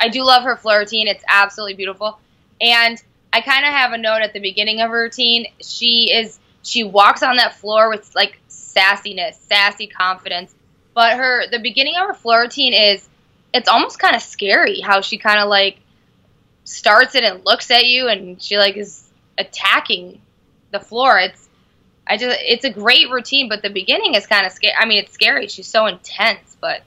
I do love her floor routine. It's absolutely beautiful. And I kind of have a note at the beginning of her routine. She is she walks on that floor with like sassiness, sassy confidence. But her the beginning of her floor routine is it's almost kind of scary how she kind of like starts it and looks at you and she like is attacking the floor. It's I just it's a great routine, but the beginning is kind of scary. I mean, it's scary. She's so intense, but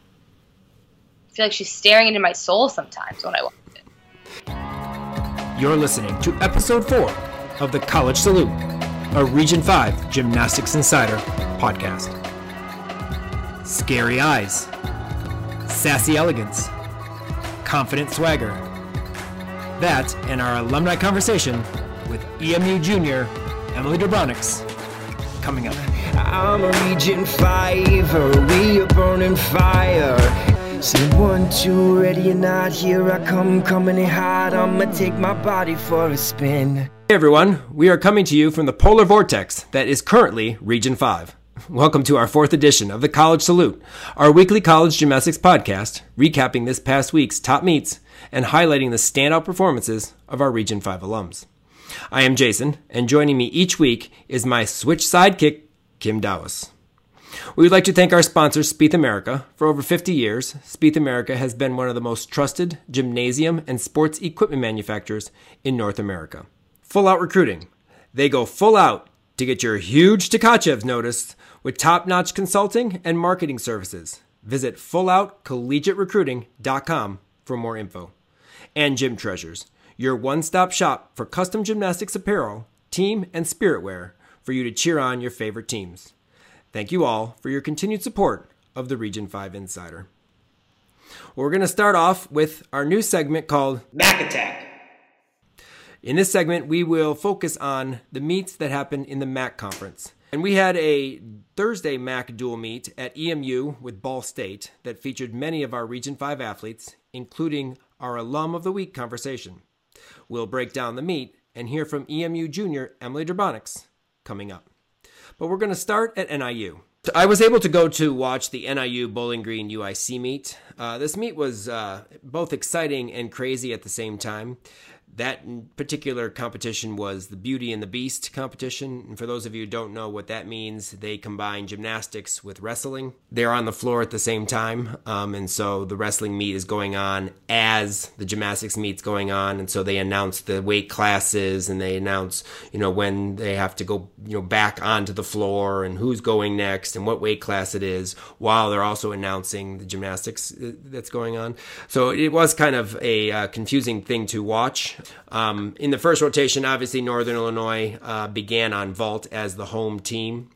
feel like she's staring into my soul sometimes when I watch it. You're listening to episode four of the College Salute, a Region 5 Gymnastics Insider podcast. Scary eyes, sassy elegance, confident swagger. That and our alumni conversation with EMU junior Emily Dubronix coming up. I'm a Region 5, we are burning fire. Say one, two, ready or not, here I come, coming in hot. I'ma take my body for a spin. Hey everyone, we are coming to you from the polar vortex that is currently Region 5. Welcome to our fourth edition of the College Salute, our weekly college gymnastics podcast, recapping this past week's top meets and highlighting the standout performances of our Region 5 alums. I am Jason, and joining me each week is my switch sidekick, Kim Dowis. We would like to thank our sponsor, Spieth America. For over 50 years, Spieth America has been one of the most trusted gymnasium and sports equipment manufacturers in North America. Full out recruiting. They go full out to get your huge Tkachevs noticed with top notch consulting and marketing services. Visit fulloutcollegiaterecruiting.com for more info. And Gym Treasures your one stop shop for custom gymnastics apparel, team, and spirit wear for you to cheer on your favorite teams. Thank you all for your continued support of the Region 5 Insider. We're going to start off with our new segment called Mac Attack. In this segment, we will focus on the meets that happened in the MAC conference. And we had a Thursday MAC dual meet at EMU with Ball State that featured many of our Region 5 athletes, including our Alum of the Week conversation. We'll break down the meet and hear from EMU junior Emily Drbonics coming up. But we're going to start at NIU. I was able to go to watch the NIU Bowling Green UIC meet. Uh, this meet was uh, both exciting and crazy at the same time that particular competition was the Beauty and the Beast competition. And for those of you who don't know what that means, they combine gymnastics with wrestling. They're on the floor at the same time. Um, and so the wrestling meet is going on as the gymnastics meet's going on. And so they announce the weight classes and they announce, you know, when they have to go, you know, back onto the floor and who's going next and what weight class it is while they're also announcing the gymnastics uh, that's going on. So it was kind of a uh, confusing thing to watch. Um, in the first rotation, obviously, Northern Illinois uh, began on vault as the home team.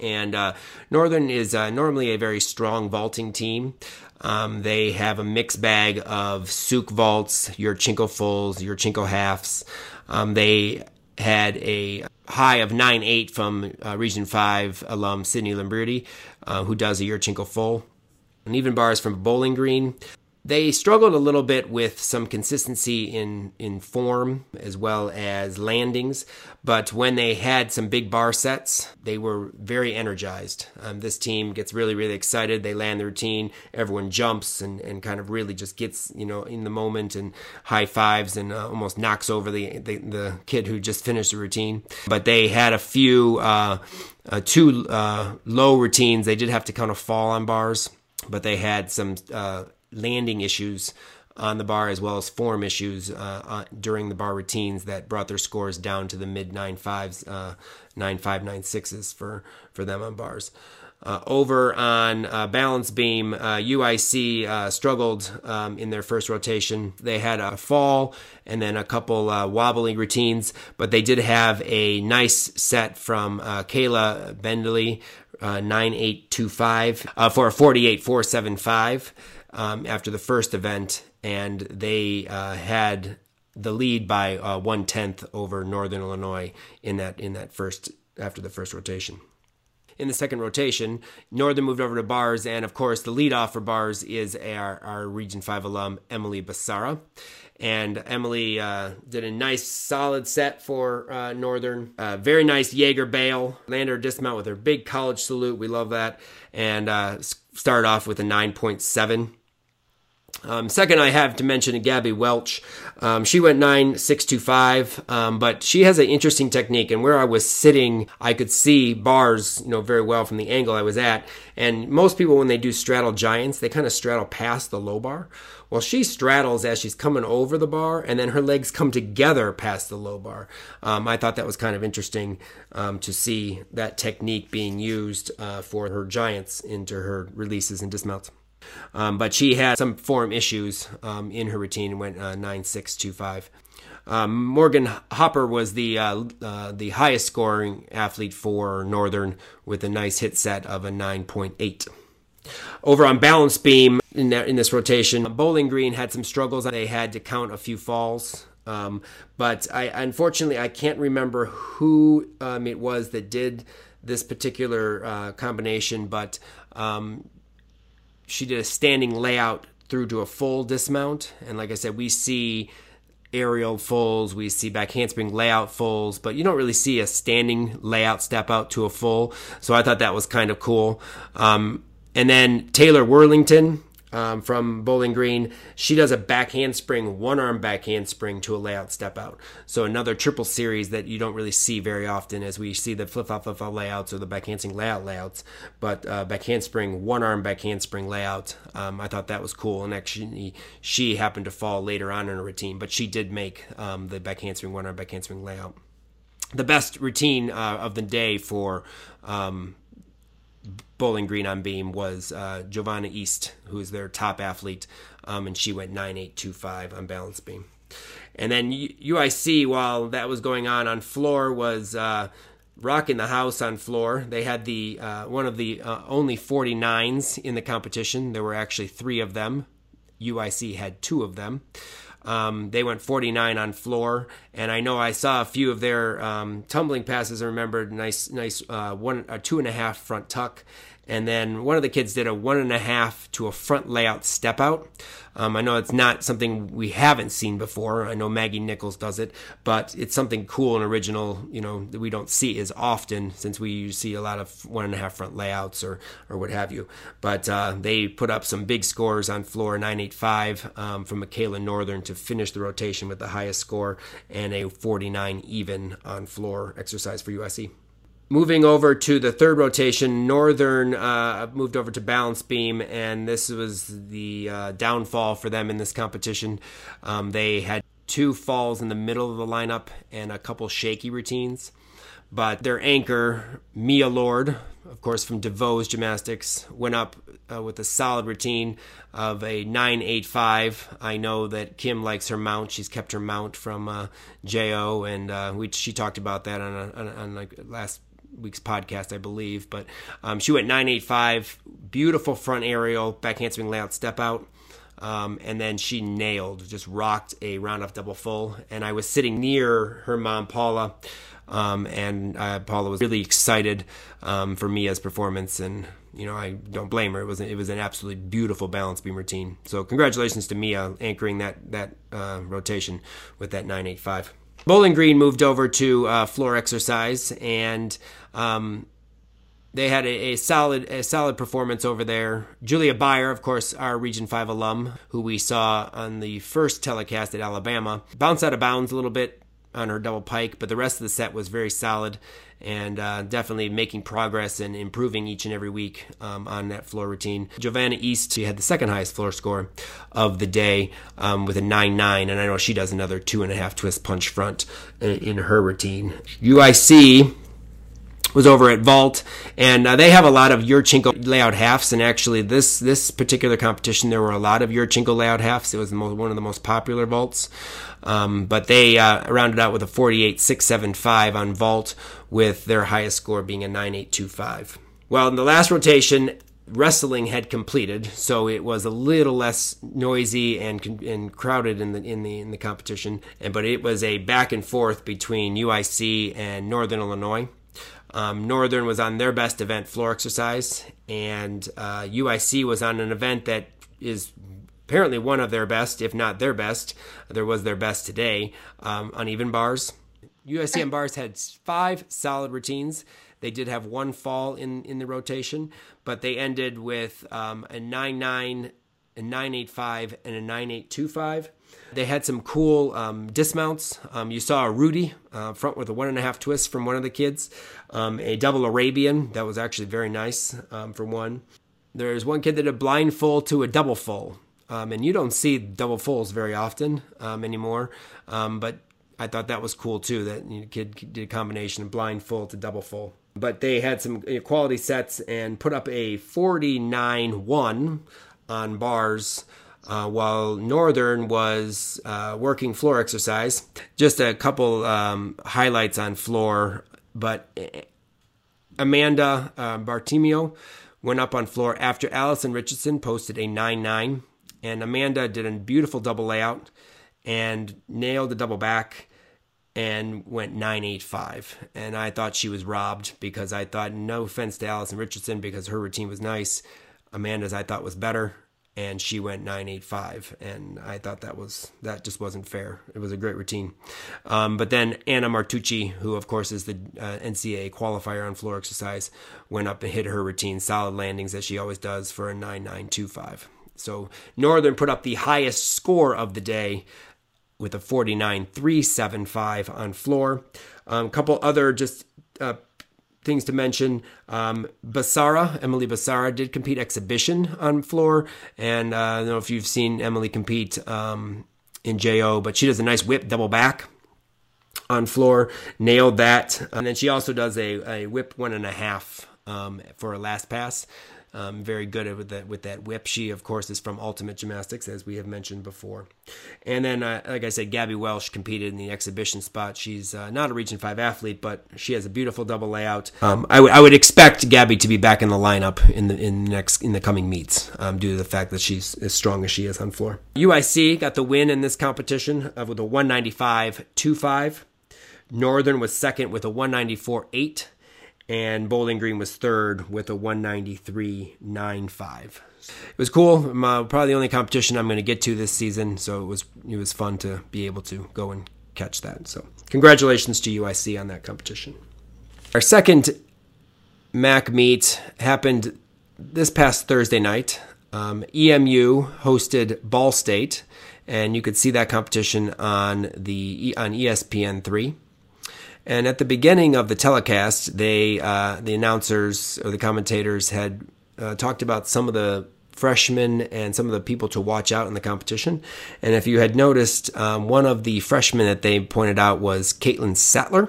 And uh, Northern is uh, normally a very strong vaulting team. Um, they have a mixed bag of Tsuk vaults, Yurchenko fulls, Yurchenko halves. Um, they had a high of 9.8 from uh, Region 5 alum Sydney Lamberti, uh, who does a Yurchenko full. And even bars from Bowling Green. They struggled a little bit with some consistency in, in form as well as landings, but when they had some big bar sets, they were very energized. Um, this team gets really, really excited. They land the routine. Everyone jumps and, and kind of really just gets, you know, in the moment and high fives and uh, almost knocks over the, the, the, kid who just finished the routine. But they had a few, uh, uh, two uh, low routines. They did have to kind of fall on bars, but they had some uh, landing issues on the bar as well as form issues uh, uh, during the bar routines that brought their scores down to the mid nine fives, uh, nine five nine sixes for for them on bars. Uh, over on uh, balance beam, UIC uh, struggled um, in their first rotation. They had a fall and then a couple wobbly routines, but they did have a nice set from Kayla Bentley, 9825, for a 48475 um, after the first event, and they uh, had the lead by uh, one tenth over Northern Illinois in that in that first after the first rotation. In the second rotation, Northern moved over to bars, and of course, the lead off for bars is our, our Region 5 alum, Emily Basara. And Emily uh, did a nice solid set for uh, Northern. Uh, very nice Jaeger bail. Landed her dismount with her big college salute. We love that. And uh, started off with a 9.7 Um, second, I have to mention Gabby Welch. Um, she went nine six two five, um, but she has an interesting technique. And where I was sitting, I could see bars, you know, very well from the angle I was at. And most people, when they do straddle giants, they kind of straddle past the low bar. Well, she straddles as she's coming over the bar, and then her legs come together past the low bar. Um, I thought that was kind of interesting um, to see that technique being used uh, for her giants into her releases and dismounts. Um, but she had some form issues um, in her routine and went uh, 9625. Um, Morgan Hopper was the uh, uh, the highest scoring athlete for Northern with a nice hit set of a 9.8. Over on balance beam in, that, in this rotation, Bowling Green had some struggles. They had to count a few falls. Um, but I unfortunately I can't remember who um, it was that did this particular uh, combination, but um, she did a standing layout through to a full dismount. And like I said, we see aerial fulls, we see back handspring layout fulls, but you don't really see a standing layout step out to a full. So I thought that was kind of cool. Um, and then Taylor Worlington, um, from Bowling Green. She does a back handspring, one arm back handspring to a layout step out. So another triple series that you don't really see very often as we see the flip flop flop layouts or the back handspring layout layouts. But uh, back handspring, one arm back handspring layout. Um, I thought that was cool. And actually, she happened to fall later on in her routine, but she did make um, the back handspring, one arm back handspring layout. The best routine uh, of the day for um, Bowling Green on beam was uh, Giovanna East, who is their top athlete, um, and she went 9825 on balance beam. And then UIC, while that was going on on floor, was uh, rocking the house on floor. They had the uh, one of the uh, only 49s in the competition. There were actually three of them. UIC had two of them. Um, they went 49 on floor, and I know I saw a few of their um, tumbling passes. I remembered nice, nice uh, one, a two and a half front tuck, and then one of the kids did a one and a half to a front layout step out. Um, I know it's not something we haven't seen before. I know Maggie Nichols does it, but it's something cool and original, you know, that we don't see as often since we see a lot of one and a half front layouts or, or what have you. But uh, they put up some big scores on floor 985 um, from Michaela Northern to finish the rotation with the highest score and a 49 even on floor exercise for USC. Moving over to the third rotation, Northern uh, moved over to balance beam, and this was the uh, downfall for them in this competition. Um, they had two falls in the middle of the lineup and a couple shaky routines. But their anchor, Mia Lord, of course from DeVos Gymnastics, went up uh, with a solid routine of a 985. I know that Kim likes her mount. She's kept her mount from uh, JO, and uh, we, she talked about that on, a, on, on like last week's podcast, I believe. But um, she went 985, beautiful front aerial, back handspring layout step out. Um, and then she nailed, just rocked a round off double full. And I was sitting near her mom, Paula, um, and uh, Paula was really excited um, for Mia's performance. And you know, I don't blame her. It was it was an absolutely beautiful balance beam routine. So congratulations to Mia anchoring that that uh, rotation with that 985. Bowling Green moved over to uh, floor exercise, and um, they had a, a, solid a solid performance over there. Julia Beyer, of course, our Region Five alum, who we saw on the first telecast at Alabama, bounced out of bounds a little bit on her double pike, but the rest of the set was very solid and uh, definitely making progress and improving each and every week um, on that floor routine. Giovanna East, she had the second highest floor score of the day um, with a 9 9, and I know she does another two and a half twist punch front in, in her routine. UIC was over at Vault, and uh, they have a lot of Yurchenko layout halves. And actually, this this particular competition, there were a lot of Yurchenko layout halves. It was most, one of the most popular vaults. Um, but they uh, rounded out with a 48.675 on vault, with their highest score being a 9825. Well, in the last rotation, wrestling had completed, so it was a little less noisy and and crowded in the in the in the competition. And but it was a back and forth between UIC and Northern Illinois. Um, Northern was on their best event, floor exercise, and uh, UIC was on an event that is apparently one of their best, if not their best. There was their best today, um, uneven bars. UIC on bars had five solid routines. They did have one fall in, in the rotation, but they ended with um, a 9 9 a 985, and a 9825. They had some cool um, dismounts. Um, you saw a Rudy uh, front with a one and a half twist from one of the kids, um, a double Arabian that was actually very nice um, for one. There's one kid that did a blind full to a double full, um, and you don't see double fulls very often um, anymore. but I thought that was cool too. That you know, kid did a combination of blind full to double full. But they had some quality sets and put up a 49 1 on bars uh, while Northern was uh, working floor exercise. Just a couple um, highlights on floor, but eh, Amanda uh, Bartimeo went up on floor after Allison Richardson posted a 9 9, and Amanda did a beautiful double layout and nailed the double back and went 985 and i thought she was robbed because i thought no offense to allison richardson because her routine was nice. Amanda's i thought was better and she went 985 and i thought that was that just wasn't fair. It was a great routine. Um, but then anna martucci who of course is the uh, ncaa qualifier on floor exercise went up and hit her routine solid landings as she always does for a 9925 so northern put up the highest score of the day with a 49.375 on floor. A um, couple other just uh, things to mention. Um, Basara, Emily Basara, did compete exhibition on floor, and uh, I don't know if you've seen Emily compete um, in JO, but she does a nice whip double back on floor, nailed that, and then she also does a, a whip one and a half um, for a last pass. Um, very good with that with that whip. She, of course, is from Ultimate Gymnastics, as we have mentioned before. And then, uh, like I said, Gabby Welsh competed in the exhibition spot. She's uh, not a Region Five athlete, but she has a beautiful double layout. Um, I, would expect Gabby to be back in the lineup in the in next in the coming meets, um, due to the fact that she's as strong as she is on floor. UIC got the win in this competition uh, with a 195-25. Northern was second with a 194-8 and Bowling Green was third with a 193.95. It was cool. Uh, probably the only competition I'm going to get to this season, so it was it was fun to be able to go and catch that. So congratulations to UIC on that competition. Our second MAC meet happened this past Thursday night. Um, EMU hosted Ball State, and you could see that competition on the on ESPN three. And at the beginning of the telecast, they uh, the announcers or the commentators had uh, talked about some of the freshmen and some of the people to watch out in the competition. And if you had noticed, um, one of the freshmen that they pointed out was Caitlin Sattler.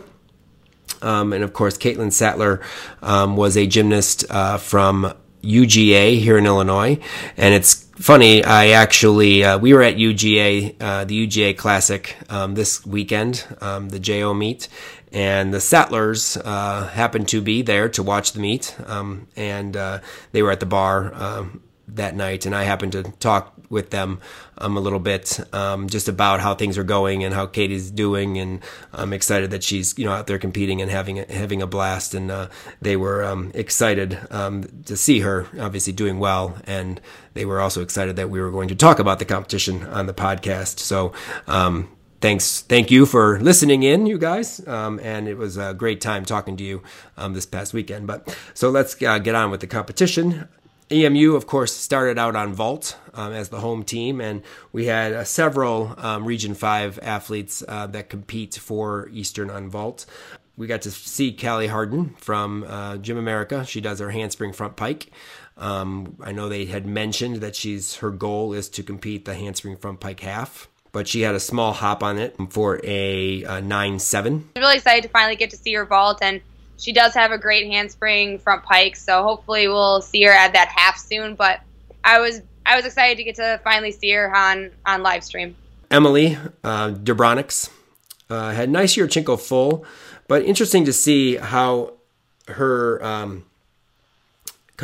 Um, and of course, Caitlin Sattler um, was a gymnast uh, from UGA here in Illinois. And it's funny, I actually, uh, we were at UGA, uh, the UGA Classic um, this weekend, um, the JO meet, and the Sattlers uh, happened to be there to watch the meet, um, and uh, they were at the bar um, that night, and I happened to talk with them um, a little bit um, just about how things are going and how Katie's doing, and I'm excited that she's you know out there competing and having a, having a blast, and uh, they were um, excited um, to see her obviously doing well, and they were also excited that we were going to talk about the competition on the podcast. So thanks, thank you for listening in, you guys. Um, and it was a great time talking to you um, this past weekend. But so let's uh, get on with the competition. EMU, of course, started out on vault um, as the home team, and we had uh, several um, Region 5 athletes uh, that compete for Eastern on vault. We got to see Callie Harden from uh, Gym America. She does her handspring front pike. Um, I know they had mentioned that she's her goal is to compete the handspring front pike half but she had a small hop on it for a, a 9 7. I'm really excited to finally get to see her vault, and she does have a great handspring front pike, so hopefully we'll see her at that half soon. But I was I was excited to get to finally see her on, on live stream. Emily uh, Dubronix uh, had nice Yurchenko full, but interesting to see how her. Um,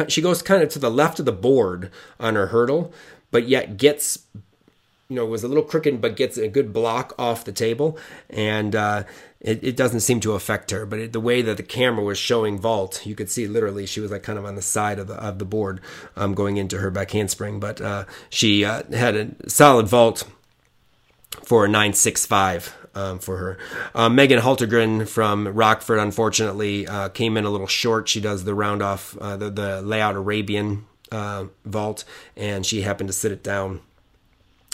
she goes kind of to the left of the board on her hurdle, but yet gets you know, was a little crooked, but gets a good block off the table, and uh, it, it, doesn't seem to affect her. But it, the way that the camera was showing vault, you could see literally she was like kind of on the side of the of the board, um, going into her back handspring. But uh, she uh, had a solid vault for a nine six five. Um, for her. Uh, Megan Haltergren from Rockford, unfortunately, uh, came in a little short. She does the round off, uh, the, the layout Arabian uh, vault, and she happened to sit it down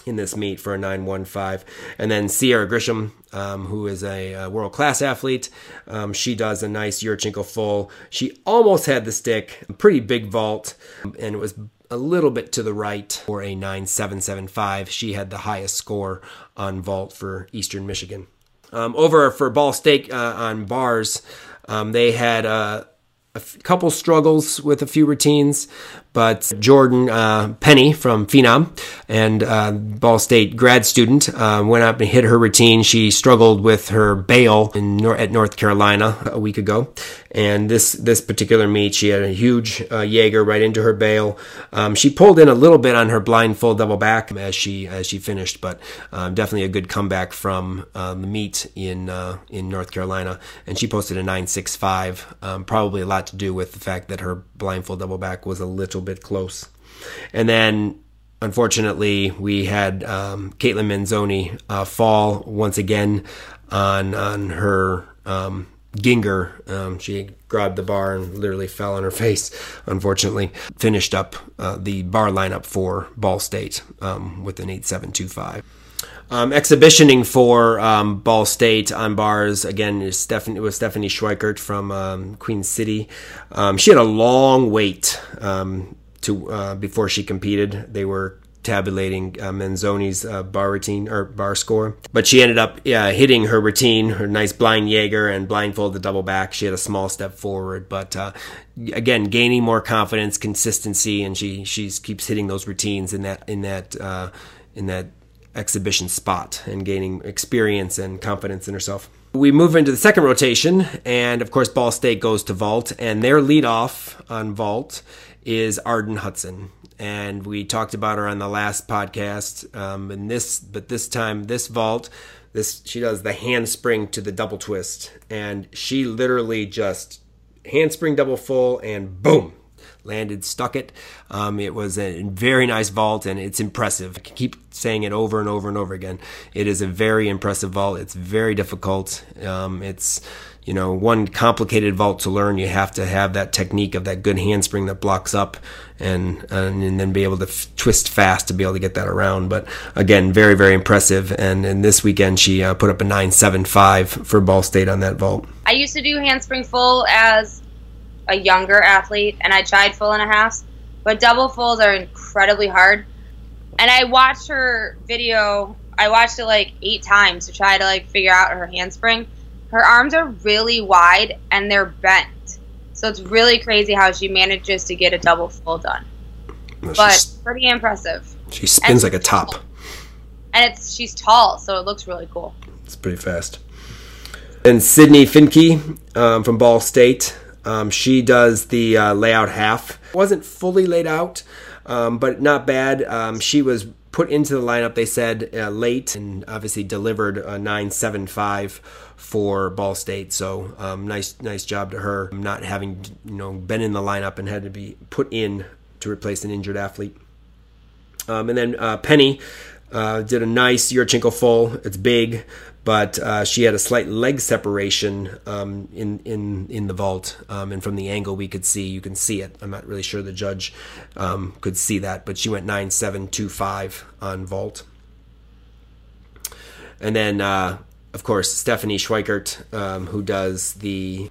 in this meet for a 915. And then Sierra Grisham, um, who is a, a world class athlete, um, she does a nice Yurchenko full. She almost had the stick, a pretty big vault, and it was a little bit to the right for a 9775. She had the highest score on vault for Eastern Michigan. Um, over for Ball State uh, on bars, um, they had uh, a couple struggles with a few routines, but Jordan uh, Penny from Phenom and uh, Ball State grad student uh, went up and hit her routine. She struggled with her bail in at North Carolina a week ago, and this this particular meet she had a huge uh, Jaeger right into her bail. Um, she pulled in a little bit on her blind full double back as she as she finished, but um, definitely a good comeback from um, the meet in uh, in North Carolina, and she posted a nine six five. Um, probably a lot to do with the fact that her blind full double back was a little bit close. And then, unfortunately, we had um, Caitlin Manzoni uh, fall once again on on her um, Gienger. Um, she grabbed the bar and literally fell on her face. Unfortunately, finished up uh, the bar lineup for Ball State um, with an eight seven two five. Um, exhibitioning for um, Ball State on bars again is Stephanie was Stephanie Schweikert from um, Queen City. Um, she had a long wait um, to uh, before she competed. They were tabulating uh, Manzoni's uh, bar routine or bar score, but she ended up hitting her routine, her nice blind Jaeger and blindfolded double back. She had a small step forward, but uh, again gaining more confidence, consistency, and she she keeps hitting those routines in that in that uh, in that exhibition spot and gaining experience and confidence in herself. We move into the second rotation, and of course, Ball State goes to vault, and their lead off on vault is Arden Hudson. And we talked about her on the last podcast. Um, and this, but this time, this vault, this she does the handspring to the double twist, and she literally just handspring double full and boom, landed, stuck it. Um, it was a very nice vault and it's impressive. I keep saying it over and over and over again. It is a very impressive vault. It's very difficult. Um, it's you know one complicated vault to learn. You have to have that technique of that good handspring that blocks up and and, and then be able to f- twist fast to be able to get that around. But again, very very impressive. And, and this weekend she uh, put up a nine seven five for Ball State on that vault. I used to do handspring full as a younger athlete, and I tried full and a half, but double fulls are incredibly hard. And I watched her video. I watched it like eight times to try to like figure out her handspring. Her arms are really wide and they're bent, so it's really crazy how she manages to get a double full done. Well, But pretty impressive. she spins and- like a top. And it's she's tall, so it looks really cool. It's pretty fast. And Sydney Finke um, from Ball State, um, she does the uh, layout half. wasn't fully laid out, um, but not bad. Um, she was put into the lineup. They said uh, late and obviously delivered a nine seven five for Ball State. So um, nice nice job to her, not having you know been in the lineup and had to be put in to replace an injured athlete. Um, and then uh, Penny uh, did a nice Yurchenko full. It's big, but uh, she had a slight leg separation um, in in in the vault, um, and from the angle we could see, you can see it. I'm not really sure the judge um, could see that, but she went nine seven two five on vault. And then, uh, of course, Stephanie Schweikert, um, who does the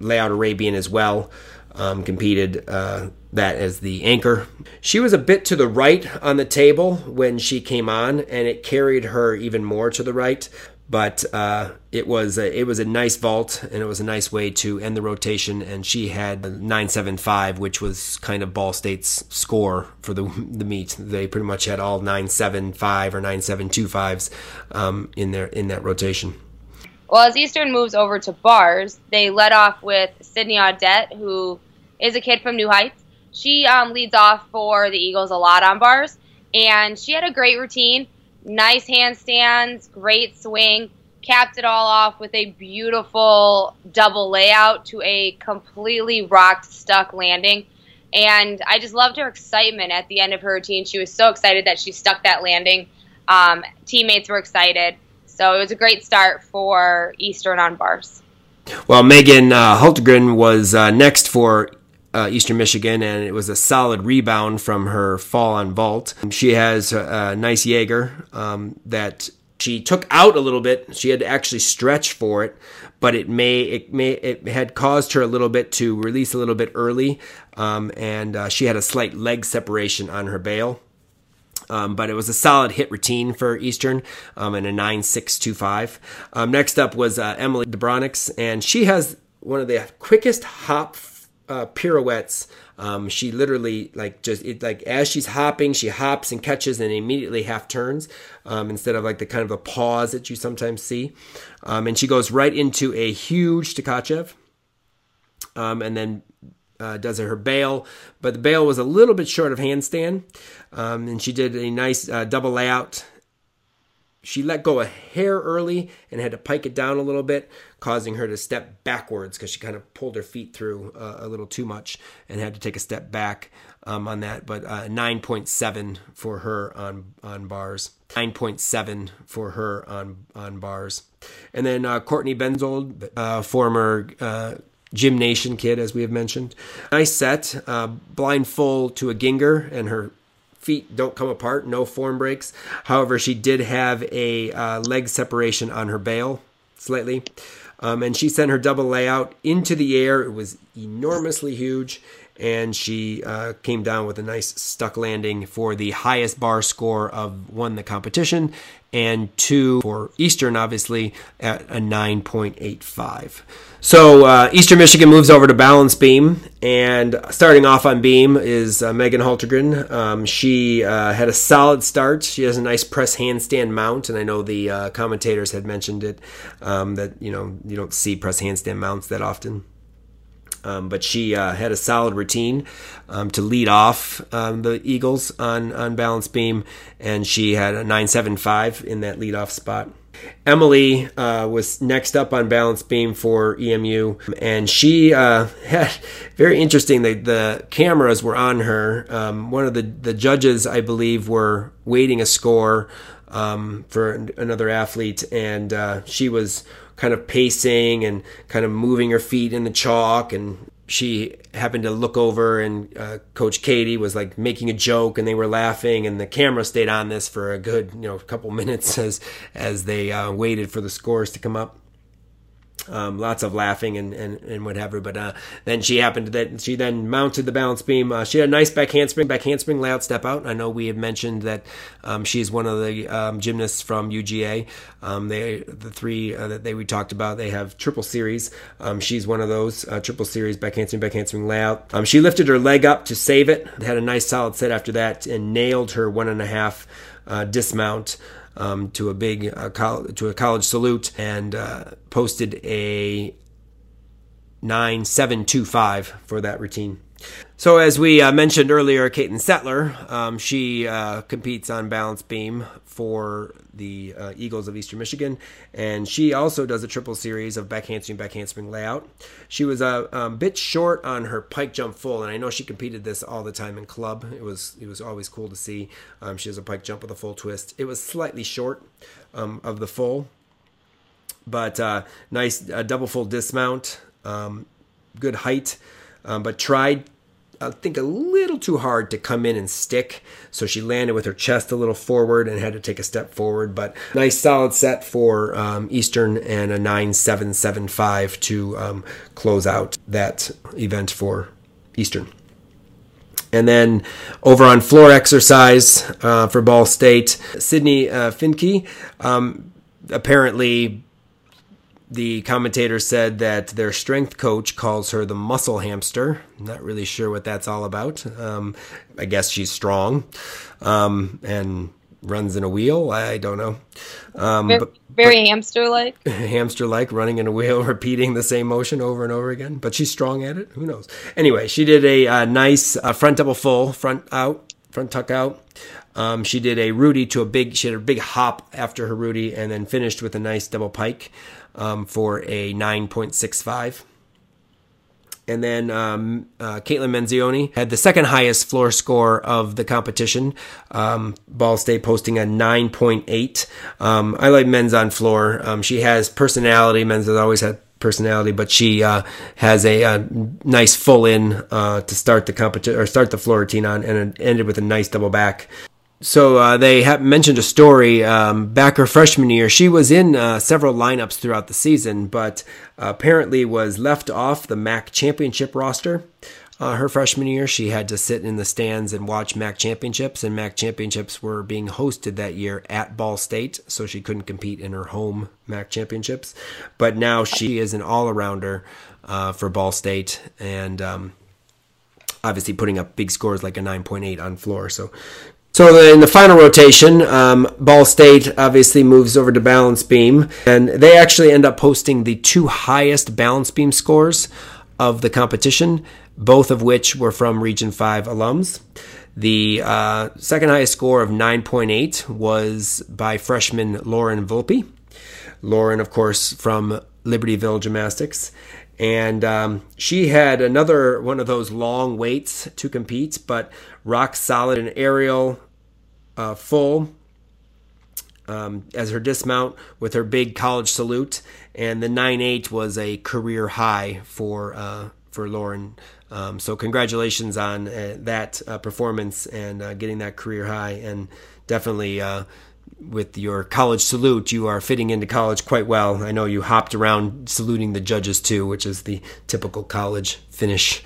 layout Arabian as well, um, competed uh, that as the anchor. She was a bit to the right on the table when she came on, and it carried her even more to the right. But uh, it was a, it was a nice vault, and it was a nice way to end the rotation. And she had nine seven five, which was kind of Ball State's score for the the meet. They pretty much had all nine seven five or nine seven two fives um, in their in that rotation. Well, as Eastern moves over to bars, they led off with Sydney Audette, who is a kid from New Heights. She um, leads off for the Eagles a lot on bars, and she had a great routine. Nice handstands, great swing, capped it all off with a beautiful double layout to a completely rocked, stuck landing. And I just loved her excitement at the end of her routine. She was so excited that she stuck that landing. Um, teammates were excited. So it was a great start for Eastern on bars. Well, Megan uh, Hultgren was uh, next for uh, Eastern Michigan, and it was a solid rebound from her fall on vault. She has a, a nice Jaeger um, that she took out a little bit. She had to actually stretch for it, but it may it may it had caused her a little bit to release a little bit early, um, and uh, she had a slight leg separation on her bail. Um, but it was a solid hit routine for Eastern um, and a 9625. Um, next up was uh, Emily Debronix, and she has one of the quickest hop uh, pirouettes. Um, she literally like just it, like as she's hopping, she hops and catches and immediately half turns um, instead of like the kind of a pause that you sometimes see. Um, and she goes right into a huge Tkachev, um, and then uh, does her bail, but the bail was a little bit short of handstand, um, and she did a nice uh, double layout. She let go a hair early and had to pike it down a little bit, causing her to step backwards because she kind of pulled her feet through uh, a little too much and had to take a step back um, on that. But uh, 9.7 for her on on bars. 9.7 for her on on bars. And then uh, Courtney Benzold, uh, former uh, Gym Nation kid, as we have mentioned. Nice set, uh, blind full to a Gienger, and her feet don't come apart, no form breaks. However, she did have a uh, leg separation on her bail, slightly. Um, and she sent her double layout into the air. It was enormously huge, and she uh, came down with a nice stuck landing for the highest bar score of one the competition, and two for Eastern, obviously at a 9.85. So uh, Eastern Michigan moves over to balance beam, and starting off on beam is uh, Megan Haltergren. Um, she uh, had a solid start. She has a nice press handstand mount, and I know the uh, commentators had mentioned it um, that you know you don't see press handstand mounts that often. Um, but she uh, had a solid routine um, to lead off um, the Eagles on on balance beam, and she had a 975 in that lead off spot. Emily uh, was next up on balance beam for EMU, and she uh, had very interesting. The, the cameras were on her. Um, one of the the judges, I believe, were waiting a score um, for another athlete, and uh, she was kind of pacing and kind of moving her feet in the chalk. And she happened to look over and uh, coach katie was like making a joke and they were laughing and the camera stayed on this for a good you know couple minutes as as they uh, waited for the scores to come up um, lots of laughing and, and, and whatever. But uh, then she happened to that she then mounted the balance beam. Uh, she had a nice back handspring, back handspring layout step out. I know we have mentioned that um, she's one of the um, gymnasts from UGA. Um, they the three uh, that they we talked about. They have triple series. Um, she's one of those uh, triple series back handspring, back handspring layout. Um, she lifted her leg up to save it. Had a nice solid set after that and nailed her one and a half uh, dismount um, to a big uh, to a college salute and uh, posted a 9725 for that routine. So, as we uh, mentioned earlier, Caitlin Sattler, um, she uh, competes on balance beam for the uh, Eagles of Eastern Michigan, and she also does a triple series of back handspring, back handspring layout. She was a um, bit short on her pike jump full, and I know she competed this all the time in club. It was it was always cool to see. Um, she has a pike jump with a full twist. It was slightly short um, of the full, but uh, nice double full dismount, um, good height um, but tried I think a little too hard to come in and stick. So she landed with her chest a little forward and had to take a step forward. But nice solid set for um, Eastern and a 9775 to um, close out that event for Eastern. And then over on floor exercise uh, for Ball State, Sydney uh, Finke um, apparently the commentator said that their strength coach calls her the muscle hamster. I'm Not really sure what that's all about. Um, I guess she's strong um, and runs in a wheel. I don't know. Um, very, but, very hamster-like. hamster-like, running in a wheel, repeating the same motion over and over again. But she's strong at it. Who knows? Anyway, she did a, nice uh, front double full, front out, front tuck out. Um, she did a Rudy to a big. She had a big hop after her Rudy, and then finished with a nice double pike um, for a 9.65. And then um, uh, Caitlin Manzoni had the second highest floor score of the competition. Um, Ball State posting a 9.8. Um, I like men's on floor. Um, she has personality. Men's has always had personality, but she uh, has a, a, nice full in uh, to start the competition or start the floor routine on, and it ended with a nice double back. So uh, they have mentioned a story um, back her freshman year. She was in uh, several lineups throughout the season, but apparently was left off the MAC championship roster. Uh, her freshman year, she had to sit in the stands and watch MAC championships, and MAC championships were being hosted that year at Ball State, so she couldn't compete in her home MAC championships. But now she is an all-arounder uh, for Ball State, and um, obviously putting up big scores like a 9.8 on floor. So so in the final rotation, um, Ball State obviously moves over to balance beam, and they actually end up posting the two highest balance beam scores of the competition, both of which were from Region 5 alums. The uh, second highest score of 9.8 was by freshman Lauren Volpe. Lauren, of course, from Libertyville Gymnastics. And um, she had another one of those long waits to compete, but rock solid and aerial uh, full um, as her dismount with her big college salute, and the 9.8 was a career high for uh, for Lauren. Um, so congratulations on uh, that uh, performance and uh, getting that career high, and definitely uh, with your college salute, you are fitting into college quite well. I know you hopped around saluting the judges too, which is the typical college finish.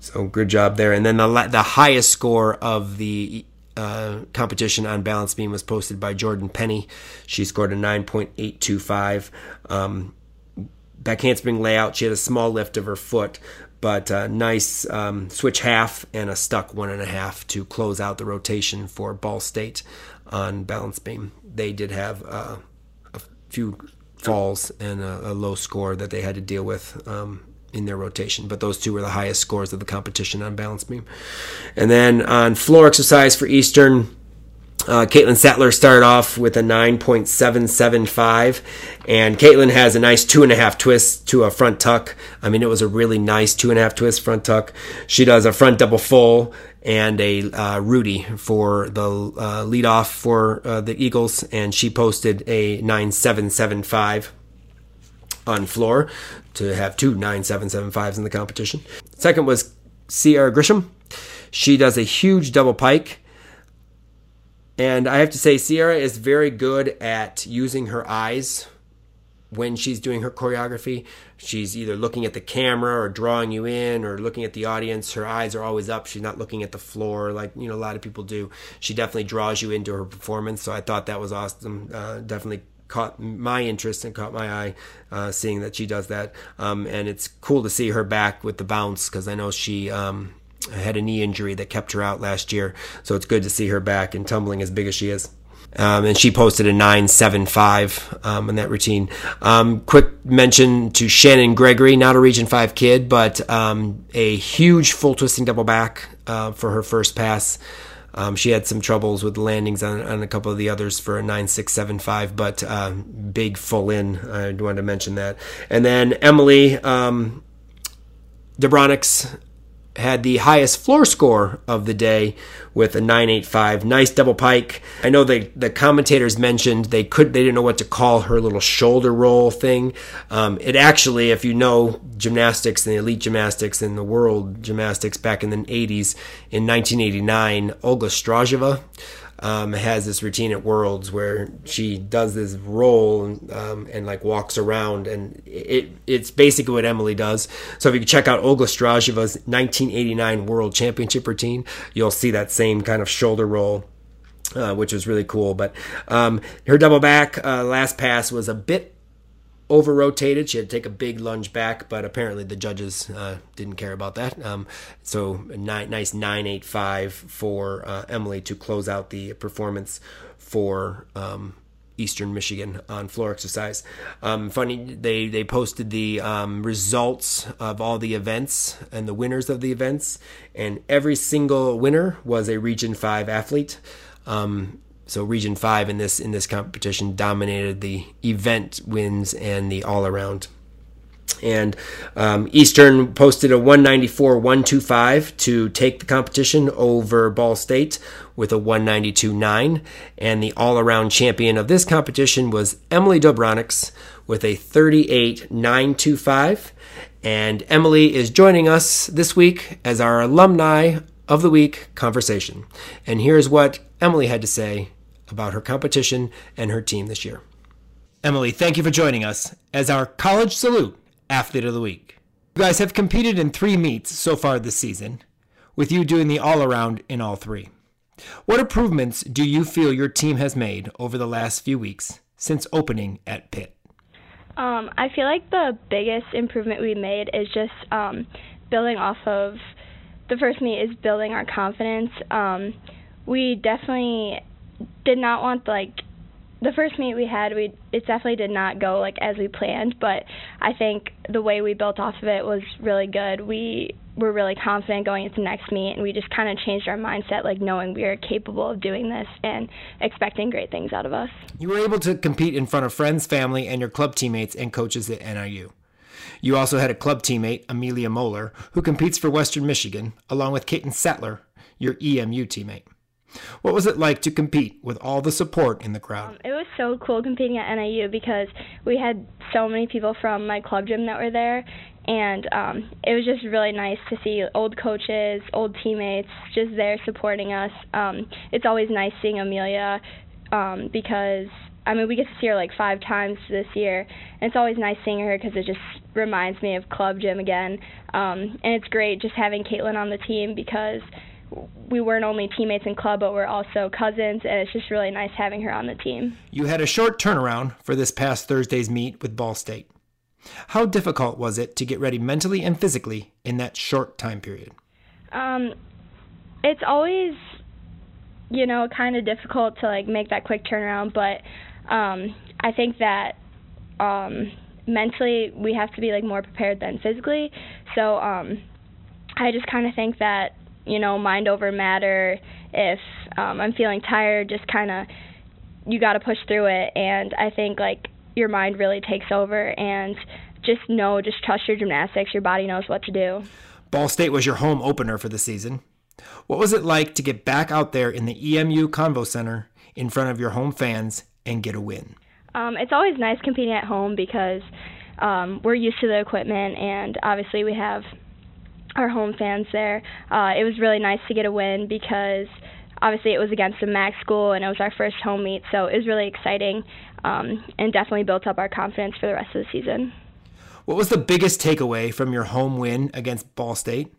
So good job there. And then the the highest score of the uh, competition on balance beam was posted by Jordan Penny. She scored a 9.825. Um, back handspring layout, she had a small lift of her foot, but a nice um, switch half and a stuck one and a half to close out the rotation for Ball State on balance beam. They did have uh, a few falls and a, a, low score that they had to deal with. Um, in their rotation. But those two were the highest scores of the competition on balance beam. And then on floor exercise for Eastern, uh, Caitlin Sattler started off with a 9.775, and Caitlin has a nice two and a half twist to a front tuck. I mean, it was a really nice two and a half twist front tuck. She does a front double full and a uh, Rudy for the uh, lead off for uh, the Eagles, and she posted a 9.775 on floor to have two 9775s in the competition. Second was Sierra Grisham. She does a huge double pike. And I have to say, Sierra is very good at using her eyes when she's doing her choreography. She's either looking at the camera or drawing you in or looking at the audience. Her eyes are always up. She's not looking at the floor like you know a lot of people do. She definitely draws you into her performance. So I thought that was awesome. Uh, definitely caught my interest and caught my eye, uh, seeing that she does that. Um, and it's cool to see her back with the bounce because I know she um, had a knee injury that kept her out last year. So it's good to see her back and tumbling as big as she is. Um, and she posted a 975 um, in that routine. Um, quick mention to Shannon Gregory, not a Region 5 kid, but um, a huge full twisting double back uh, for her first pass. Um, she had some troubles with landings on, on, a couple of the others for a 9675, but uh, big full in. I wanted to mention that. And then Emily um, Debronix had the highest floor score of the day with a 985 nice double pike. I know they, the commentators mentioned they could they didn't know what to call her little shoulder roll thing. Um, it actually if you know gymnastics and elite gymnastics and the world gymnastics back in the 80s in 1989 olga strazheva um, has this routine at Worlds where she does this roll um, and like walks around, and it it's basically what Emily does. So if you check out Olga Strazheva's 1989 World Championship routine, you'll see that same kind of shoulder roll. Uh, which was really cool, but um, her double back uh, last pass was a bit over rotated. She had to take a big lunge back, but apparently the judges uh, didn't care about that. Um, so ni- nice 985 for uh, Emily to close out the performance for um, Eastern Michigan on floor exercise. Um, funny, they they posted the um, results of all the events and the winners of the events, and every single winner was a Region Five athlete. Um, so Region Five in this in this competition dominated the event wins and the all around. And um, Eastern posted a 194 125 to take the competition over Ball State with a 192 9. And the all around champion of this competition was Emily Dobronics with a 38 925. And Emily is joining us this week as our alumni of the week conversation. And here's what Emily had to say about her competition and her team this year. Emily, thank you for joining us as our College Salute Athlete of the Week. You guys have competed in three meets so far this season, with you doing the all around in all three. What improvements do you feel your team has made over the last few weeks since opening at Pitt? Um, I feel like the biggest improvement we made is just um, building off of the first meet is building our confidence. Um, we definitely did not want like the first meet we had, we it definitely did not go like as we planned, but I think the way we built off of it was really good. We were really confident going into the next meet, and we just kind of changed our mindset, like knowing we are capable of doing this and expecting great things out of us. You were able to compete in front of friends, family, and your club teammates and coaches at NIU. You also had a club teammate, Amelia Moeller, who competes for Western Michigan, along with Caitlin Sattler, your EMU teammate. What was it like to compete with all the support in the crowd? Um, it was so cool competing at NIU because we had so many people from my club gym that were there, and um, it was just really nice to see old coaches, old teammates just there supporting us. Um, it's always nice seeing Amelia um, because I mean, we get to see her like five times this year, and it's always nice seeing her because it just reminds me of club gym again. Um, and it's great just having Caitlin on the team because we weren't only teammates in club, but we're also cousins, and it's just really nice having her on the team. You had a short turnaround for this past Thursday's meet with Ball State. How difficult was it to get ready mentally and physically in that short time period? Um, it's always, you know, kind of difficult to like make that quick turnaround, but um, I think that um, mentally we have to be like more prepared than physically. So um, I just kind of think that you know, mind over matter. If um, I'm feeling tired, just kind of you got to push through it. And I think like your mind really takes over and just know, just trust your gymnastics. Your body knows what to do. Ball State was your home opener for the season. What was it like to get back out there in the EMU Convo Center in front of your home fans and get a win? Um, it's always nice competing at home because um, we're used to the equipment, and obviously we have our home fans there. Uh, it was really nice to get a win because obviously it was against a MAC school and it was our first home meet, so it was really exciting um, and definitely built up our confidence for the rest of the season. What was the biggest takeaway from your home win against Ball State?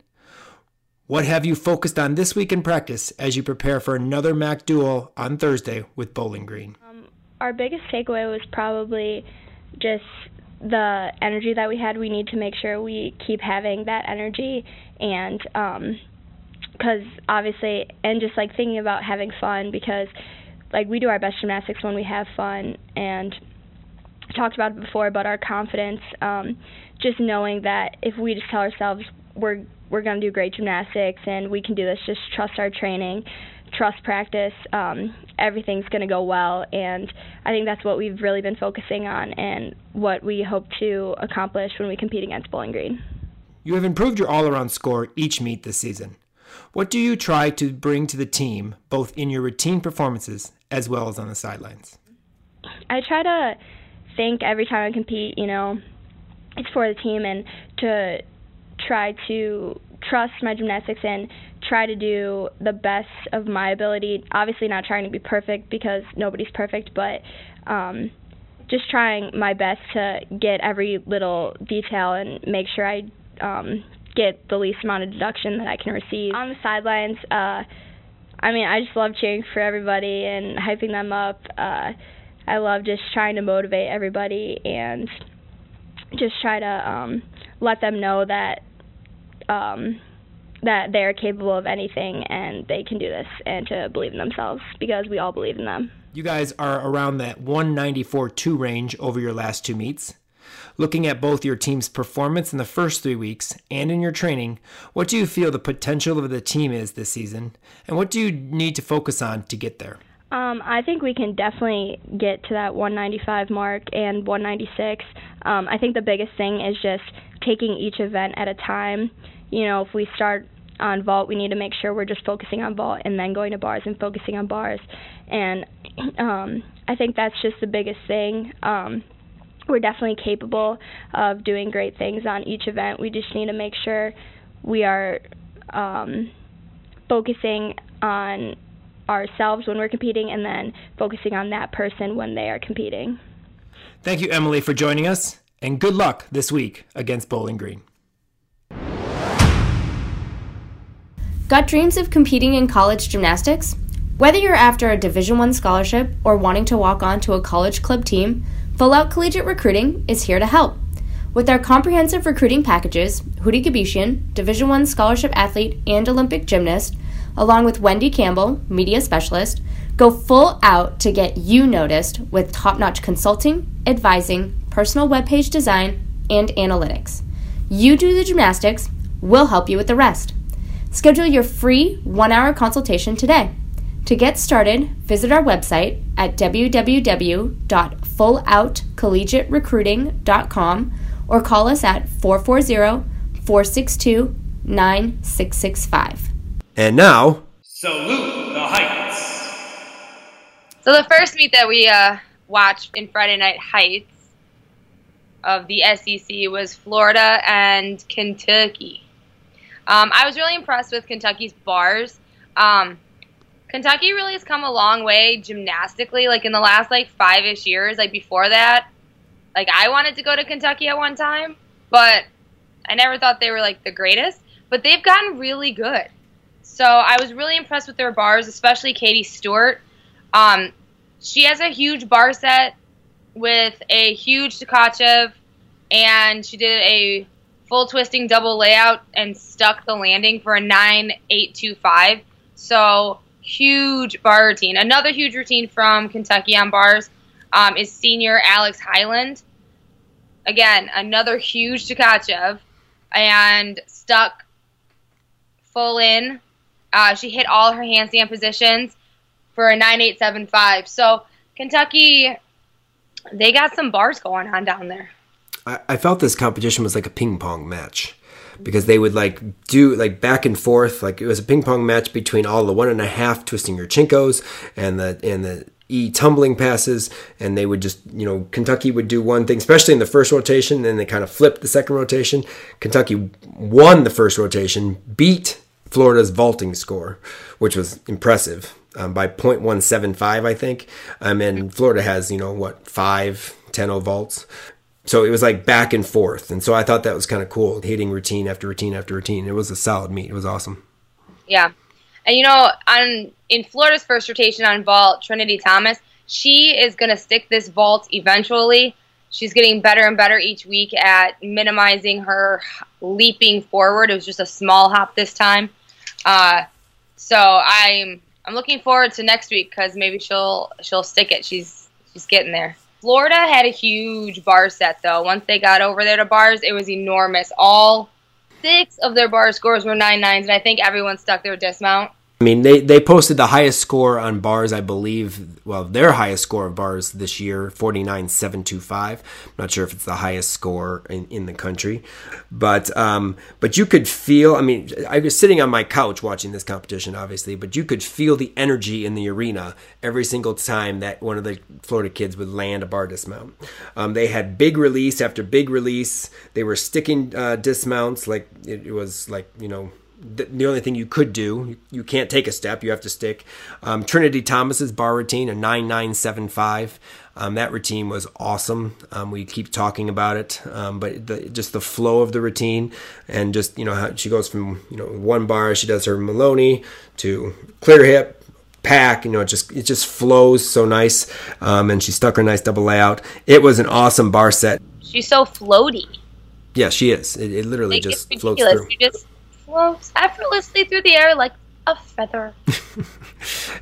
What have you focused on this week in practice as you prepare for another MAC duel on Thursday with Bowling Green? Um, our biggest takeaway was probably just the energy that we had, we need to make sure we keep having that energy. And um because obviously and just like thinking about having fun because like we do our best gymnastics when we have fun. And talked about it before but our confidence um just knowing that if we just tell ourselves we're we're going to do great gymnastics and we can do this just trust our training trust practice, um, everything's going to go well. And I think that's what we've really been focusing on and what we hope to accomplish when we compete against Bowling Green. You have improved your all around score each meet this season. What do you try to bring to the team, both in your routine performances as well as on the sidelines? I try to think every time I compete, you know, it's for the team and to try to trust my gymnastics and try to do the best of my ability. Obviously, not trying to be perfect because nobody's perfect, but um, just trying my best to get every little detail and make sure I um, get the least amount of deduction that I can receive. On the sidelines, uh, I mean, I just love cheering for everybody and hyping them up. Uh, I love just trying to motivate everybody and just try to um, let them know that um, that they are capable of anything and they can do this and to believe in themselves because we all believe in them. You guys are around that 194 2 range over your last two meets. Looking at both your team's performance in the first three weeks and in your training, what do you feel the potential of the team is this season, and what do you need to focus on to get there? Um, I think we can definitely get to that 195 mark and 196. Um, I think the biggest thing is just taking each event at a time. You know, if we start on vault, we need to make sure we're just focusing on vault and then going to bars and focusing on bars. And um, I think that's just the biggest thing. Um, we're definitely capable of doing great things on each event. We just need to make sure we are um, focusing on ourselves when we're competing and then focusing on that person when they are competing. Thank you, Emily, for joining us, and good luck this week against Bowling Green. Got dreams of competing in college gymnastics? Whether you're after a Division 1 scholarship or wanting to walk on to a college club team, Full Out Collegiate Recruiting is here to help. With our comprehensive recruiting packages, Hootie Gabishian, Division 1 scholarship athlete and Olympic gymnast, along with Wendy Campbell, media specialist, go full out to get you noticed with top-notch consulting, advising, personal webpage design, and analytics. You do the gymnastics, we'll help you with the rest. Schedule your free one hour consultation today. To get started, visit our website at www.fulloutcollegiaterecruiting.com or call us at 440 462 9665. And now, Salute the Heights. So the first meet that we uh, watched in Friday Night Heights of the SEC was Florida and Kentucky. Um, I was really impressed with Kentucky's bars. Um, Kentucky really has come a long way gymnastically, like in the last like five ish years. Like before that, like I wanted to go to Kentucky at one time, but I never thought they were like the greatest. But they've gotten really good. So I was really impressed with their bars, especially Katie Stewart. Um, she has a huge bar set with a huge Tkachev, and she did a full twisting double layout and stuck the landing for a 9825. So huge bar routine. Another huge routine from Kentucky on bars um, is senior Alex Hyland. Again, another huge Tkachev and stuck full in. Uh, she hit all her handstand positions for a 9875. So Kentucky, they got some bars going on down there. I, I felt this competition was like a ping pong match because they would like do like back and forth like it was a ping pong match between all the one and a half twisting Yurchenkos and the and the e tumbling passes and they would just you know kentucky would do one thing especially in the first rotation then they kind of flipped the second rotation. Kentucky won the first rotation beat florida's vaulting score which was impressive um, by 0.175 i think. Um, and florida has you know what five 10 vaults so it was like back and forth and so i thought that was kind of cool hitting routine after routine after routine it was a solid meet it was awesome Yeah. And you know, on in Florida's first rotation on vault, Trinity Thomas, she is going to stick this vault eventually. She's getting better and better each week at minimizing her leaping forward. It was just a small hop this time. Uh, so I'm I'm looking forward to next week because maybe she'll she'll stick it. She's she's getting there. Florida had a huge bar set though. Once they got over there to bars, it was enormous. All six of their bar scores were nine nines, and I think everyone stuck their dismount. I mean, they, they posted the highest score on bars, I believe. Well, their highest score of bars this year, 49.725. I'm not sure if it's the highest score in, in the country. But um, but you could feel, I mean, I was sitting on my couch watching this competition, obviously, but you could feel the energy in the arena every single time that one of the Florida kids would land a bar dismount. Um, they had big release after big release. They were sticking uh, dismounts like it, it was like, you know, the, the only thing you could do. You, you can't take a step; you have to stick. Um, Trinity Thomas's bar routine, a nine nine seven five. Um, that routine was awesome. Um, we keep talking about it, um, but the, just the flow of the routine and just you know how she goes from you know one bar, she does her Maloney to clear hip, pack. You know, it just it just flows so nice. Um, and she stuck her nice double layout. It was an awesome bar set. She's so floaty. Yeah, she is. It, it literally Like, just floats through. She just floats effortlessly through the air like a feather.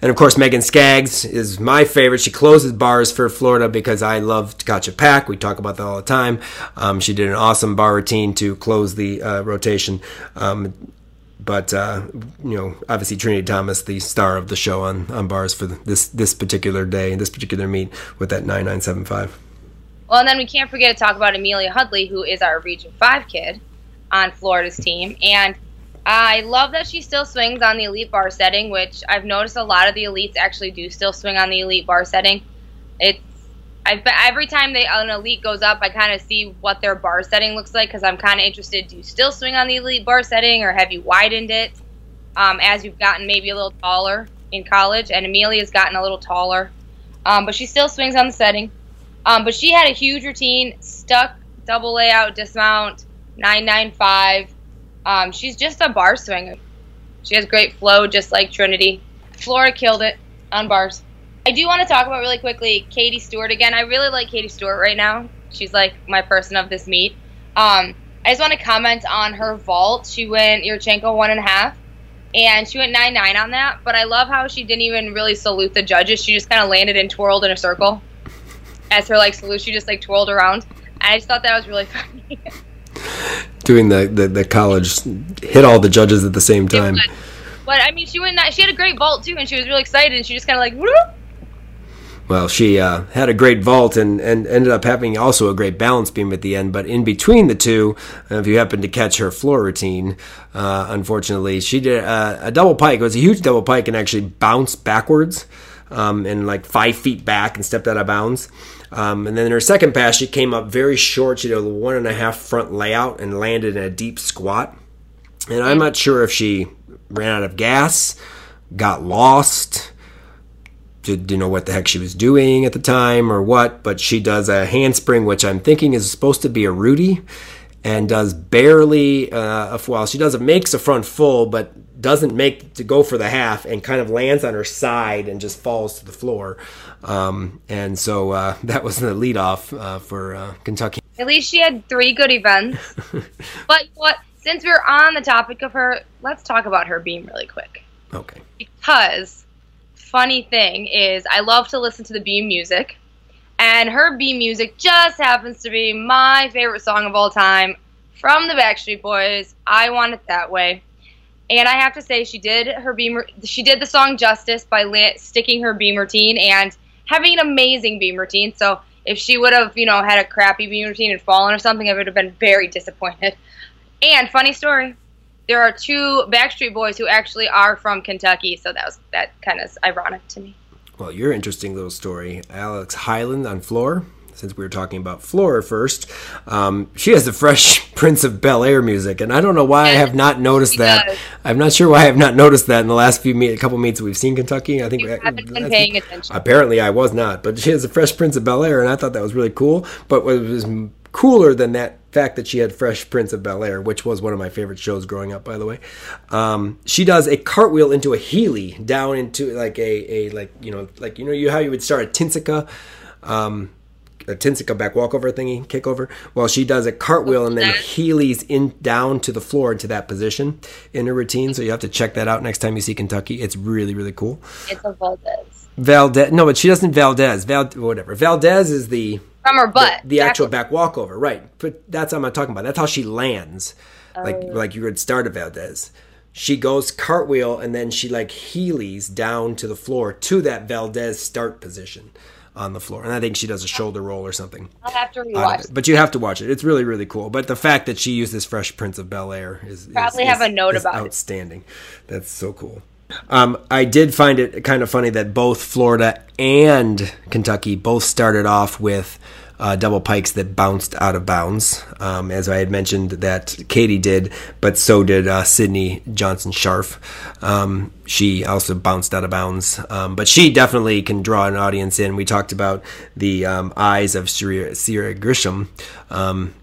And of course, Megan Skaggs is my favorite. She closes bars for Florida because I love Tkachev Pack. We talk about that all the time. Um, she did an awesome bar routine to close the uh, rotation. Um, but uh, you know, obviously Trinity Thomas, the star of the show on, on bars for this this particular day, and this particular meet with that nine nine seven five. Well, and then we can't forget to talk about Amelia Hundley, who is our Region Five kid on Florida's team, and I love that she still swings on the elite bar setting, which I've noticed a lot of the elites actually do still swing on the elite bar setting. It's I every time they an elite goes up, I kind of see what their bar setting looks like because I'm kind of interested. Do you still swing on the elite bar setting, or have you widened it um, as you've gotten maybe a little taller in college? And Amelia's gotten a little taller, um, but she still swings on the setting. Um, but she had a huge routine, stuck double layout dismount, nine nine five. Um, she's just a bar swinger. She has great flow, just like Trinity. Flora killed it on bars. I do want to talk about really quickly Katie Stewart again. I really like Katie Stewart right now. She's like my person of this meet. Um, I just want to comment on her vault. She went Yurchenko one and a half, and she went nine nine on that. But I love how she didn't even really salute the judges. She just kind of landed and twirled in a circle as her like salute. She just like twirled around. I just thought that was really funny. Doing the, the, the college hit all the judges at the same time. But I mean, she went. She had a great vault too, and she was really excited. And she just kind of like. Whoop, well, she uh, had a great vault and, and ended up having also a great balance beam at the end. But in between the two, uh, if you happen to catch her floor routine, uh, unfortunately, she did a, a, double pike. It was a huge double pike and actually bounced backwards um, and like five feet back and stepped out of bounds. Um, and then in her second pass, she came up very short. She did a one and a half front layout and landed in a deep squat. And I'm not sure if she ran out of gas, got lost didn't know what the heck she was doing at the time or what, but she does a handspring, which I'm thinking is supposed to be a Rudy, and does barely, uh, well, she does it makes a front full, but doesn't make to go for the half and kind of lands on her side and just falls to the floor. Um, and so uh, that was the leadoff uh, for uh, Kentucky. At least she had three good events. but what? Since we're on the topic of her, let's talk about her beam really quick. Okay. Because funny thing is I love to listen to the Beam music, and her Beam music just happens to be my favorite song of all time from the Backstreet Boys. I want it that way. And I have to say, she did her beam. She did the song justice by sticking her beam routine and having an amazing beam routine. So if she would have, you know, had a crappy beam routine and fallen or something, I would have been very disappointed. And funny story, there are two Backstreet Boys who actually are from Kentucky, so that was that kind of ironic to me. Well, your interesting little story, Alex Hyland on floor. Since we were talking about Flora first, um, she has the Fresh Prince of Bel Air music, and I don't know why I have not noticed that. Does. I'm not sure why I have not noticed that in the last few meet, a couple meets we've seen Kentucky. I think been paying attention. Apparently, I was not, but she has the Fresh Prince of Bel Air, and I thought that was really cool. But what was cooler than that fact that she had Fresh Prince of Bel Air, which was one of my favorite shows growing up, by the way. Um, she does a cartwheel into a Heeley down into like a, a like you know like you know you how you would start a Tinsica. Um, a Tinsica back walkover thingy, kickover. Well, she does a cartwheel and then Heelys in down to the floor into that position in her routine. So you have to check that out next time you see Kentucky. It's really really cool. It's a Valdez. Valdez. No, but she doesn't Valdez. Val whatever. Valdez is the from her butt. The, the actual back walkover, right? But that's what I'm talking about. That's how she lands, oh. like like you would start a Valdez. She goes cartwheel and then she like heelies down to the floor to that Valdez start position on the floor. And I think she does a shoulder roll or something. I'll have to rewatch. But you have to watch it. It's really, really cool. But the fact that she uses Fresh Prince of Bel Air is probably is, have is, a note about outstanding. It. That's so cool. Um, I did find it kind of funny that both Florida and Kentucky both started off with uh, double pikes that bounced out of bounds, um, as I had mentioned that Katie did, but so did uh, Sydney Johnson Scharf. Um, she also bounced out of bounds, um, but she definitely can draw an audience in. We talked about the um, eyes of Sierra, Grisham. Um,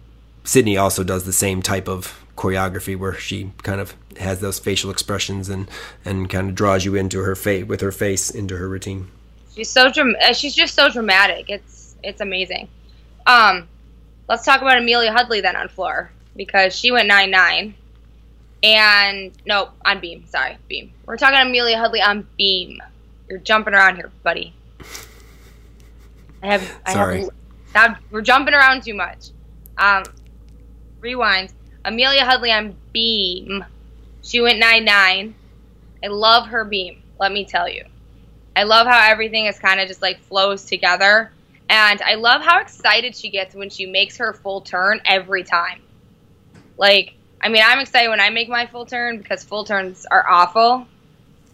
Sydney also does the same type of choreography where she kind of has those facial expressions and and kind of draws you into her face with her face into her routine. She's so dram- uh, she's just so dramatic. It's it's amazing. Um, let's talk about Amelia Hundley then on floor because she went nine nine, and nope on beam. Sorry, beam. We're talking Amelia Hundley on beam. You're jumping around here, buddy. I have. I Sorry. have. Now we're jumping around too much. Um, rewind. Amelia Hundley on beam. She went 9 9. I love her beam, let me tell you. I love how everything is kind of just like flows together. And I love how excited she gets when she makes her full turn every time. Like, I mean, I'm excited when I make my full turn because full turns are awful.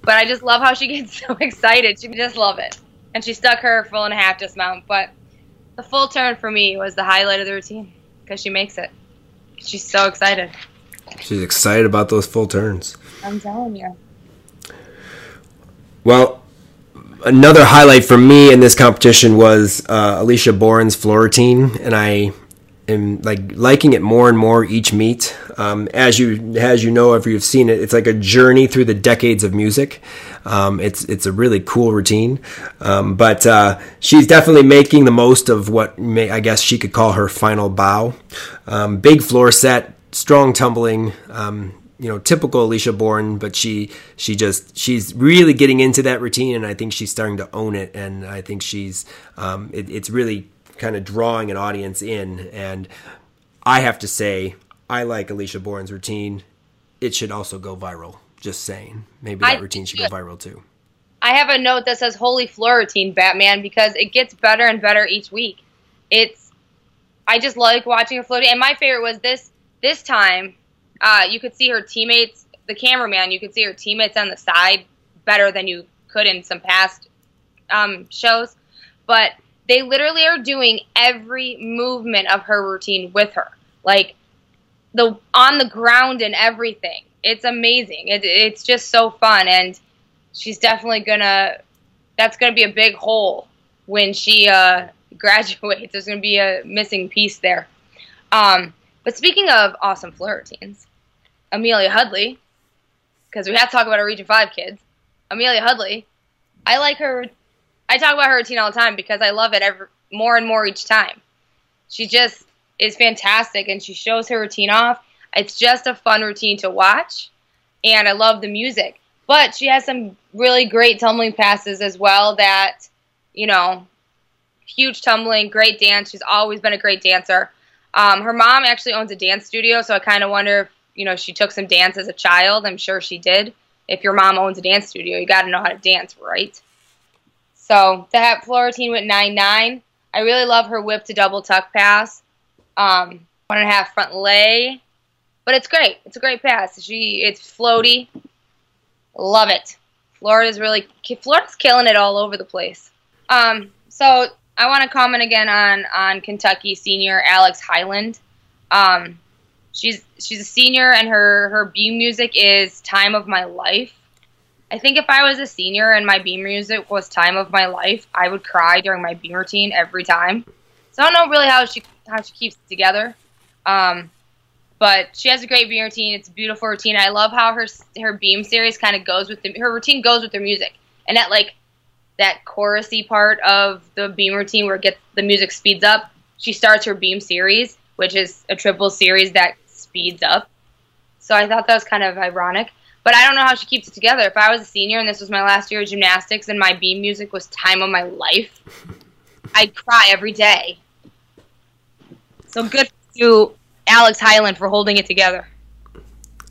But I just love how she gets so excited. She just love it. And she stuck her full and a half dismount. But the full turn for me was the highlight of the routine because she makes it. She's so excited. She's excited about those full turns. I'm telling you. Well, another highlight for me in this competition was uh, Alicia Boren's floor routine, and I am like liking it more and more each meet. Um, as you as you know, if you've seen it, it's like a journey through the decades of music. Um, it's it's a really cool routine, um, but uh, she's definitely making the most of what may, I guess she could call her final bow. Um, big floor set, strong tumbling. Um, you know, typical Alicia Boren, but she she just she's really getting into that routine, and I think she's starting to own it, and I think she's um, it, it's really kind of drawing an audience in. And I have to say, I like Alicia Boren's routine. It should also go viral. Just saying. Maybe that I- routine should go viral too. I have a note that says "Holy Floor Routine, Batman" because it gets better and better each week. It's, I just like watching her floating. And my favorite was this this time. Uh, you could see her teammates, the cameraman. You could see her teammates on the side better than you could in some past um, shows. But they literally are doing every movement of her routine with her, like the on the ground and everything. It's amazing. It, it's just so fun and she's definitely gonna that's gonna be a big hole when she uh, graduates there's gonna be a missing piece there um, but speaking of awesome floor routines amelia hundley because we have to talk about our region 5 kids. Amelia hundley. I like her i talk about her routine all the time because i love it every, more and more each time. She just is fantastic and she shows her routine off. It's just a fun routine to watch and i love the music. But she has some really great tumbling passes as well that, you know, huge tumbling, great dance. She's always been a great dancer. Um, her mom actually owns a dance studio, so I kind of wonder if, you know, she took some dance as a child. I'm sure she did. If your mom owns a dance studio, you got to know how to dance, right? So to have floor routine went 9 9. I really love her whip to double tuck pass. Um, one and a half front lay. But it's great. It's a great pass. She it's floaty. Love it. Florida's really Florida's killing it all over the place. Um, so I want to comment again on on Kentucky senior Alex Hyland. Um, she's she's a senior and her her beam music is "Time of My Life." I think if I was a senior and my beam music was "Time of My Life," I would cry during my beam routine every time. So I don't know really how she how she keeps it together. Um, but she has a great beam routine. It's a beautiful routine. I love how her her beam series kind of goes with the, her routine goes with her music, and that like that chorusy part of the beam routine where it gets the music speeds up. She starts her beam series, which is a triple series that speeds up. So I thought that was kind of ironic. But I don't know how she keeps it together. If I was a senior and this was my last year of gymnastics and my beam music was time of my life, I'd cry every day. So good for you, Alex Hyland, for holding it together.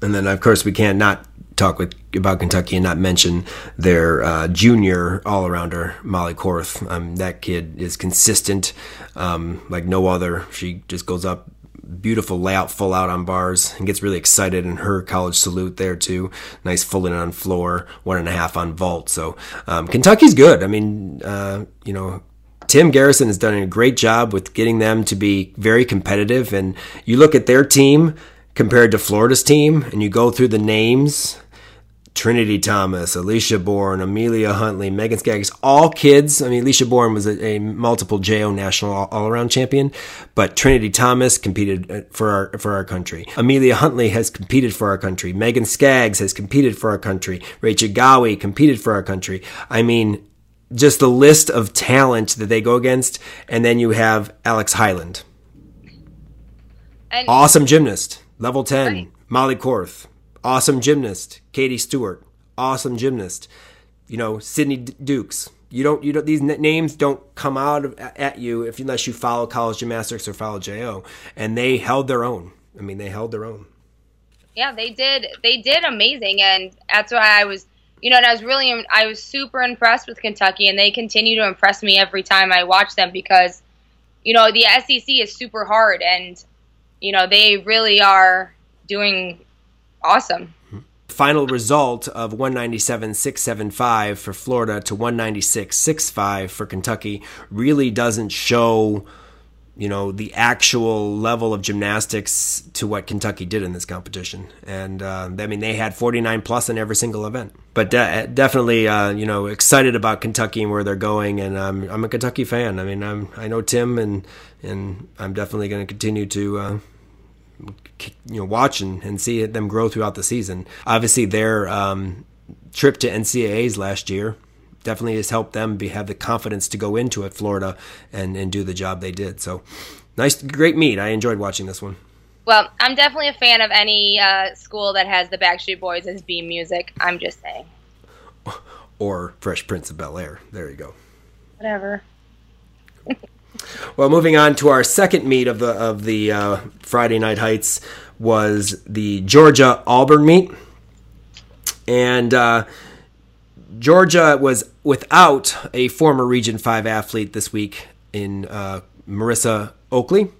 And then, of course, we can't not talk with about Kentucky and not mention their uh, junior all arounder Molly Korth. Um, that kid is consistent um, like no other. She just goes up. Beautiful layout, full out on bars, and gets really excited in her college salute there too. Nice full in on floor, one and a half on vault. So um, Kentucky's good. I mean, uh, you know, Tim Garrison has done a great job with getting them to be very competitive. And you look at their team compared to Florida's team, and you go through the names Trinity Thomas, Alicia Boren, Amelia Hundley, Megan Skaggs, all kids. I mean, Alicia Boren was a, a multiple JO national all around champion, but Trinity Thomas competed uh, for our, for our country. Amelia Hundley has competed for our country. Megan Skaggs has competed for our country. Rachel Gowey competed for our country. I mean, just the list of talent that they go against, and then you have Alex Hyland, And awesome gymnast, level ten. Right. Molly Korth, awesome gymnast. Katie Stewart, awesome gymnast. You know, Sydney Dukes. You don't, you don't. These n- names don't come out of, at you if unless you follow college gymnastics or follow JO, and they held their own. I mean, they held their own. Yeah, they did. They did amazing, and that's why I was, you know, and I was really, I was super impressed with Kentucky, and they continue to impress me every time I watch them because, you know, the SEC is super hard, and you know they really are doing awesome. Final result of 197.675 for Florida to 196.65 for Kentucky really doesn't show you know the actual level of gymnastics to what Kentucky did in this competition, and uh, I mean they had 49 plus in every single event. But de- definitely, uh, you know, excited about Kentucky and where they're going, and um, I'm a Kentucky fan. I mean, I'm I know Tim, and and I'm definitely going to continue to. Uh, you know, watch and, see them grow throughout the season. Obviously, their um, trip to NCAA's last year definitely has helped them be, have the confidence to go into it, Florida, and, and do the job they did. So nice, great meet. I enjoyed watching this one. Well, I'm definitely a fan of any uh, school that has the Backstreet Boys as beam music. I'm just saying. Or Fresh Prince of Bel Air. There you go. Whatever. well, moving on to our second meet of the of the uh, Friday Night Heights was the Georgia Auburn meet, and uh, Georgia was without a former Region 5 athlete this week in uh, Marissa Oakley.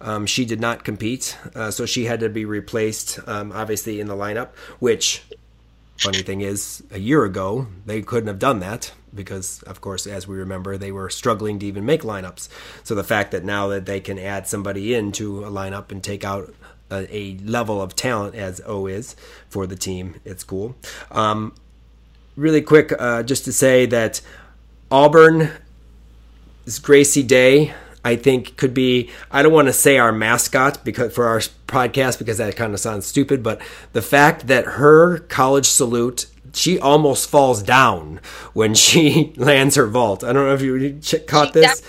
Um, she did not compete, uh, so she had to be replaced, um, obviously, in the lineup, which, funny thing is, a year ago, they couldn't have done that because, of course, as we remember, they were struggling to even make lineups. So the fact that now that they can add somebody into a lineup and take out a, a level of talent as O is for the team, it's cool. Um, really quick, uh, just to say that Auburn is Gracie Day. I think could be. I don't want to say our mascot because for our podcast because that kind of sounds stupid, but the fact that her college salute she almost falls down when she lands her vault. I don't know if you caught this.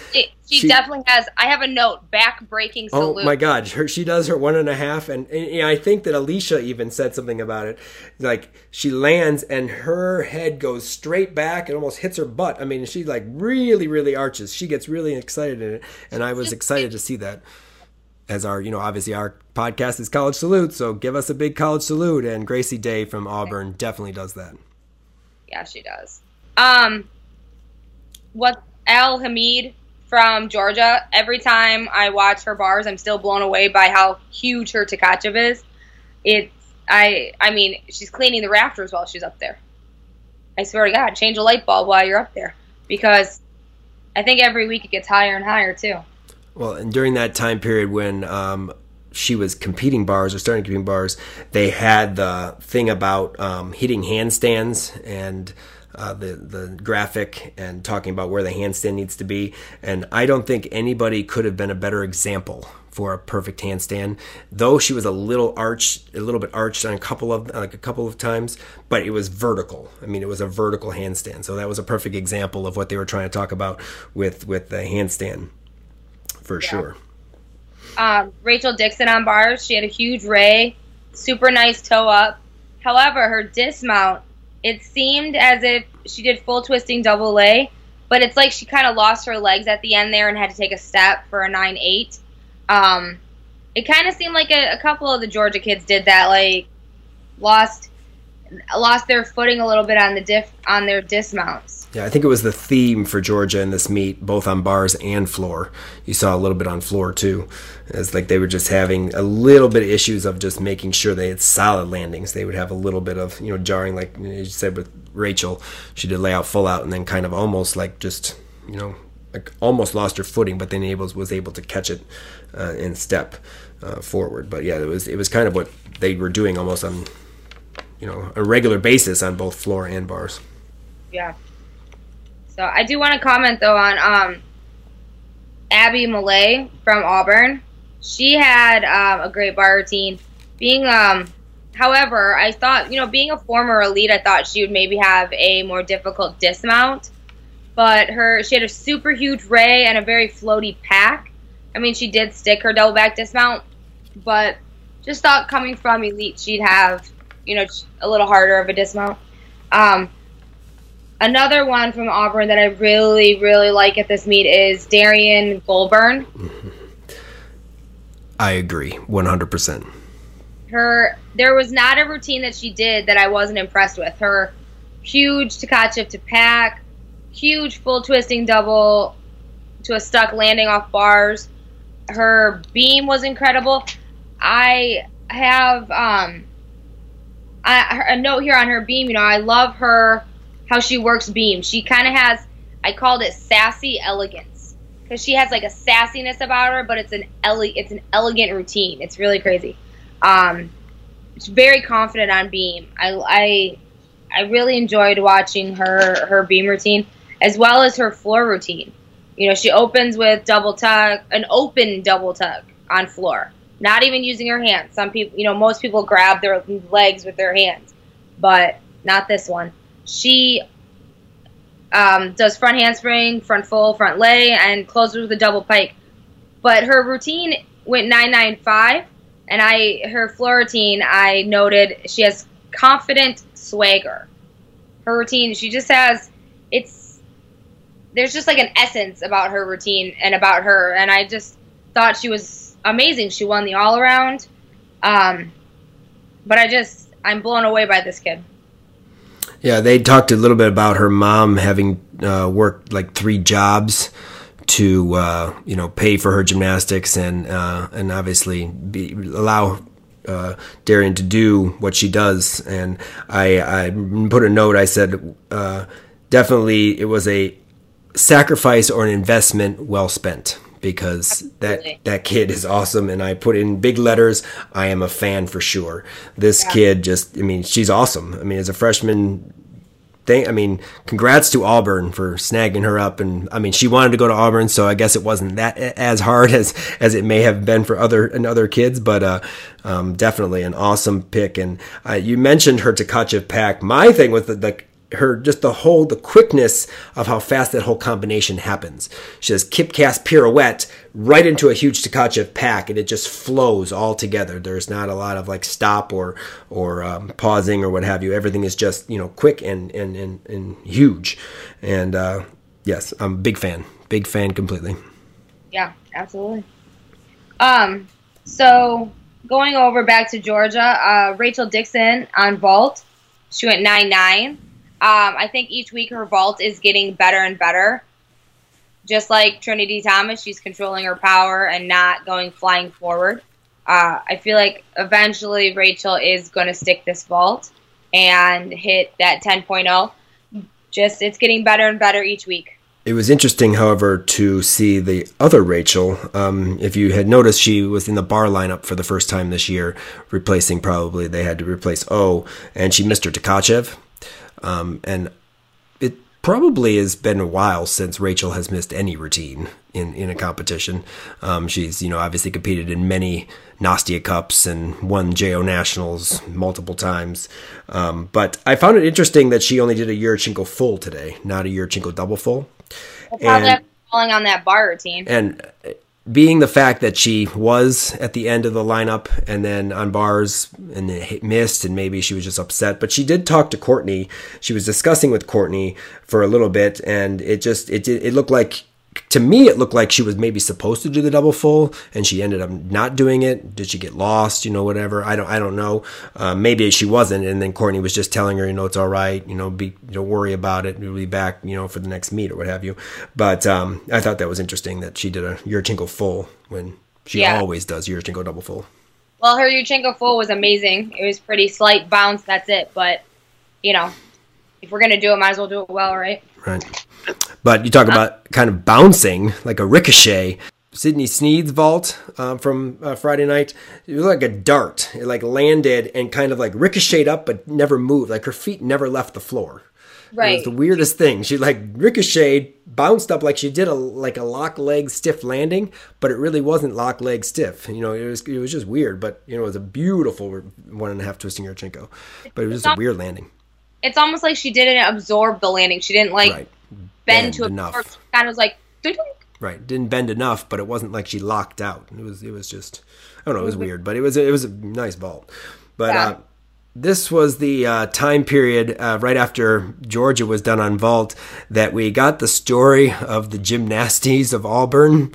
She, she, definitely has. I have a note back breaking salute. Oh my god, her, she does her one and a half, and, and know, I think that Alicia even said something about it. Like she lands and her head goes straight back and almost hits her butt. I mean, she like really, really arches. She gets really excited in it, and I was excited to see that. As our, you know, obviously our podcast is college salute, so give us a big college salute. And Gracie Day from Auburn definitely does that. Yeah, she does. Um, what Al Hamid from Georgia. Every time I watch her bars, I'm still blown away by how huge her Tkachev is. It's I I mean, she's cleaning the rafters while she's up there. I swear to God, change a light bulb while you're up there because I think every week it gets higher and higher too. Well, and during that time period when um, she was competing bars or starting competing bars, they had the thing about um, hitting handstands and uh, the the graphic and talking about where the handstand needs to be. And I don't think anybody could have been a better example for a perfect handstand. Though she was a little arched, a little bit arched on a couple of like a couple of times, but it was vertical. I mean, it was a vertical handstand. So that was a perfect example of what they were trying to talk about with with the handstand, for yeah. sure. Um, Rachel Dixon on bars. She had a huge ray, super nice toe up. However, her dismount it seemed as if she did full twisting double lay, but it's like she kind of lost her legs at the end there and had to take a step for a 9 8. Um, it kind of seemed like a, a couple of the Georgia kids did that, like lost lost their footing a little bit on the diff on their dismounts. Yeah, I think it was the theme for Georgia in this meet, both on bars and floor. You saw a little bit on floor too. It's like they were just having a little bit of issues of just making sure they had solid landings. They would have a little bit of, you know, jarring, like you said with Rachel. She did lay out full out and then kind of almost like just, you know, like almost lost her footing, but then able, was able to catch it uh, in step uh, forward. But yeah, it was it was kind of what they were doing almost on, you know, a regular basis on both floor and bars. Yeah. So I do want to comment though on um, Abby Milliet from Auburn. She had um, a great bar routine. Being, um, however, I thought you know, being a former elite, I thought she would maybe have a more difficult dismount. But her, she had a super huge ray and a very floaty pack. I mean, she did stick her double back dismount, but just thought coming from elite, she'd have you know a little harder of a dismount. Um, Another one from Auburn that I really, really like at this meet is Derrian Gobourne. I agree, 100%. her there was not a routine that she did that I wasn't impressed with. Her huge Tkachev to pack, huge full twisting double to a stuck landing off bars. Her beam was incredible. I have um I, a note here on her beam. You know, I love her how she works beam. She kind of has I called it sassy elegance because she has like a sassiness about her, but it's an ele- it's an elegant routine. It's really crazy. Um, she's very confident on beam. I, I I really enjoyed watching her her beam routine as well as her floor routine. You know, she opens with double tuck, an open double tuck on floor, not even using her hands. Some people, you know, most people grab their legs with their hands, but not this one. She um, does front handspring, front full, front lay, and closes with a double pike. But her routine went 995, and I her floor routine I noted she has confident swagger. Her routine, she just has it's there's just like an essence about her routine and about her, and I just thought she was amazing. She won the all around, um, but I just I'm blown away by this kid. Yeah, they talked a little bit about her mom having uh, worked like three jobs to uh, you know pay for her gymnastics and uh, and obviously be, allow uh, Derrian to do what she does. And I, I put a note. I said uh, definitely it was a sacrifice or an investment well spent because Absolutely. that that kid is awesome and I put in big letters I am a fan for sure. This yeah. kid just I mean she's awesome. I mean as a freshman thing I mean congrats to Auburn for snagging her up and I mean she wanted to go to Auburn so I guess it wasn't that as hard as as it may have been for other and other kids but uh, um, definitely an awesome pick and uh, you mentioned her Tkachev pack. My thing with the, the her just the whole the quickness of how fast that whole combination happens. She does kip cast pirouette right into a huge Tkachev pack, and it just flows all together. There's not a lot of like stop or or um, pausing or what have you. Everything is just you know quick and and and, and huge. And uh, yes, I'm a big fan, big fan completely. Yeah, absolutely. Um, so going over back to Georgia, uh, Rachel Dixon on vault. She went nine nine. Um, I think each week her vault is getting better and better. Just like Trinity Thomas, she's controlling her power and not going flying forward. Uh, I feel like eventually Rachel is going to stick this vault and hit that 10.0. Just it's getting better and better each week. It was interesting, however, to see the other Rachel. Um, if you had noticed, she was in the bar lineup for the first time this year, replacing probably they had to replace O, and she missed her Tkachev. Um, and it probably has been a while since Rachel has missed any routine in, in a competition. Um, she's, you know, obviously competed in many Nastia Cups and won JO Nationals multiple times. Um, but I found it interesting that she only did a Yurchenko full today, not a Yurchenko double full. and, falling on that bar routine. And being the fact that she was at the end of the lineup and then on bars and missed and maybe she was just upset but she did talk to courtney. She was discussing with courtney for a little bit and it just it did it looked like to me it looked like she was maybe supposed to do the double full and she ended up not doing it. Did she get lost? You know whatever. I don't i don't know. Uh, maybe she wasn't and then courtney was just telling her you know it's all right. You know be don't worry about it. We'll be back you know for the next meet or what have you. But um, i thought that was interesting that she did a yurchenko full when she yeah. always does yurchenko double full. Well her yurchenko full was amazing. It was pretty slight bounce that's it. But you know if we're gonna do it might as well do it well right? Right but you talk about kind of bouncing like a ricochet. Sydney Snead's vault um, from uh, Friday night, it was like a dart. It like landed and kind of like ricocheted up, but never moved. Like her feet never left the floor. Right. It was the weirdest thing. She like ricocheted, bounced up like she did a like a lock leg stiff landing, but it really wasn't lock leg stiff. You know, it was it was just weird. But you know, it was a beautiful one and a half twisting Yurchenko. But it was just a weird landing. It's almost like she didn't absorb the landing. She didn't like right bend, to a enough. Kind of was like, right, didn't bend enough, but it wasn't like she locked out. It was, it was just, I don't know, it was weird, but it was, it was a nice vault. But yeah. uh, this was the uh, time period uh, right after Georgia was done on vault that we got the story of the gymnasties of Auburn.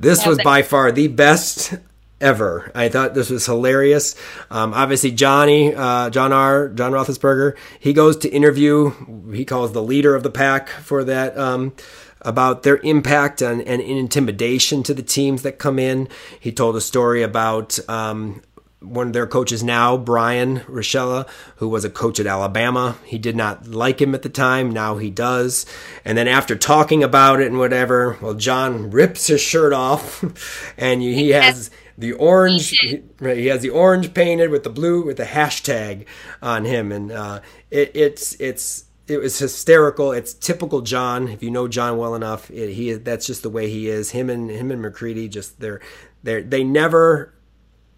This yeah, was by far the best ever. I thought this was hilarious. Um, obviously, Johnny, uh, John R. John Roethlisberger, he goes to interview. He calls the leader of the pack for that. Um, about their impact and, and intimidation to the teams that come in. He told a story about um, one of their coaches now, Brian Rochella, who was a coach at Alabama. He did not like him at the time. Now he does. And then after talking about it and whatever, well, John rips his shirt off, and he has the orange. He, he has the orange painted with the blue with the hashtag on him, and uh, it, it's it's it was hysterical. It's typical John. If you know John well enough, it, he that's just the way he is. Him and him and McCready just they're they they never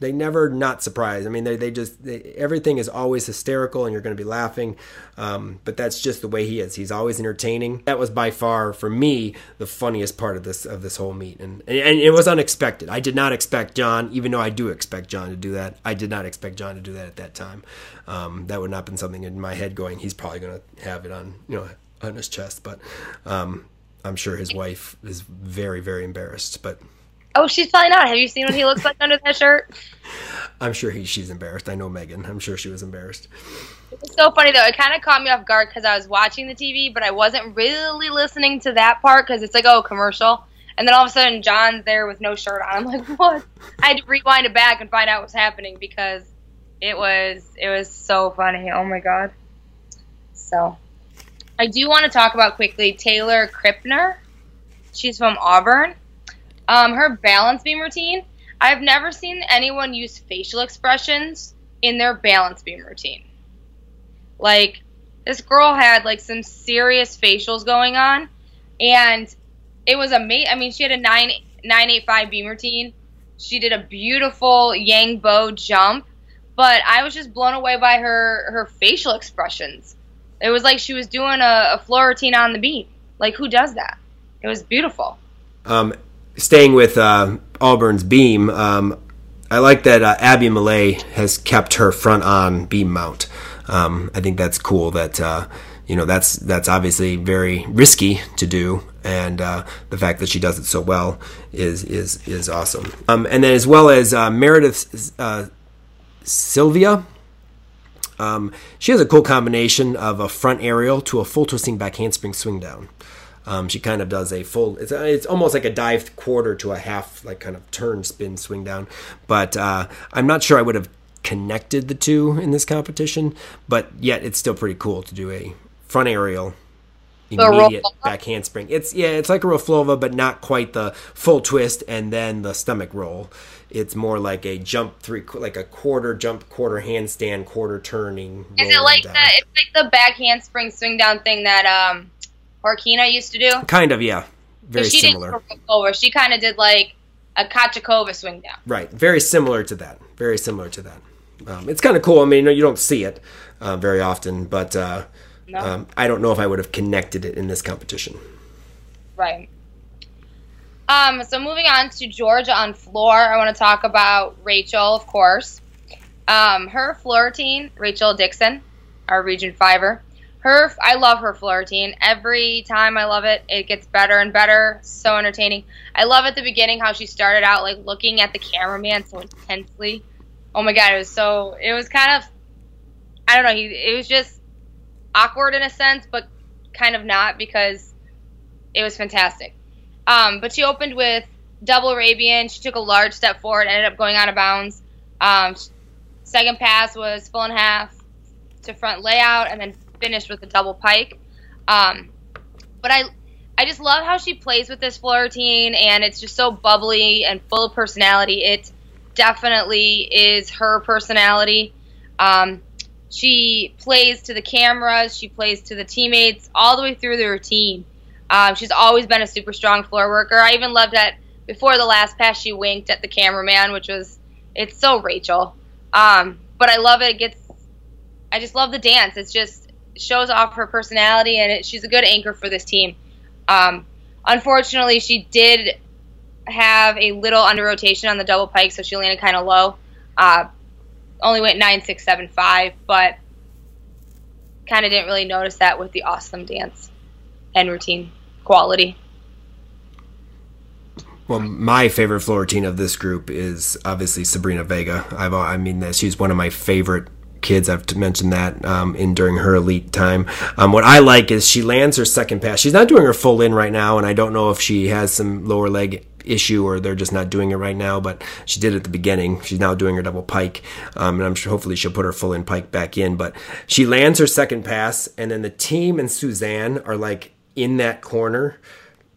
they never not surprise. I mean, they they just they, everything is always hysterical, and you're going to be laughing. Um, but that's just the way he is. He's always entertaining. That was by far for me the funniest part of this of this whole meet, and and, and it was unexpected. I did not expect John, even though I do expect John to do that. I did not expect John to do that at that time. Um, that would not have been something in my head going. He's probably going to have it on you know on his chest, but um, I'm sure his wife is very very embarrassed, but. Oh, she's probably not. Have you seen what he looks like under that shirt? I'm sure he, she's embarrassed. I know Megan. I'm sure she was embarrassed. It's so funny though. It kind of caught me off guard because I was watching the TV, but I wasn't really listening to that part because it's like, oh, commercial. And then all of a sudden, John's there with no shirt on. I'm like, what? I had to rewind it back and find out what's happening because it was it was so funny. Oh my god. So, I do want to talk about quickly Taylor Krippner. She's from Auburn. Um, her balance beam routine. I've never seen anyone use facial expressions in their balance beam routine. Like this girl had like some serious facials going on, and it was amazing. I mean, she had a nine nine eight five beam routine. She did a beautiful Yang Bo jump, but I was just blown away by her her facial expressions. It was like she was doing a, a floor routine on the beam. Like who does that? It was beautiful. Um, staying with uh, Auburn's beam, um, I like that uh, Abby Milliet has kept her front on beam mount. Um, I think that's cool. That uh, you know that's that's obviously very risky to do, and uh, the fact that she does it so well is is is awesome. Um, and then as well as uh, Meredith uh, Sylvia. Um, she has a cool combination of a front aerial to a full twisting back handspring swing down. Um, she kind of does a full. It's it's almost like a dive quarter to a half, like kind of turn spin swing down. But uh, I'm not sure I would have connected the two in this competition. But yet, it's still pretty cool to do a front aerial immediate back handspring. It's yeah, it's like a Raflova, but not quite the full twist and then the stomach roll. It's more like a jump three, like a quarter jump, quarter handstand, quarter turning. Is it like down. the? It's like the back handspring swing down thing that um, Horkina used to do. Kind of, yeah. Very she similar. Did over. She kind of did like a Kachakova swing down. Right. Very similar to that. Very similar to that. Um, it's kind of cool. I mean, you don't see it uh, very often, but uh, no. um, I don't know if I would have connected it in this competition. Right. Um, so moving on to Georgia on floor, I want to talk about Rachel, of course. Um, her floor routine, Rachel Dickson, our Region Fiver. Her, I love her floor routine. Every time I love it, it gets better and better. So entertaining. I love at the beginning how she started out like looking at the cameraman so intensely. Oh my god, it was so. It was kind of, I don't know. He, it was just awkward in a sense, but kind of not because it was fantastic. Um, but she opened with double Arabian. She took a large step forward, ended up going out of bounds. Um, second pass was full and half to front layout, and then finished with a double pike. Um, but I, I just love how she plays with this floor routine, and it's just so bubbly and full of personality. It definitely is her personality. Um, she plays to the cameras, she plays to the teammates, all the way through the routine. Um, she's always been a super strong floor worker. I even loved that before the last pass, she winked at the cameraman, which was it's so Rachel. Um, but I love it. it. Gets I just love the dance. It's just shows off her personality, and it, she's a good anchor for this team. Um, unfortunately, she did have a little under rotation on the double pike, so she landed kind of low. Uh, only went nine six seven five, but kind of didn't really notice that with the awesome dance and routine quality. Well, my favorite floor routine of this group is obviously Sabrina Vega. I've, I mean, she's one of my favorite kids. I've mentioned that um, in during her elite time. Um, what I like is she lands her second pass. She's not doing her full in right now, and I don't know if she has some lower leg issue or they're just not doing it right now. But she did at the beginning. She's now doing her double pike, um, and I'm sure hopefully she'll put her full in pike back in. But she lands her second pass, and then the team and Suzanne are like in that corner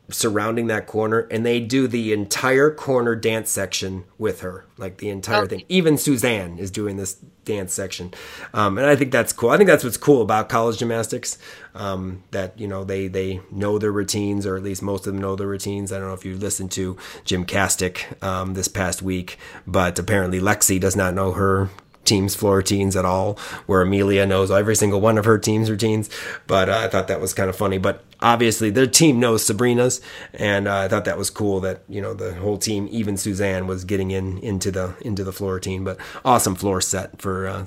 surrounding that corner and they do the entire corner dance section with her like the entire okay. thing even suzanne is doing this dance section. Um, and i think that's cool. I think that's what's cool about college gymnastics um, that you know they they know their routines or at least most of them know their routines. I don't know if you listened to GymCastic um, this past week but apparently lexi does not know her team's floor routines at all, where Amelia knows every single one of her team's routines. But uh, I thought that was kind of funny. But obviously, their team knows Sabrina's, and uh, I thought that was cool that you know the whole team, even Suzanne, was getting in into the into the floor routine. But awesome floor set for uh,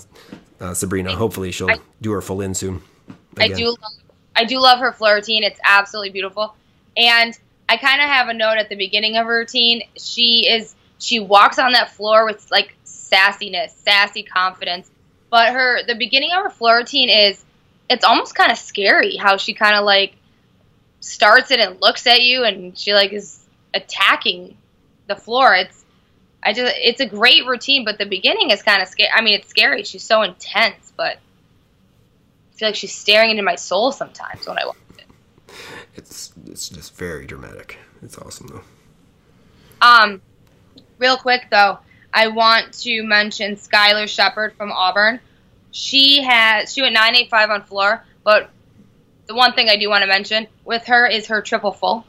uh Sabrina. Hopefully, she'll I, do her full in soon. Again. I do. Love, I do love her floor routine. It's absolutely beautiful, and I kind of have a note at the beginning of her routine. She is she walks on that floor with like sassiness, sassy confidence. But her the beginning of her floor routine is it's almost kind of scary how she kind of like starts it and looks at you and she like is attacking the floor. It's I just it's a great routine, but the beginning is kind of scary. I mean, it's scary. She's so intense, but I feel like she's staring into my soul sometimes when I watch it. It's it's just very dramatic. It's awesome though. Um, real quick though, I want to mention Skylar Shepard from Auburn. She has she went 985 on floor, but the one thing I do want to mention with her is her triple full.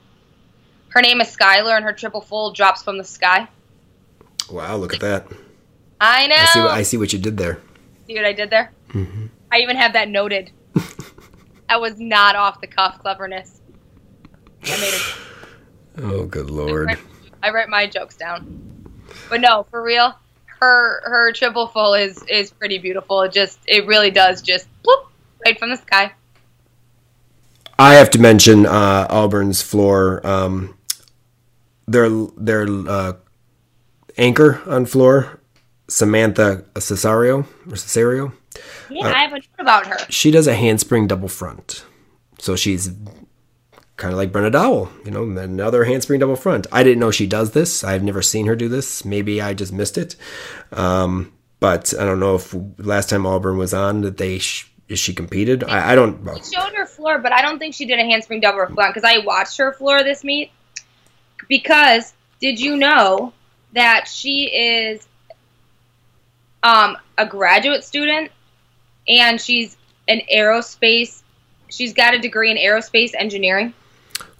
Her name is Skylar, and her triple full drops from the sky. Wow, look at that. I know. I see what, I see what you did there. See what I did there? Mm-hmm. I even have that noted. that was not off the cuff cleverness. I made it. Oh, good lord. I write, I write my jokes down. But no, for real, her her triple full is is pretty beautiful. It just it really does just bloop, right from the sky. I have to mention uh, Auburn's floor. Um, their their uh, anchor on floor, Samantha Cesario or Cesario. Yeah, uh, I have a note about her. She does a handspring double front, so she's kind of like Brenna Dowell, you know, another handspring double front. I didn't know she does this. I've never seen her do this. Maybe I just missed it. Um, but I don't know if last time Auburn was on that they sh- she competed. I, I don't. Well. She showed her floor, but I don't think she did a handspring double front because I watched her floor this meet. Because did you know that she is um, a graduate student and she's an aerospace. She's got a degree in aerospace engineering.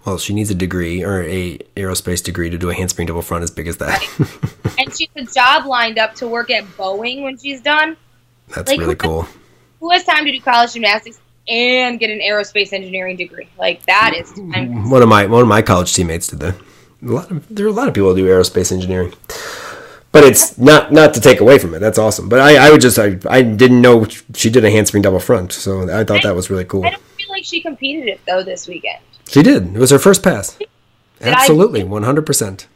Well, she needs a degree or a aerospace degree to do a handspring double front as big as that. and she's a job lined up to work at Boeing when she's done. That's like, really who cool. Has, who has time to do college gymnastics and get an aerospace engineering degree? Like that is time. One of my one of my college teammates did that. A lot of, there are a lot of people who do aerospace engineering. But it's not not to take away from it. That's awesome. But I, I would just I, I didn't know she did a handspring double front, so I thought that was really cool. I don't feel like she competed it though this weekend. She did. It was her first pass. Did Absolutely, one hundred percent.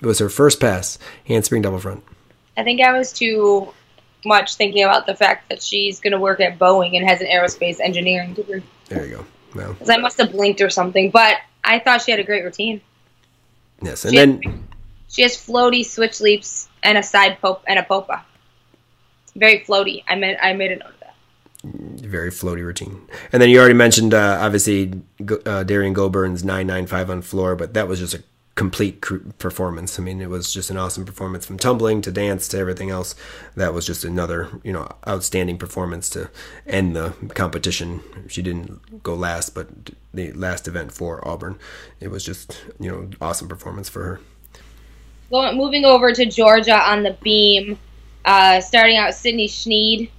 It was her first pass, handspring double front. I think I was too much thinking about the fact that she's going to work at Boeing and has an aerospace engineering degree. There you go. Well, because I must have blinked or something, but I thought she had a great routine. Yes, and she then has, she has floaty switch leaps and a side pope and a popa. Very floaty. I made I made a note very floaty routine. And then you already mentioned uh, obviously uh, Derrian Gobourne's 995 on floor, but that was just a complete performance. I mean, it was just an awesome performance from tumbling to dance to everything else. That was just another, you know, outstanding performance to end the competition. She didn't go last, but the last event for Auburn, it was just, you know, awesome performance for her. Going, moving over to Georgia on the beam, uh, starting out Sydney Snead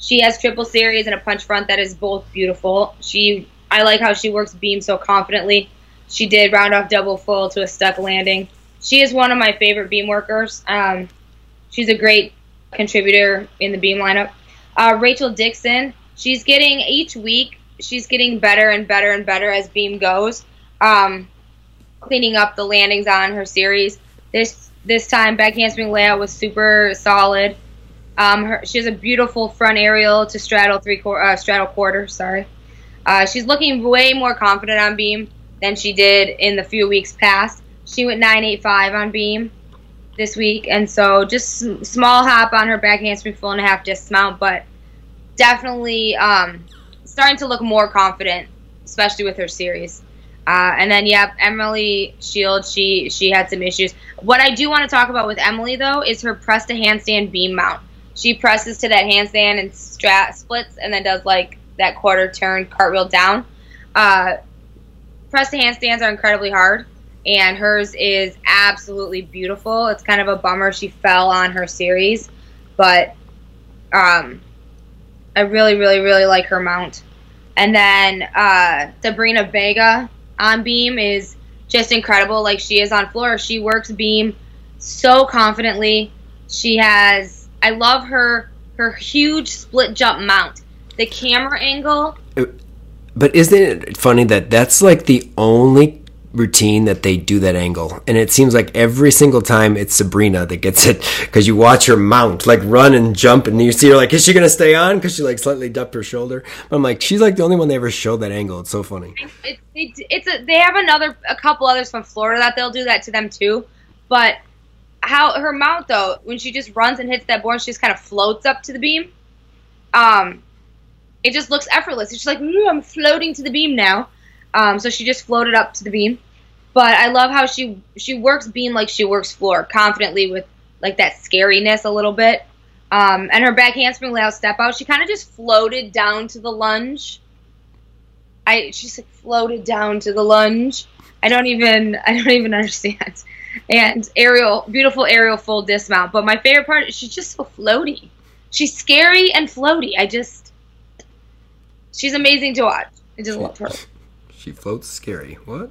she has triple series and a punch front that is both beautiful. She I like how she works beam so confidently. She did round off double full to a stuck landing. She is one of my favorite beam workers. Um, she's a great contributor in the beam lineup. Uh, Rachel Dickson, she's getting each week, she's getting better and better and better as beam goes. Um, cleaning up the landings on her series. This this time, back handspring layout was super solid. Um, her, she has a beautiful front aerial to straddle three uh, straddle quarter. Sorry, uh, she's looking way more confident on beam than she did in the few weeks past. She went 985 on beam this week, and so just small hop on her back handspring full and a half dismount, but definitely um, starting to look more confident, especially with her series. Uh, and then, yeah, Emily Shields, she she had some issues. What I do want to talk about with Emily though is her press to handstand beam mount. She presses to that handstand and strat splits, and then does like that quarter turn cartwheel down. Uh, press to handstands are incredibly hard, and hers is absolutely beautiful. It's kind of a bummer she fell on her series, but um, I really, really, really like her mount. And then uh, Sabrina Vega on beam is just incredible. Like she is on floor, she works beam so confidently. She has. I love her her huge split jump mount. The camera angle. Uh, but isn't it funny that that's like the only routine that they do that angle? And it seems like every single time it's sabrina that gets it because you watch her mount like run and jump and you see her like is she gonna stay on? Because she like slightly ducked her shoulder. But i'm like she's like the only one they ever showed that angle. It's so funny. It, it, it's a, they have another a couple others from florida that they'll do that to them too. But how her mount though when she just runs and hits that board she just kind of floats up to the beam um it just looks effortless it's just like i'm floating to the beam now um, so she just floated up to the beam. But I love how she she works beam like she works floor, confidently with like that scariness a little bit. Um, and her back handspring layout step out, she kind of just floated down to the lunge. I she just floated down to the lunge. I don't even I don't even understand. And aerial, beautiful aerial full dismount. But my favorite part is she's just so floaty. She's scary and floaty. I just she's amazing to watch. I just love her. She floats scary. What?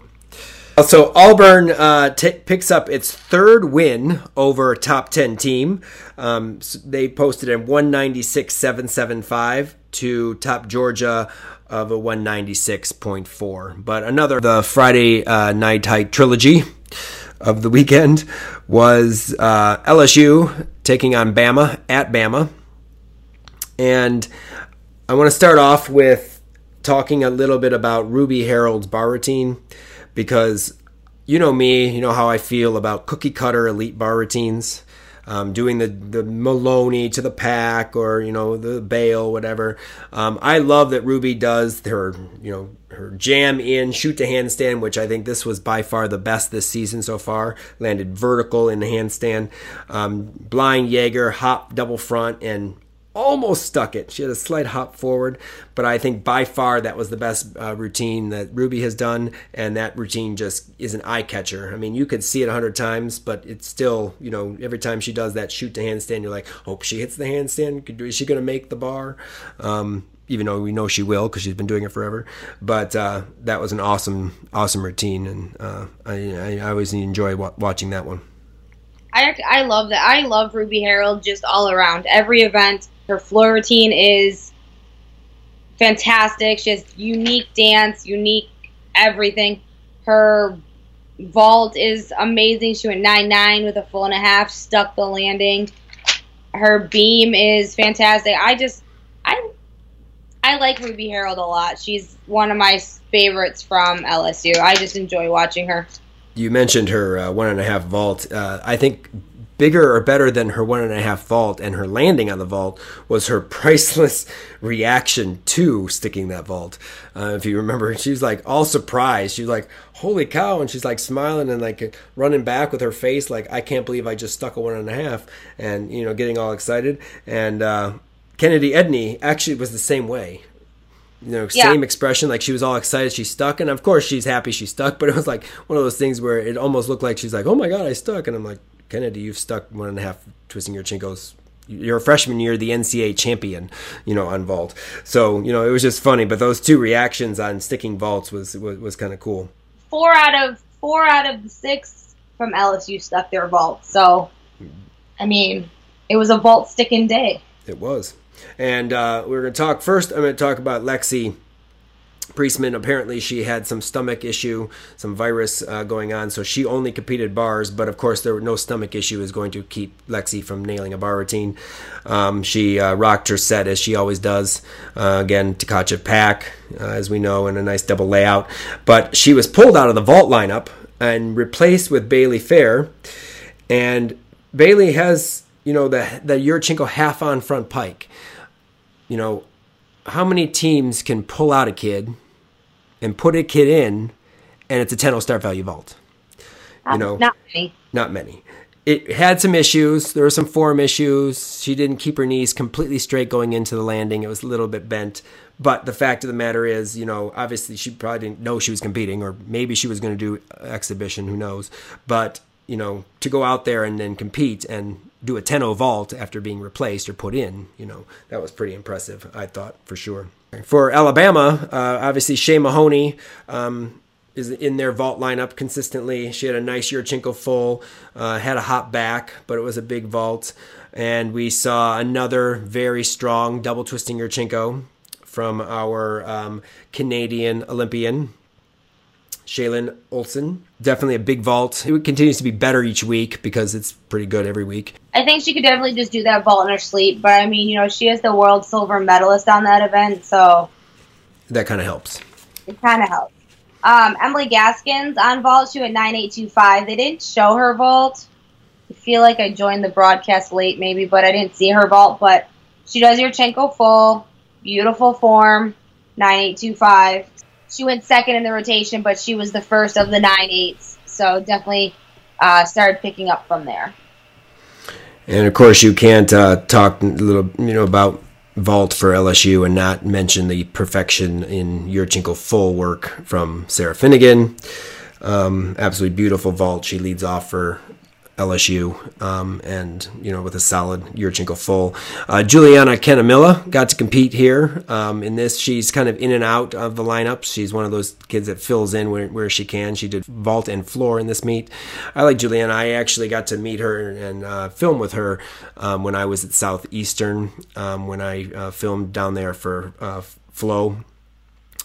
So Auburn uh, t- picks up its third win over a top 10 team. Um, so they posted a 196.775 to top Georgia of a 196.4. But another, the Friday uh, night hike trilogy of the weekend was uh, LSU taking on Bama at Bama. And I want to start off with talking a little bit about Ruby Harrold's bar routine because you know me, you know how I feel about cookie cutter elite bar routines. Um, doing the the Maloney to the pack or you know the bail whatever. Um, I love that Ruby does her you know her jam in shoot to handstand, which I think this was by far the best this season so far. Landed vertical in the handstand, um, blind Jaeger hop double front and almost stuck it. She had a slight hop forward, but I think by far that was the best uh, routine that Ruby has done, and that routine just is an eye catcher. I mean, you could see it a hundred times, but it's still, you know, every time she does that shoot to handstand, you're like, hope she hits the handstand. Is she going to make the bar? Um, even though we know she will because she's been doing it forever. But uh, that was an awesome, awesome routine, and uh, I, I always enjoy wa- watching that one. I I love that. I love Ruby Harrold just all around. Every event, her floor routine is fantastic. She has unique dance, unique everything. Her vault is amazing. She went nine nine with a full and a half, stuck the landing. Her beam is fantastic. I just I I like Ruby Harrold a lot. She's one of my favorites from LSU. I just enjoy watching her you mentioned her uh, one and a half vault. Uh, I think bigger or better than her one and a half vault and her landing on the vault was her priceless reaction to sticking that vault. Uh, if you remember, she was like all surprised. She was like, "Holy cow!" and she's like smiling and like running back with her face like, "I can't believe I just stuck a one and a half," and you know, getting all excited. And uh, Kennedy Edney actually was the same way you know, yeah. same expression. Like she was all excited, she stuck, and of course she's happy she stuck. But it was like one of those things where it almost looked like she's like, "Oh my god, I stuck," and I'm like, Kennedy, you've stuck one and a half twisting Yurchenkos. You're a freshman year, the NCAA champion, you know, on vault. So you know, it was just funny. But those two reactions on sticking vaults was was, was kind of cool. Four out of four out of the six from LSU stuck their vault. So, I mean, it was a vault sticking day. It was. And uh, we're going to talk first. I'm going to talk about Lexi Priessman, apparently she had some stomach issue, some virus uh, going on, so she only competed bars. But of course, there were no stomach issue is going to keep Lexi from nailing a bar routine. Um, she uh, rocked her set as she always does. Uh, again, Tkachev pack, uh, as we know, in a nice double layout. But she was pulled out of the vault lineup and replaced with Bailey Fair. And Bailey has, you know, the the Yurchenko half on front pike. You know, how many teams can pull out a kid and put a kid in, and it's a 10 start value vault? You um, know, not many. Not many. It had some issues. There were some form issues. She didn't keep her knees completely straight going into the landing. It was a little bit bent. But the fact of the matter is, you know, obviously she probably didn't know she was competing, or maybe she was going to do exhibition. Who knows? But you know, to go out there and then compete and do a 10 vault after being replaced or put in, you know, that was pretty impressive, I thought, for sure. For Alabama, uh, obviously Shay Mahoney um, is in their vault lineup consistently. She had a nice Yurchenko full, uh, had a hop back, but it was a big vault. And we saw another very strong double twisting Yurchenko from our um, Canadian Olympian, Shallon Olsen. Definitely a big vault. It continues to be better each week because it's pretty good every week. I think she could definitely just do that vault in her sleep. But I mean, you know, she is the world silver medalist on that event, so that kind of helps. It kind of helps. Um, Emily Gaskins on vault, she went nine eight two five. They didn't show her vault. I feel like I joined the broadcast late, maybe, but I didn't see her vault. But she does Yurchenko full, beautiful form, nine eight two five she went second in the rotation, but she was the first of the nine eights. So definitely uh, started picking up from there. And of course, you can't uh, talk a little, you know, about vault for LSU and not mention the perfection in Yurchenko full work from Sarah Finnegan. Um, absolutely beautiful vault. She leads off for LSU, um, and you know with a solid Yurchenko full. Uh, Juliana Cannamela got to compete here um, in this. She's kind of in and out of the lineup. She's one of those kids that fills in where, where she can. She did vault and floor in this meet. I like Juliana. I actually got to meet her and uh, film with her um, when I was at Southeastern um, when I uh, filmed down there for uh, Flow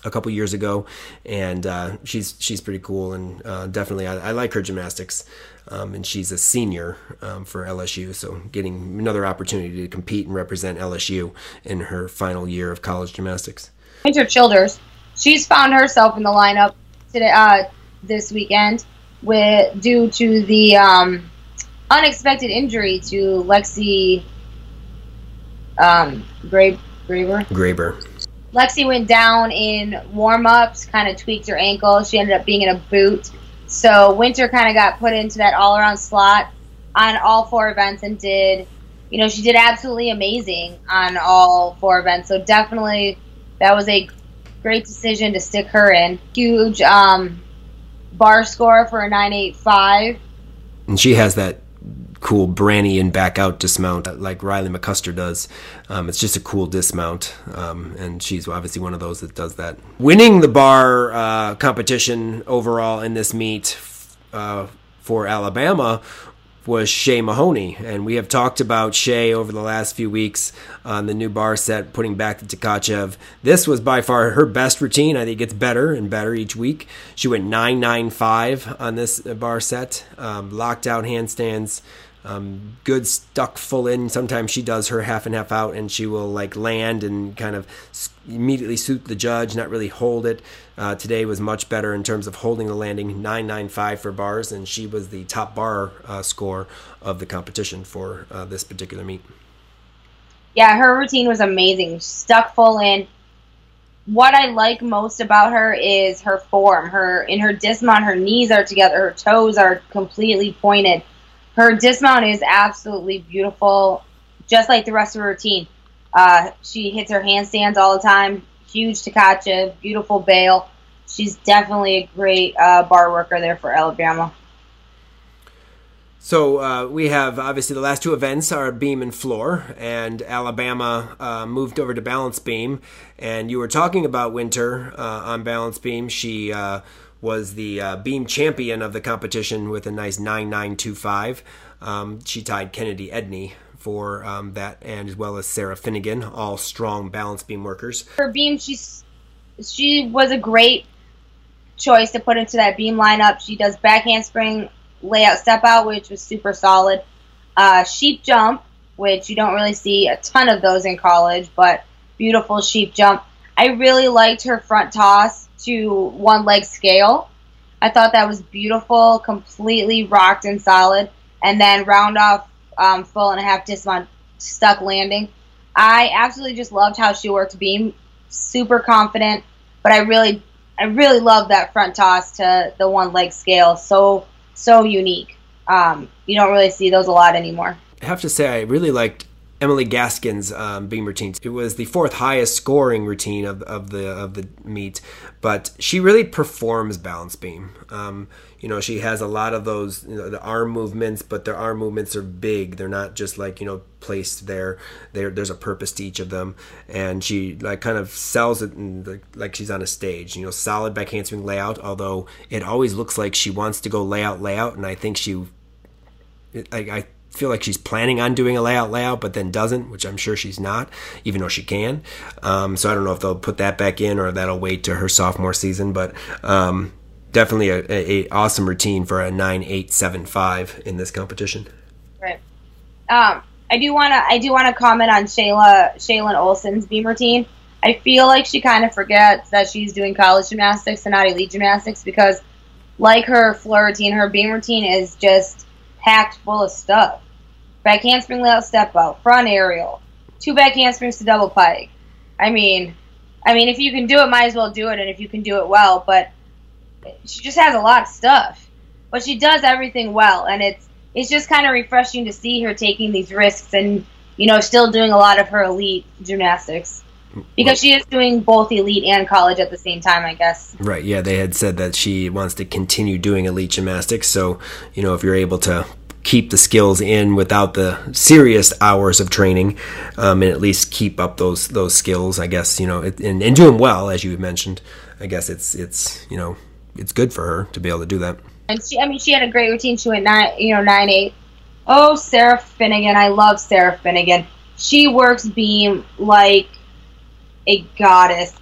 a couple years ago, and uh, she's she's pretty cool and uh, definitely I, I, like her gymnastics. Um, and she's a senior um, for LSU, so getting another opportunity to compete and represent LSU in her final year of college gymnastics. Wynter Childers, she's found herself in the lineup today uh, this weekend with due to the um, unexpected injury to Lexi um, Graber. Graber. Lexi went down in warm ups, kind of tweaked her ankle. She ended up being in a boot. So Wynter kind of got put into that all around slot on all four events and did, you know, she did absolutely amazing on all four events. So definitely that was a great decision to stick her in. Huge um, bar score for a 985. And she has that cool Branny and back out dismount like Riley McCusker does. Um, it's just a cool dismount, um, and she's obviously one of those that does that. Winning the bar uh, competition overall in this meet uh, for Alabama was Shay Mahoney, and we have talked about Shay over the last few weeks on the new bar set, putting back the Tkachev. This was by far her best routine. I think it gets better and better each week. She went 995 on this bar set, um, locked out handstands, um, good stuck full in. Sometimes she does her half and half out, and she will like land and kind of immediately suit the judge, not really hold it. Uh, today was much better in terms of holding the landing, 995 for bars, and she was the top bar uh, score of the competition for uh, this particular meet. Yeah, her routine was amazing. Stuck full in. What I like most about her is her form. Her in her dismount, her knees are together, her toes are completely pointed her dismount is absolutely beautiful, just like the rest of her routine. Uh, she hits her handstands all the time. Huge Tkachev, beautiful bail. She's definitely a great uh, bar worker there for Alabama. So uh, we have obviously the last two events are beam and floor, and Alabama uh, moved over to balance beam. And you were talking about Wynter uh, on balance beam. She uh, was the uh, beam champion of the competition with a nice 9925. Um, she tied Kennedy Edney for um, that, and as well as Sarah Finnegan, all strong balance beam workers. Her beam, she's she was a great choice to put into that beam lineup. She does back handspring layout step out, which was super solid. Uh, sheep jump, which you don't really see a ton of those in college, but beautiful sheep jump. I really liked her front toss to one leg scale. I thought that was beautiful, completely rocked and solid, and then round off um, full and a half dismount stuck landing. I absolutely just loved how she worked beam, super confident, but I really, I really love that front toss to the one leg scale. So, so unique. Um, you don't really see those a lot anymore. I have to say, I really liked Emily Gaskin's um, beam routine. It was the fourth highest scoring routine of, of the of the meet, but she really performs balance beam. Um, you know, she has a lot of those you know, the arm movements, but their arm movements are big. They're not just like you know placed there. There, there's a purpose to each of them, and she like kind of sells it the, like she's on a stage. You know, solid back handspring layout. Although it always looks like she wants to go layout layout, and I think she. I, I feel like she's planning on doing a layout layout, but then doesn't, which I'm sure she's not, even though she can. Um, so I don't know if they'll put that back in or that'll wait to her sophomore season, but um, definitely a, a, a, awesome routine for a nine eight seven five in this competition. Right. Um, I do want to I do want to comment on Shayla Shallon Olsen's beam routine. I feel like she kind of forgets that she's doing college gymnastics and not elite gymnastics because, like her floor routine, her beam routine is just packed full of stuff back handspring layout step out, front aerial, two back handsprings to double pike. I mean, I mean, if you can do it, might as well do it, and if you can do it well. But she just has a lot of stuff, but she does everything well, and it's it's just kind of refreshing to see her taking these risks and you know still doing a lot of her elite gymnastics because she is doing both elite and college at the same time, I guess. Right. Yeah, they had said that she wants to continue doing elite gymnastics. So you know, if you're able to keep the skills in without the serious hours of training, um, and at least keep up those those skills. I guess you know, it, and, and doing well as you mentioned. I guess it's it's you know it's good for her to be able to do that. And she, I mean, she had a great routine. She went nine, you know, nine eight. Oh, Sarah Finnegan, I love Sarah Finnegan. She works beam like a goddess.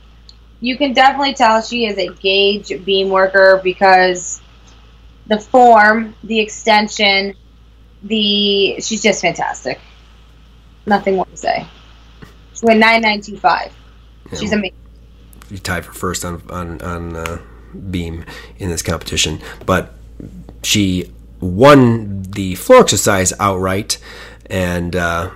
You can definitely tell she is a GAGE beam worker because the form, the extension, the she's just fantastic. Nothing more to say. She went nine nine two five. She's amazing. You tied for first on on on uh, beam in this competition, but she won the floor exercise outright, and uh,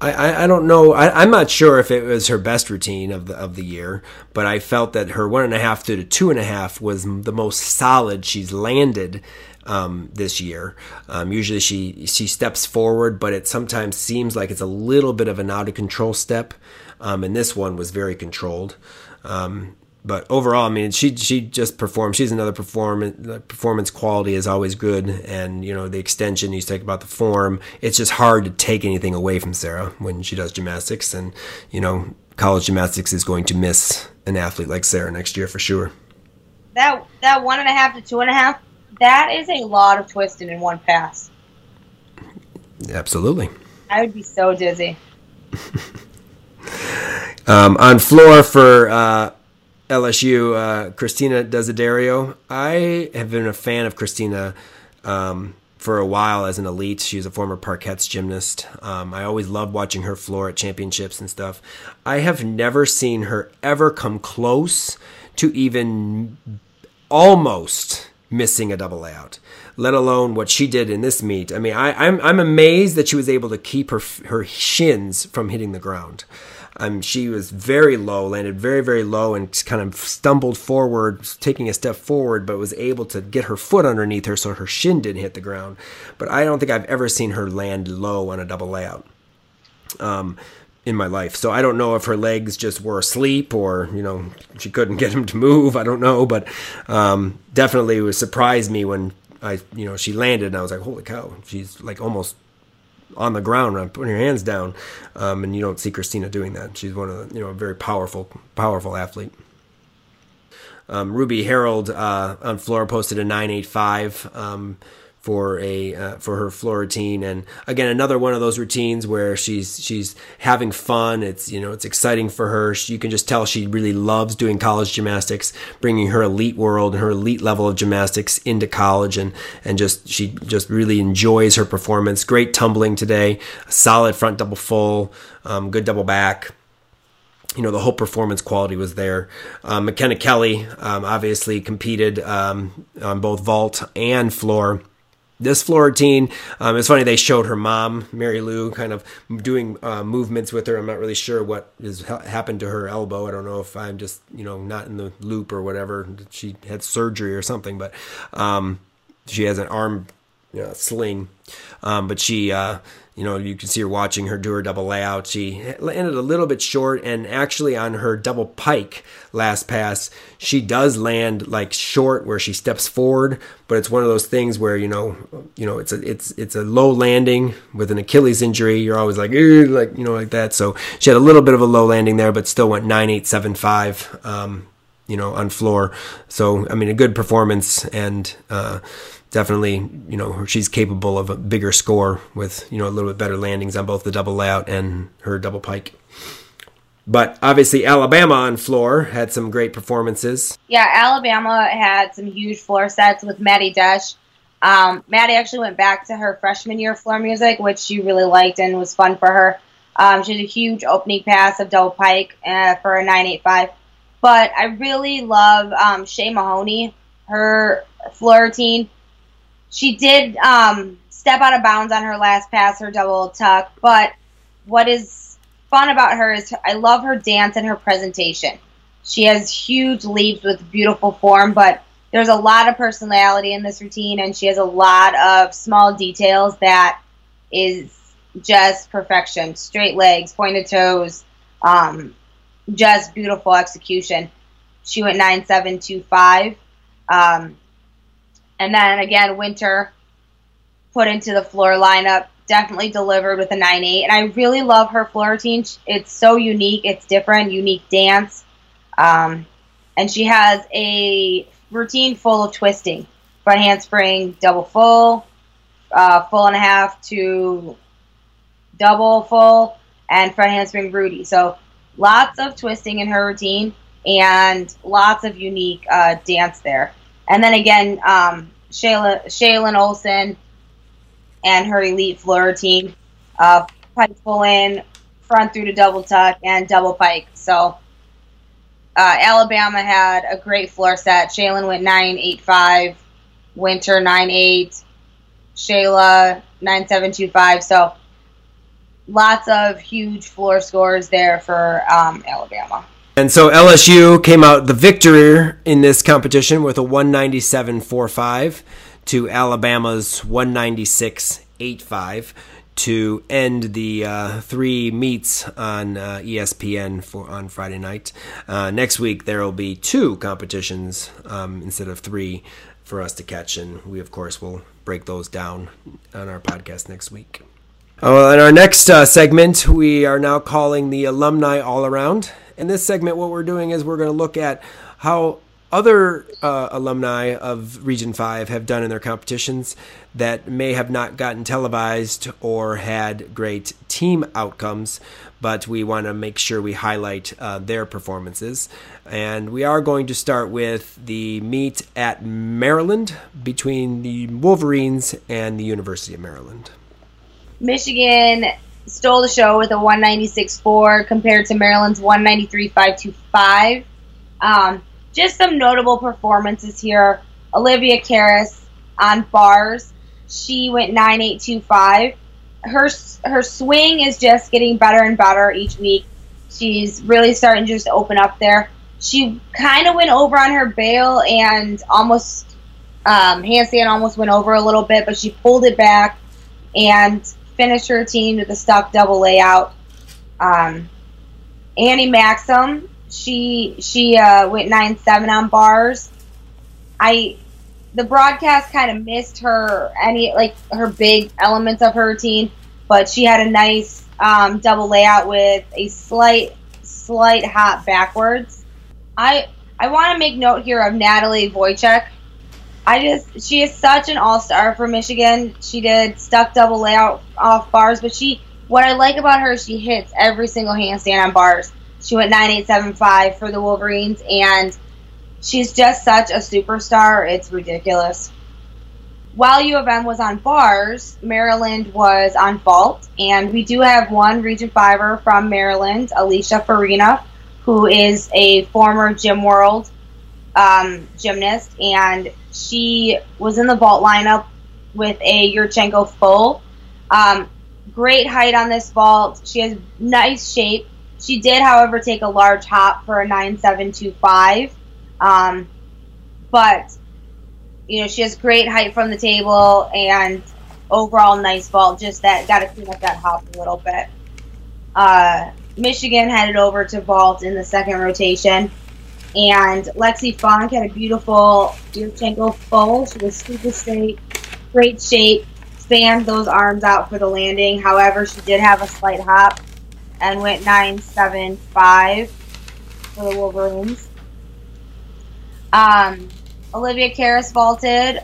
I, I don't know. I, am not sure if it was her best routine of the of the year, but I felt that her one and a half to the two and a half was the most solid she's landed um, this year. Um, usually she she steps forward, but it sometimes seems like it's a little bit of an out of control step. Um, and this one was very controlled. Um, but overall, I mean, she she just performed. She's another performance. Performance quality is always good, and you know the extension. You talk about the form. It's just hard to take anything away from Sarah when she does gymnastics, and you know college gymnastics is going to miss an athlete like Sarah next year for sure. That that one and a half to two and a half that is a lot of twisting in one pass. Absolutely. I would be so dizzy. um, on floor for uh, LSU, uh, Christina Desiderio. I have been a fan of Christina um, for a while as an elite. She's a former parkettes gymnast. Um, I always loved watching her floor at championships and stuff. I have never seen her ever come close to even almost missing a double layout, let alone what she did in this meet. I mean, I, am I'm, I'm amazed that she was able to keep her her shins from hitting the ground. Um, she was very low, landed very very low, and kind of stumbled forward, taking a step forward, but was able to get her foot underneath her so her shin didn't hit the ground. But I don't think I've ever seen her land low on a double layout. Um, in my life. So I don't know if her legs just were asleep or, you know, she couldn't get him to move. I don't know, but um, definitely it was surprised me when I, you know, she landed and I was like, holy cow, she's like almost on the ground and I'm putting her hands down. Um, and you don't see Christina doing that. She's one of the, you know, a very powerful, powerful athlete. Um, Ruby Harrold uh, on floor posted a 985. For a uh, for her floor routine and again another one of those routines where she's she's having fun. It's you know it's exciting for her. She, you can just tell she really loves doing college gymnastics bringing her elite world and her elite level of gymnastics into college. And and just she just really enjoys her performance. Great tumbling today. Solid front double full um, good double back. You know the whole performance quality was there. Um, McKenna Kelley um, obviously competed um, on both vault and floor this Florentine, um, it's funny they showed her mom, Mary Lou, kind of doing uh, movements with her. I'm not really sure what has happened to her elbow. I don't know if I'm just you know not in the loop or whatever. She had surgery or something, but um, she has an arm you know, sling. Um, but she uh, you know, you can see her watching her do her double layout. She landed a little bit short, and actually on her double pike last pass, she does land like short where she steps forward. But it's one of those things where you know, you know, it's a it's it's a low landing with an Achilles injury. You're always like, like you know, like that. So she had a little bit of a low landing there, but still went nine eight seven five. Um, you know, on floor. So I mean, a good performance and. Uh, definitely, you know, she's capable of a bigger score with, you know, a little bit better landings on both the double layout and her double pike. But obviously, Alabama on floor had some great performances. Yeah, Alabama had some huge floor sets with Maddie Desch. Um, Maddie actually went back to her freshman year floor music, which she really liked and was fun for her. Um, she had a huge opening pass of double pike uh, for a 985. But I really love um, Shay Mahoney, her floor routine she did um, step out of bounds on her last pass, her double tuck. But what is fun about her is I love her dance and her presentation. She has huge leaps with beautiful form, but there's a lot of personality in this routine, and she has a lot of small details that is just perfection. Straight legs, pointed toes, um, just beautiful execution. She went nine seven two five. Um, and then again, Wynter put into the floor lineup, definitely delivered with a 9 8. And I really love her floor routine. It's so unique, it's different, unique dance. Um, and she has a routine full of twisting front handspring, double full, uh, full and a half to double full, and front handspring Rudy. So lots of twisting in her routine and lots of unique uh, dance there. And then again, um, Shayla, Shallon Olsen and her elite floor team. Uh, pike full in, front through to double tuck, and double pike. So uh, Alabama had a great floor set. Shallon went 9 8 5, Wynter 9 8, Shayla 9 7 2 5. So lots of huge floor scores there for um, Alabama. And so LSU came out the victor in this competition with a 197.45 to Alabama's 196.85 to end the uh, three meets on uh, ESPN for on Friday night. Uh, next week there will be two competitions um, instead of three for us to catch, and we of course will break those down on our podcast next week. Oh, in our next uh, segment, we are now calling the alumni all around. In this segment, what we're doing is we're going to look at how other uh, alumni of Region 5 have done in their competitions that may have not gotten televised or had great team outcomes, but we want to make sure we highlight uh, their performances. And we are going to start with the meet at Maryland between the Wolverines and the University of Maryland. Michigan stole the show with a 196.4 compared to Maryland's 193.525. Um, just some notable performances here. Olivia Karras on bars, she went 9825. Her her swing is just getting better and better each week. She's really starting to just open up there. She kind of went over on her bail and almost um, handstand almost went over a little bit, but she pulled it back and finished her routine with a stuck double layout. Um, Annie Maxim, she she uh, went nine seven on bars. I the broadcast kind of missed her any like her big elements of her routine, but she had a nice um, double layout with a slight slight hop backwards. I I want to make note here of Natalie Wojcik. I just she is such an all star for Michigan. She did stuck double layout off bars, but she what I like about her she hits every single handstand on bars. She went nine eight seven five for the Wolverines, and she's just such a superstar. It's ridiculous. While U of M was on bars, Maryland was on vault, and we do have one Region Fiver from Maryland, Alicia Farina, who is a former Gym World um, gymnast, and she was in the vault lineup with a Yurchenko full. Um, great height on this vault. She has nice shape. She did, however, take a large hop for a 9725. Um, but, you know, she has great height from the table and overall nice vault. Just that, got to clean up that hop a little bit. Uh, Michigan headed over to vault in the second rotation. And Lexi Funk had a beautiful Yurchenko full. She was super straight, great shape, spanned those arms out for the landing. However, she did have a slight hop and went 9.75 for the Wolverines. Um, Olivia Karras vaulted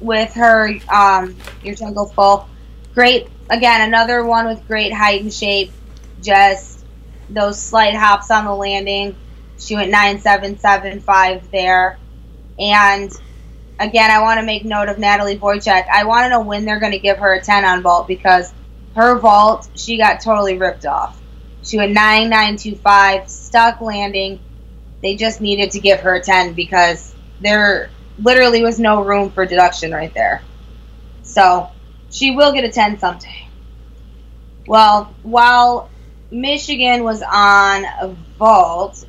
with her um, Yurchenko full. Great, again, another one with great height and shape. Just those slight hops on the landing she went 9775 there. And again, I want to make note of Natalie Wojcik. I want to know when they're going to give her a 10 on vault because her vault, she got totally ripped off. She went 9925, stuck landing. They just needed to give her a 10 because there literally was no room for deduction right there. So she will get a 10 someday. Well, while Michigan was on vault,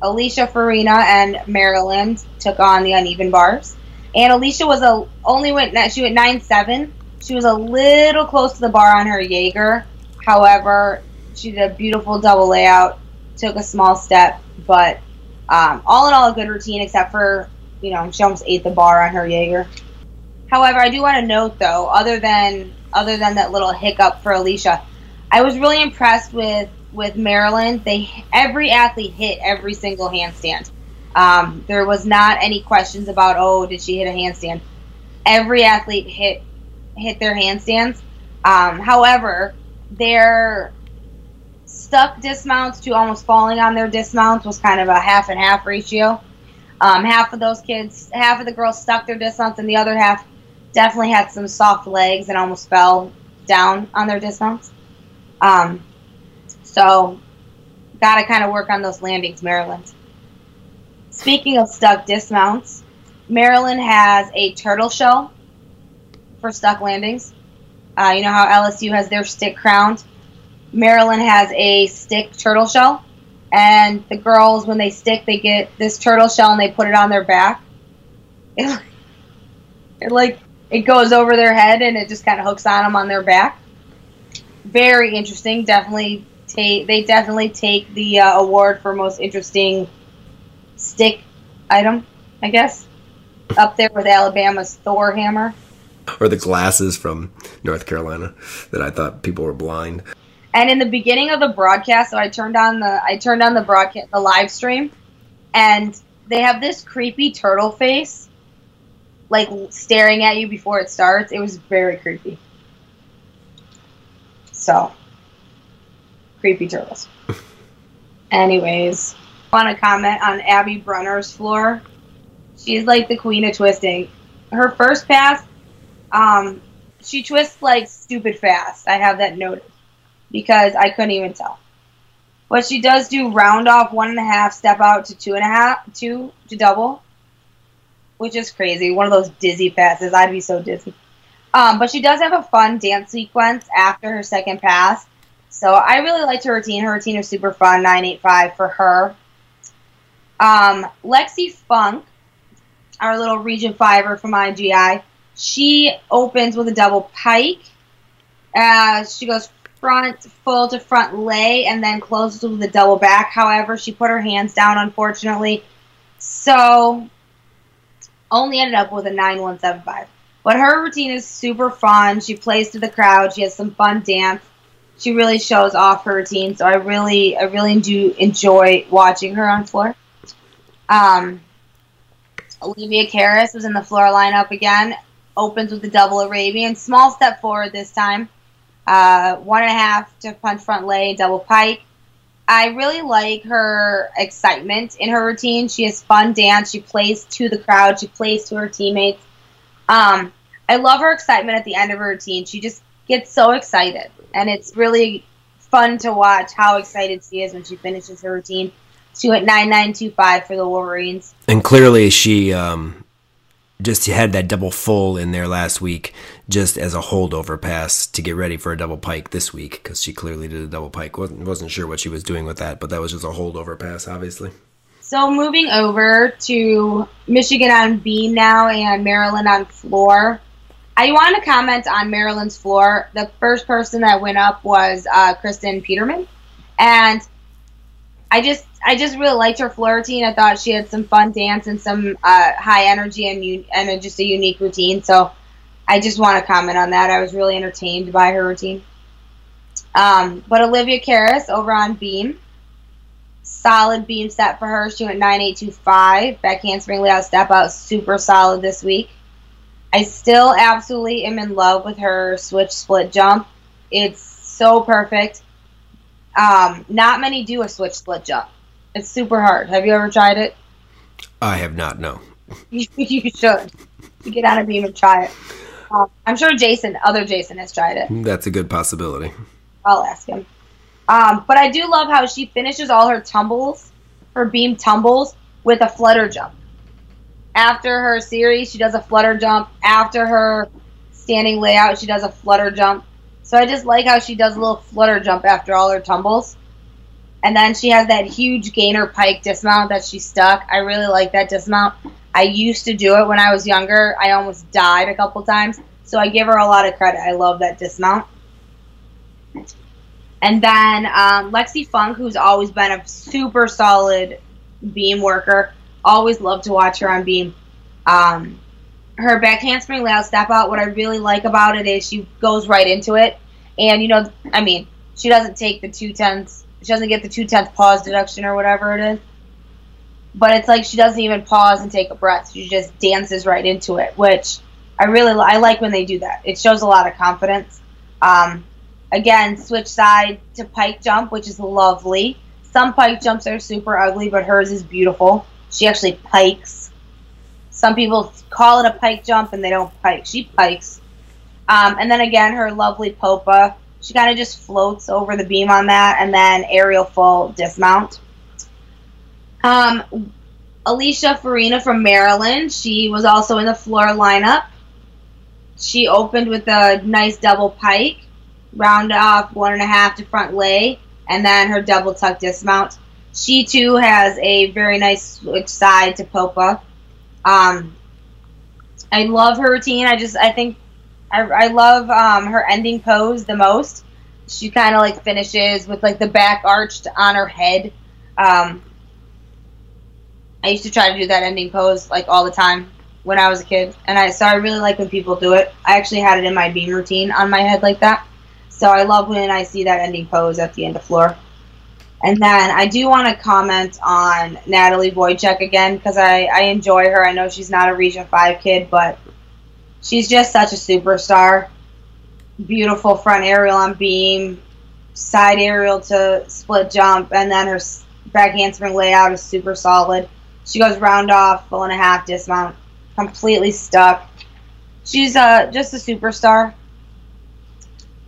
Alicia Farina and Maryland took on the uneven bars. And Alicia was a only went she went nine seven. She was a little close to the bar on her Jaeger. However, she did a beautiful double layout, took a small step, but um, all in all a good routine except for you know she almost ate the bar on her Jaeger. However, I do want to note though, other than other than that little hiccup for Alicia, I was really impressed with with Maryland, they every athlete hit every single handstand. Um, there was not any questions about oh did she hit a handstand. Every athlete hit hit their handstands. Um, however, their stuck dismounts to almost falling on their dismounts was kind of a half and half ratio. Um, half of those kids, half of the girls stuck their dismounts, and the other half definitely had some soft legs and almost fell down on their dismounts. Um, so, got to kind of work on those landings, Maryland. Speaking of stuck dismounts, Maryland has a turtle shell for stuck landings. Uh, you know how LSU has their stick crowned? Maryland has a stick turtle shell. And the girls, when they stick, they get this turtle shell and they put it on their back. It, it like it goes over their head and it just kind of hooks on them on their back. Very interesting. Definitely take they definitely take the uh, award for most interesting stick item, I guess, up there with Alabama's Thor hammer. Or the glasses from North Carolina that I thought people were blind. And in the beginning of the broadcast, so I turned on the I turned on the broadcast the live stream, and they have this creepy turtle face, like staring at you before it starts. It was very creepy. So creepy turtles. Anyways, want to comment on Abby Brenner's floor. She's like the queen of twisting. Her first pass, um, she twists like stupid fast. I have that noted because I couldn't even tell. But she does do round off one and a half, step out to two and a half, two to double, which is crazy. One of those dizzy passes. I'd be so dizzy. Um, but she does have a fun dance sequence after her second pass so I really liked her routine. Her routine was super fun. 985 for her. Um, Lexi Funk, our little Region Fiver from IGI, she opens with a double pike. Uh, she goes front full to front lay and then closes with a double back. However, she put her hands down, unfortunately. So only ended up with a 9175. But her routine is super fun. She plays to the crowd. She has some fun dance she really shows off her routine. So I really, I really do enjoy watching her on floor. Um, Olivia Karas was in the floor lineup again. Opens with the double Arabian. Small step forward this time. Uh, one and a half to punch front lay, double pike. I really like her excitement in her routine. She has fun dance. She plays to the crowd. She plays to her teammates. Um, I love her excitement at the end of her routine. She just gets so excited, and it's really fun to watch how excited she is when she finishes her routine. She went nine nine two five for the Wolverines. And clearly, she um, just had that double full in there last week, just as a holdover pass to get ready for a double pike this week, because she clearly did a double pike. wasn't wasn't sure what she was doing with that, but that was just a holdover pass, obviously. So moving over to Michigan on beam now and Maryland on floor. I want to comment on Maryland's floor. The first person that went up was uh, Kristen Peterman, and I just I just really liked her floor routine. I thought she had some fun dance and some uh, high energy and and just a unique routine. So I just want to comment on that. I was really entertained by her routine. Um, but Olivia Karas over on beam, solid beam set for her. She went nine eight two five back handspring layout step out, super solid this week. I still absolutely am in love with her switch split jump. It's so perfect. Um, not many do a switch split jump. It's super hard. Have you ever tried it? I have not. No. You, should. You get on a beam and try it. Um, I'm sure Jason, other Jason, has tried it. That's a good possibility. I'll ask him. Um, but I do love how she finishes all her tumbles, her beam tumbles, with a flutter jump. After her series, she does a flutter jump. After her standing layout, she does a flutter jump. So I just like how she does a little flutter jump after all her tumbles. And then she has that huge gainer pike dismount that she stuck. I really like that dismount. I used to do it when I was younger. I almost died a couple times. So I give her a lot of credit. I love that dismount. And then um, Lexi Funk, who's always been a super solid beam worker. Always love to watch her on beam. Um, her back handspring layout step out. What I really like about it is she goes right into it, and you know, I mean, she doesn't take the two tenths. She doesn't get the two tenths pause deduction or whatever it is. But it's like she doesn't even pause and take a breath. She just dances right into it, which I really I like when they do that. It shows a lot of confidence. Um, again, switch side to pike jump, which is lovely. Some pike jumps are super ugly, but hers is beautiful. She actually pikes. Some people call it a pike jump and they don't pike. She pikes. Um, and then again, her lovely popa. She kind of just floats over the beam on that, and then aerial full dismount. Um, Alicia Farina from Maryland. She was also in the floor lineup. She opened with a nice double pike, round off one and a half to front lay, and then her double tuck dismount. She too has a very nice side to Popa. Um, I love her routine. I just I think I, I love um, her ending pose the most. She kind of like finishes with like the back arched on her head. Um, I used to try to do that ending pose like all the time when I was a kid, and I so I really like when people do it. I actually had it in my beam routine on my head like that. So I love when I see that ending pose at the end of floor. And then I do want to comment on Natalie Wojcik again because I, I enjoy her. I know she's not a Region 5 kid, but she's just such a superstar. Beautiful front aerial on beam, side aerial to split jump, and then her back handspring layout is super solid. She goes round off, full and a half dismount, completely stuck. She's uh, just a superstar.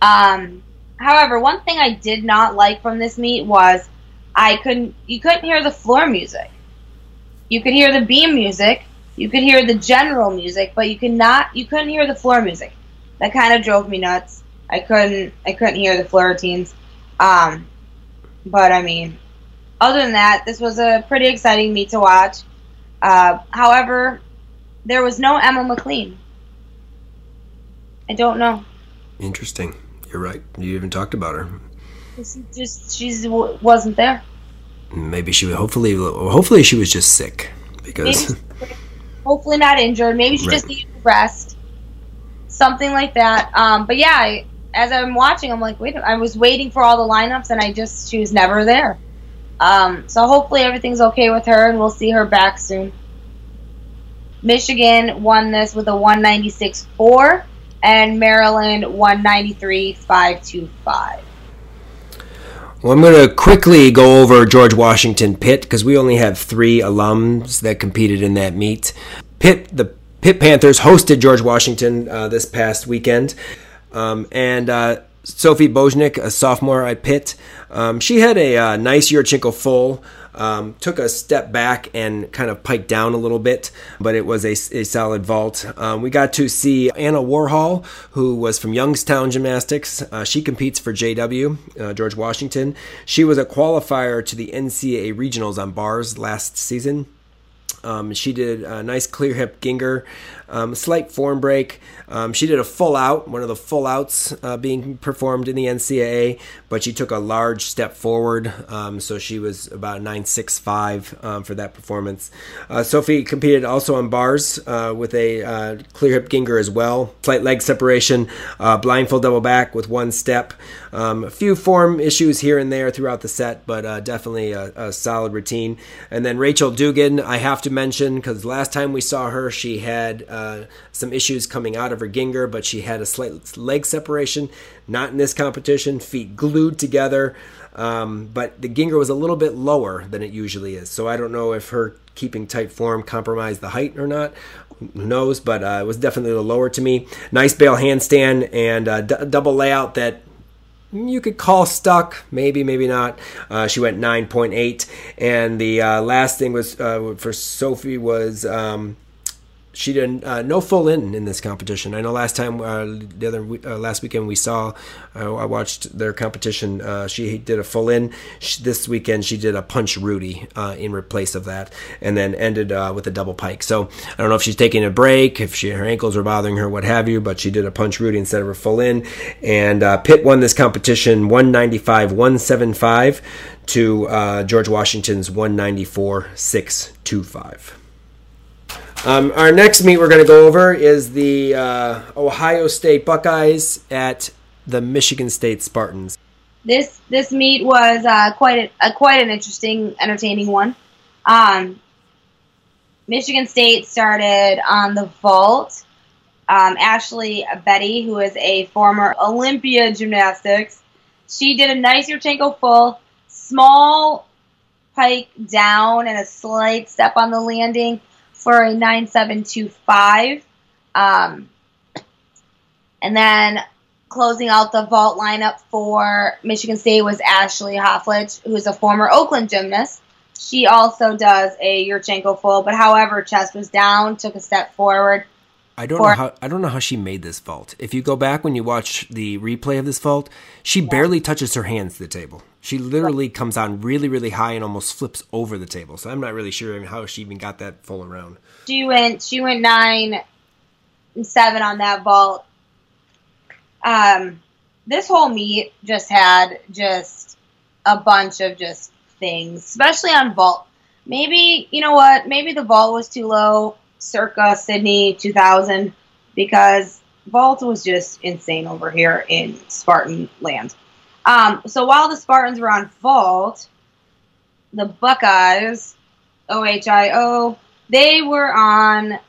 Um, However, one thing I did not like from this meet was I couldn't you couldn't hear the floor music. You could hear the beam music, you could hear the general music, but you could not you couldn't hear the floor music. That kind of drove me nuts. I couldn't I couldn't hear the floor routines. Um, but I mean, other than that, this was a pretty exciting meet to watch. Uh, however, there was no Emma McLean. I don't know. Interesting. You're right. You even talked about her. She just she wasn't there. Maybe she. Hopefully, hopefully she was just sick because. Maybe, hopefully not injured. Maybe she right. just needed rest. Something like that. Um, but yeah, I, as I'm watching, I'm like, wait. I was waiting for all the lineups, and I just she was never there. Um, so hopefully everything's okay with her, and we'll see her back soon. Michigan won this with a 196.4, and Maryland 193.525. Well, I'm going to quickly go over George Washington Pitt because we only have three alums that competed in that meet. Pitt, the Pitt Panthers hosted George Washington uh, this past weekend, um, and uh, Sophie Bojnik, a sophomore at Pitt, um, she had a uh, nice Yurchenko full. Um, took a step back and kind of piked down a little bit, but it was a, a solid vault. Um, we got to see Anna Warhol, who was from Youngstown Gymnastics. Uh, she competes for JW, uh, George Washington. She was a qualifier to the NCAA regionals on bars last season. Um, she did a nice clear hip Gienger, um, slight form break. Um, she did a full out, one of the full outs uh, being performed in the NCAA, but she took a large step forward. Um, so she was about 9.65 um, for that performance. Uh, Sophie competed also on bars uh, with a uh, clear hip Gienger as well, slight leg separation, uh, blindfold double back with one step. Um, a few form issues here and there throughout the set, but uh, definitely a, a solid routine. And then Rachel Dugan, I have to mention because last time we saw her, she had uh, some issues coming out of her Gienger, but she had a slight leg separation. Not in this competition, feet glued together. Um, but the Gienger was a little bit lower than it usually is. So I don't know if her keeping tight form compromised the height or not. Who knows? But uh, it was definitely a lower to me. Nice bail handstand and uh, d- double layout that you could call stuck, maybe, maybe not. Uh, she went 9.8. And the uh, last thing was uh, for Sophie was um, she did uh, no full in in this competition. I know last time, uh, the other uh, last weekend we saw, uh, I watched their competition. Uh, she did a full in. She, this weekend she did a punch Rudy uh, in replace of that, and then ended with a double pike. So I don't know if she's taking a break, if she her ankles are bothering her, what have you. But she did a punch Rudy instead of a full in, and Pitt won this competition 195 175 to George Washington's 194 625. Um, our next meet we're going to go over is the uh, Ohio State Buckeyes at the Michigan State Spartans. This this meet was uh, quite a, quite an interesting, entertaining one. Um, Michigan State started on the vault. Um, Ashley Betty, who is a former Olympia gymnastics, she did a nice Yurchenko full, small pike down, and a slight step on the landing for a 9725. Um, and then closing out the vault lineup for Michigan State was Ashley Hofflich, who is a former Oakland gymnast. She also does a Yurchenko full, but however, chest was down, took a step forward. I don't for- know how I don't know how she made this vault. If you go back when you watch the replay of this vault, she yeah. barely touches her hands to the table. She literally comes on really, really high and almost flips over the table. So I'm not really sure how she even got that full around. She went she went nine and seven on that vault. Um, this whole meet just had just a bunch of just things, especially on vault. Maybe you know what? Maybe the vault was too low, circa Sydney 2000, because vault was just insane over here in Spartan land. Um, so while the Spartans were on vault, the Buckeyes, OHIO, they were on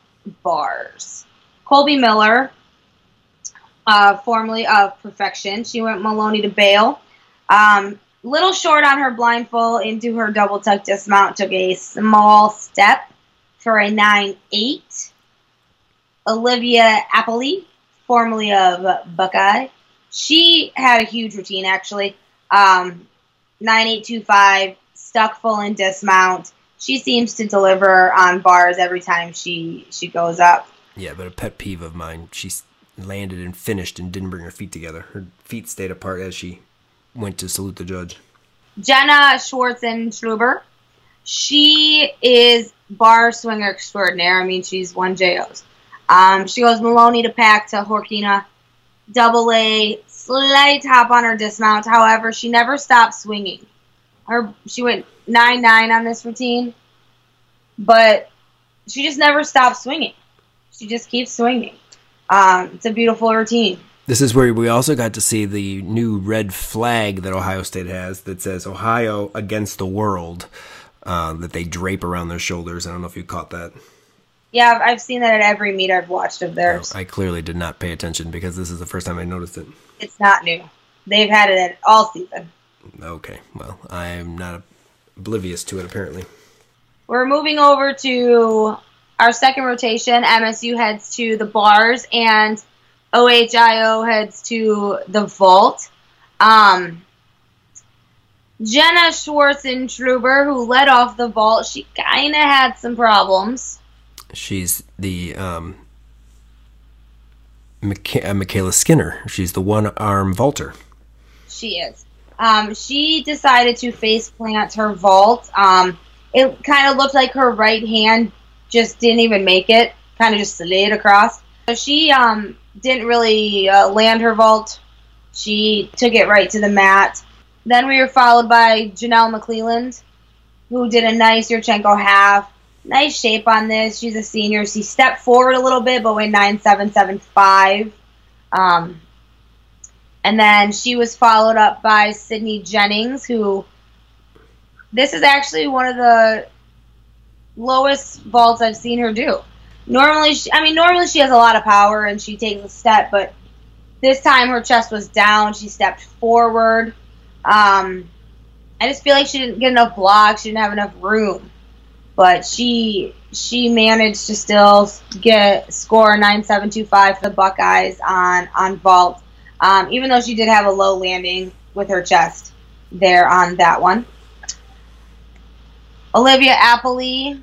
bars. Colby Miller, uh, formerly of Perfection, she went Maloney to bail. Um, little short on her blindfold into her double tuck dismount, took a small step for a 9 8. Olivia Aepli, formerly of Buckeye, she had a huge routine actually. Um, 9825, stuck full in dismount. She seems to deliver on bars every time she she goes up. Yeah, but a pet peeve of mine, she landed and finished and didn't bring her feet together. Her feet stayed apart as she went to salute the judge. Jenna Schwartzentruber. She is bar swinger extraordinaire. I mean, she's one JOs. Um, she goes Maloney to Pak to Horkina double A, slight hop on her dismount. However, she never stopped swinging. Her she went nine nine on this routine, but she just never stopped swinging. She just keeps swinging. Um, it's a beautiful routine. This is where we also got to see the new red flag that Ohio State has that says Ohio against the world uh, that they drape around their shoulders. I don't know if you caught that. Yeah, I've, seen that at every meet I've watched of theirs. I clearly did not pay attention because this is the first time I noticed it. It's not new. They've had it at all season. Okay, well, I'm not oblivious to it apparently. We're moving over to our second rotation. MSU heads to the bars, and OHIO heads to the vault. Um, Jenna Schwartzentruber, who led off the vault, she kind of had some problems. She's the um, Micha- uh, MyKayla Skinner. She's the one arm vaulter. She is. Um, she decided to face plant her vault. Um, it kind of looked like her right hand just didn't even make it, kind of just slid across. So she um, didn't really uh, land her vault. She took it right to the mat. Then we were followed by Janelle McClelland, who did a nice Yurchenko half. Nice shape on this. She's a senior. She stepped forward a little bit, but went 9775. Um, and then she was followed up by Sydney Jennings, who this is actually one of the lowest vaults I've seen her do. Normally, she, I mean, normally she has a lot of power and she takes a step, but this time her chest was down. She stepped forward. Um, I just feel like she didn't get enough blocks. She didn't have enough room, but she she managed to still get score nine seven two five for the Buckeyes on on vault. Um, even though she did have a low landing with her chest there on that one. Olivia Aepli,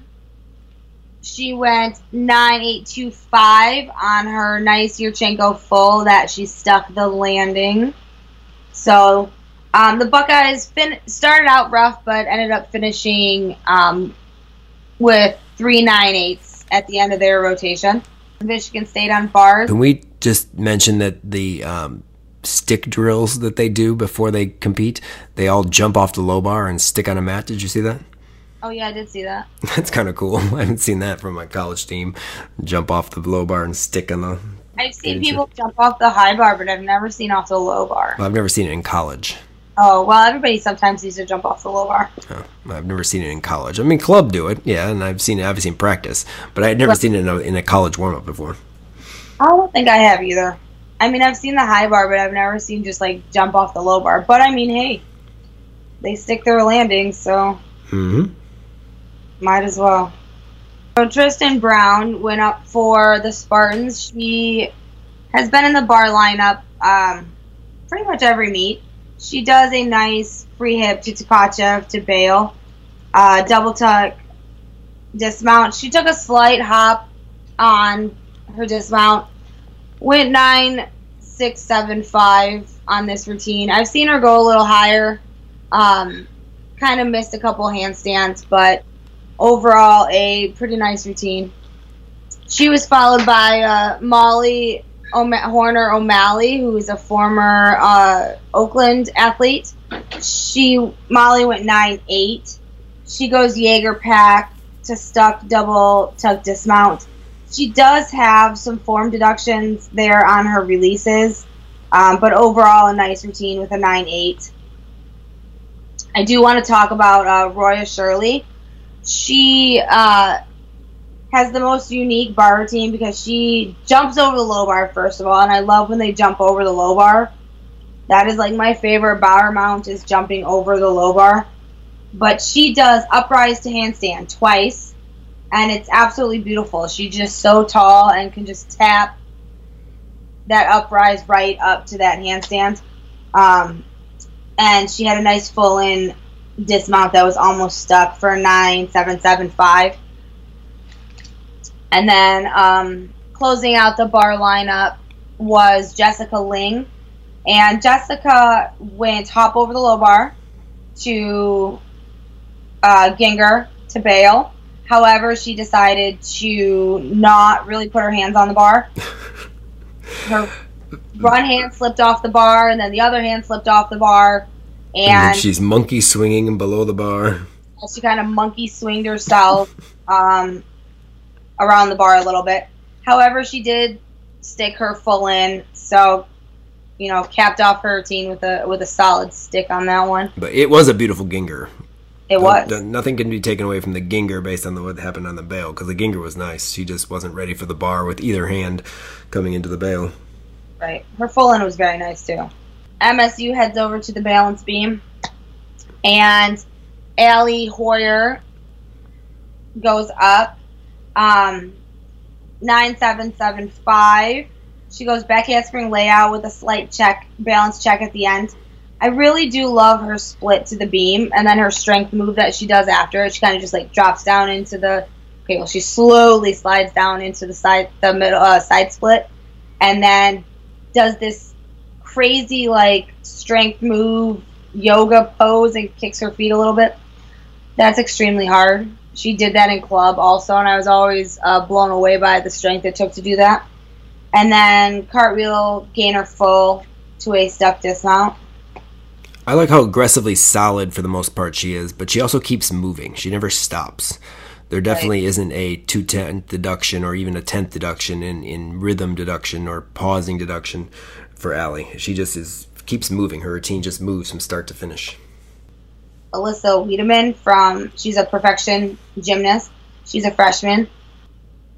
she went 9825 on her nice Yurchenko full that she stuck the landing. So um, the Buckeyes fin- started out rough, but ended up finishing um, with three nine eights at the end of their rotation. Michigan State on bars. Can we just mention that the um, stick drills that they do before they compete, they all jump off the low bar and stick on a mat? Did you see that? Oh yeah, I did see that. That's kind of cool. I haven't seen that from my college team. Jump off the low bar and stick on the. I've seen people jump off the high bar, but I've never seen off the low bar. Well, I've never seen it in college. Oh well, everybody sometimes needs to jump off the low bar. Oh, I've never seen it in college. I mean, club do it, yeah, and I've seen it. I've seen practice, but I had never Right. seen it in a, in a college warm up before. I don't think I have either. I mean, I've seen the high bar, but I've never seen just like jump off the low bar. But I mean, hey, they stick their landings, so hmm might as well. So Tristan Brown went up for the Spartans. She has been in the bar lineup um, pretty much every meet. She does a nice free hip to Tkachev to bail, uh, double tuck, dismount. She took a slight hop on her dismount. Went nine six seven five on this routine. I've seen her go a little higher. Um, kind of missed a couple handstands, but overall a pretty nice routine. She was followed by uh, Molly O'Ma- Horner O'Malley, who is a former uh, Oakland athlete. She Molly went nine eight. She goes Jaeger Pak to stuck double tuck dismount. She does have some form deductions there on her releases, um, but overall a nice routine with a nine eight. I do want to talk about uh, Roya Shirley. She uh, has the most unique bar routine because she jumps over the low bar first of all, and I love when they jump over the low bar. That is like my favorite bar mount is jumping over the low bar. But she does uprise to handstand twice, and it's absolutely beautiful. She's just so tall and can just tap that uprise right up to that handstand. Um, and she had a nice full in dismount that was almost stuck for nine seven seven five. And then um, closing out the bar lineup was Jessica Ling, and Jessica went hop over the low bar to uh, Gienger to bail. However, she decided to not really put her hands on the bar. Her one hand slipped off the bar, and then the other hand slipped off the bar, And and she's monkey swinging below the bar. she kind of monkey swinged herself um, around the bar a little bit. However, she did stick her full in, so you know, capped off her routine with a with a solid stick on that one. But it was a beautiful Gienger. It was. No- nothing can be taken away from the Gienger based on the, what happened on the bail because the Gienger was nice. She just wasn't ready for the bar with either hand coming into the bail. Right. Her full in was very nice too. MSU heads over to the balance beam, and Allie Hoyer goes up. Um, nine seven seven five. She goes back handspring layout with a slight check, balance check at the end. I really do love her split to the beam, and then her strength move that she does after. She kind of just like drops down into the. Okay, well, she slowly slides down into the side, the middle uh, side split, and then does this crazy like strength move yoga pose and kicks her feet a little bit. That's extremely hard. She did that in club also, and I was always uh, blown away by the strength it took to do that. And then cartwheel gainer full to a step dismount. I like how aggressively solid for the most part she is, but she also keeps moving. She never stops. There definitely right. isn't a two tenth deduction or even a tenth deduction in, in rhythm deduction or pausing deduction for Allie. She just is keeps moving. Her routine just moves from start to finish. Alyssa Wiedemann from she's a perfection gymnast. She's a freshman.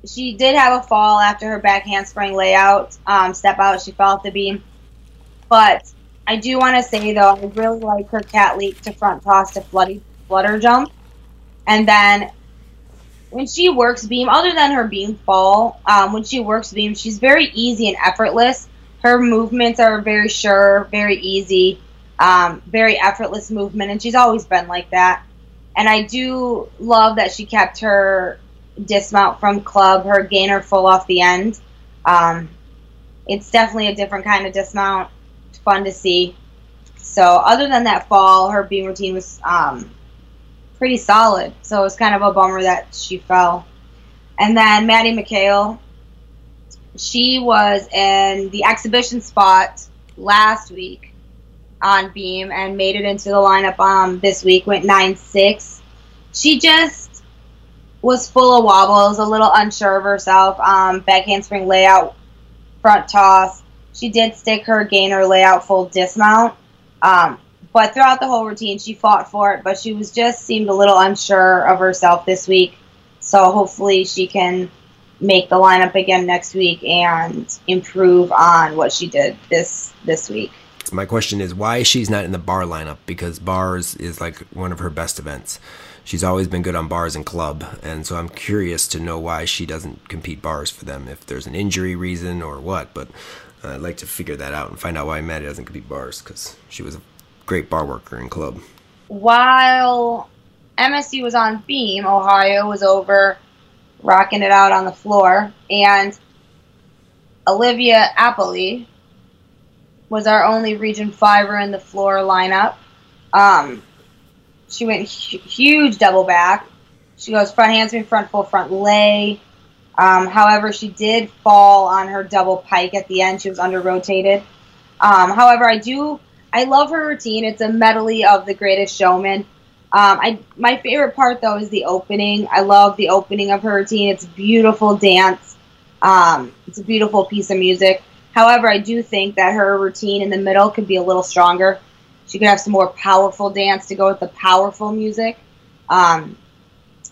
She did have a fall after her back handspring layout um, step out. She fell off the beam, but I do want to say though I really like her cat leap to front toss to floody flutter jump, and then when she works beam, other than her beam fall, um, when she works beam, she's very easy and effortless. Her movements are very sure, very easy, um, very effortless movement, and she's always been like that. And I do love that she kept her dismount from club, her gainer full off the end. Um, it's definitely a different kind of dismount. It's fun to see. So, other than that fall, her beam routine was um, pretty solid. So it was kind of a bummer that she fell. And then Maddie McHale, she was in the exhibition spot last week on beam and made it into the lineup um, this week, went 9 6. She just was full of wobbles, a little unsure of herself. Um, back handspring layout, front toss. She did stick her gainer layout full dismount. Um, but throughout the whole routine, she fought for it, but she was just seemed a little unsure of herself this week. So hopefully she can make the lineup again next week and improve on what she did this this week. My question is why she's not in the bar lineup because bars is like one of her best events. She's always been good on bars and club, and so I'm curious to know why she doesn't compete bars for them. If there's an injury reason or what, but I'd like to figure that out and find out why Maddie doesn't compete bars because she was a great bar worker in club. While MSU was on beam, Ohio was over rocking it out on the floor, and Olivia Aepli was our only Region Fiver in the floor lineup. Um, she went hu- huge double back. She goes front handspring, front full, front lay. Um, however, she did fall on her double pike at the end. She was under rotated. Um, however, I do I love her routine. It's a medley of the greatest showman. Um, I my favorite part though is the opening. I love the opening of her routine. It's beautiful dance. Um, it's a beautiful piece of music. However, I do think that her routine in the middle could be a little stronger. She could have some more powerful dance to go with the powerful music. Um,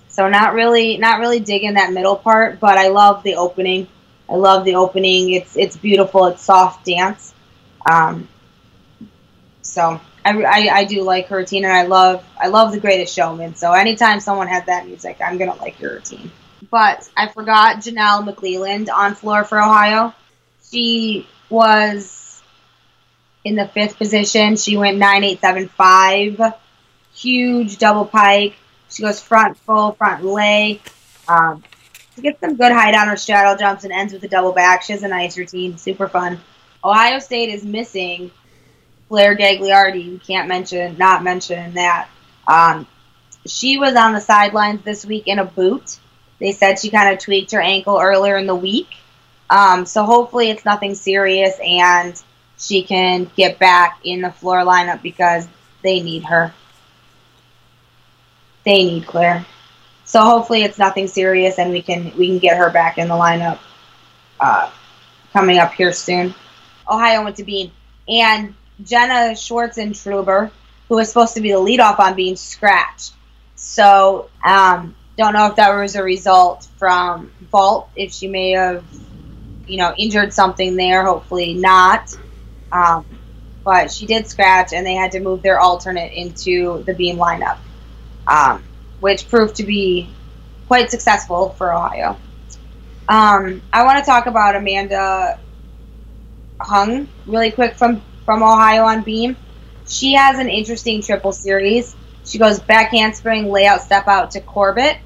so not really, not really digging that middle part, but I love the opening. I love the opening. It's it's beautiful. It's soft dance. Um, so I, I, I, do like her routine, and I love I love The Greatest Showman. So anytime someone has that music, I'm gonna like your routine. But I forgot Janelle McClelland on floor for Ohio. She was in the fifth position. She went nine eight seven five, huge double pike. She goes front full, front lay. Um, she gets some good height on her straddle jumps and ends with a double back. She has a nice routine, super fun. Ohio State is missing Blair Gagliardi. You can't mention not mention that. Um, she was on the sidelines this week in a boot. They said she kind of tweaked her ankle earlier in the week. Um, so hopefully it's nothing serious and she can get back in the floor lineup because they need her. They need Claire. So hopefully it's nothing serious and we can we can get her back in the lineup uh, coming up here soon. Ohio went to Bean and Jenna Schwartzentruber, who was supposed to be the leadoff on being scratched. So um, don't know if that was a result from vault, if she may have, you know, injured something there. Hopefully not. Um, but she did scratch, and they had to move their alternate into the beam lineup, um, which proved to be quite successful for Ohio. Um, I want to talk about Amanda Huang really quick from from Ohio on beam. She has an interesting triple series. She goes back handspring, layout, step out to Corbett,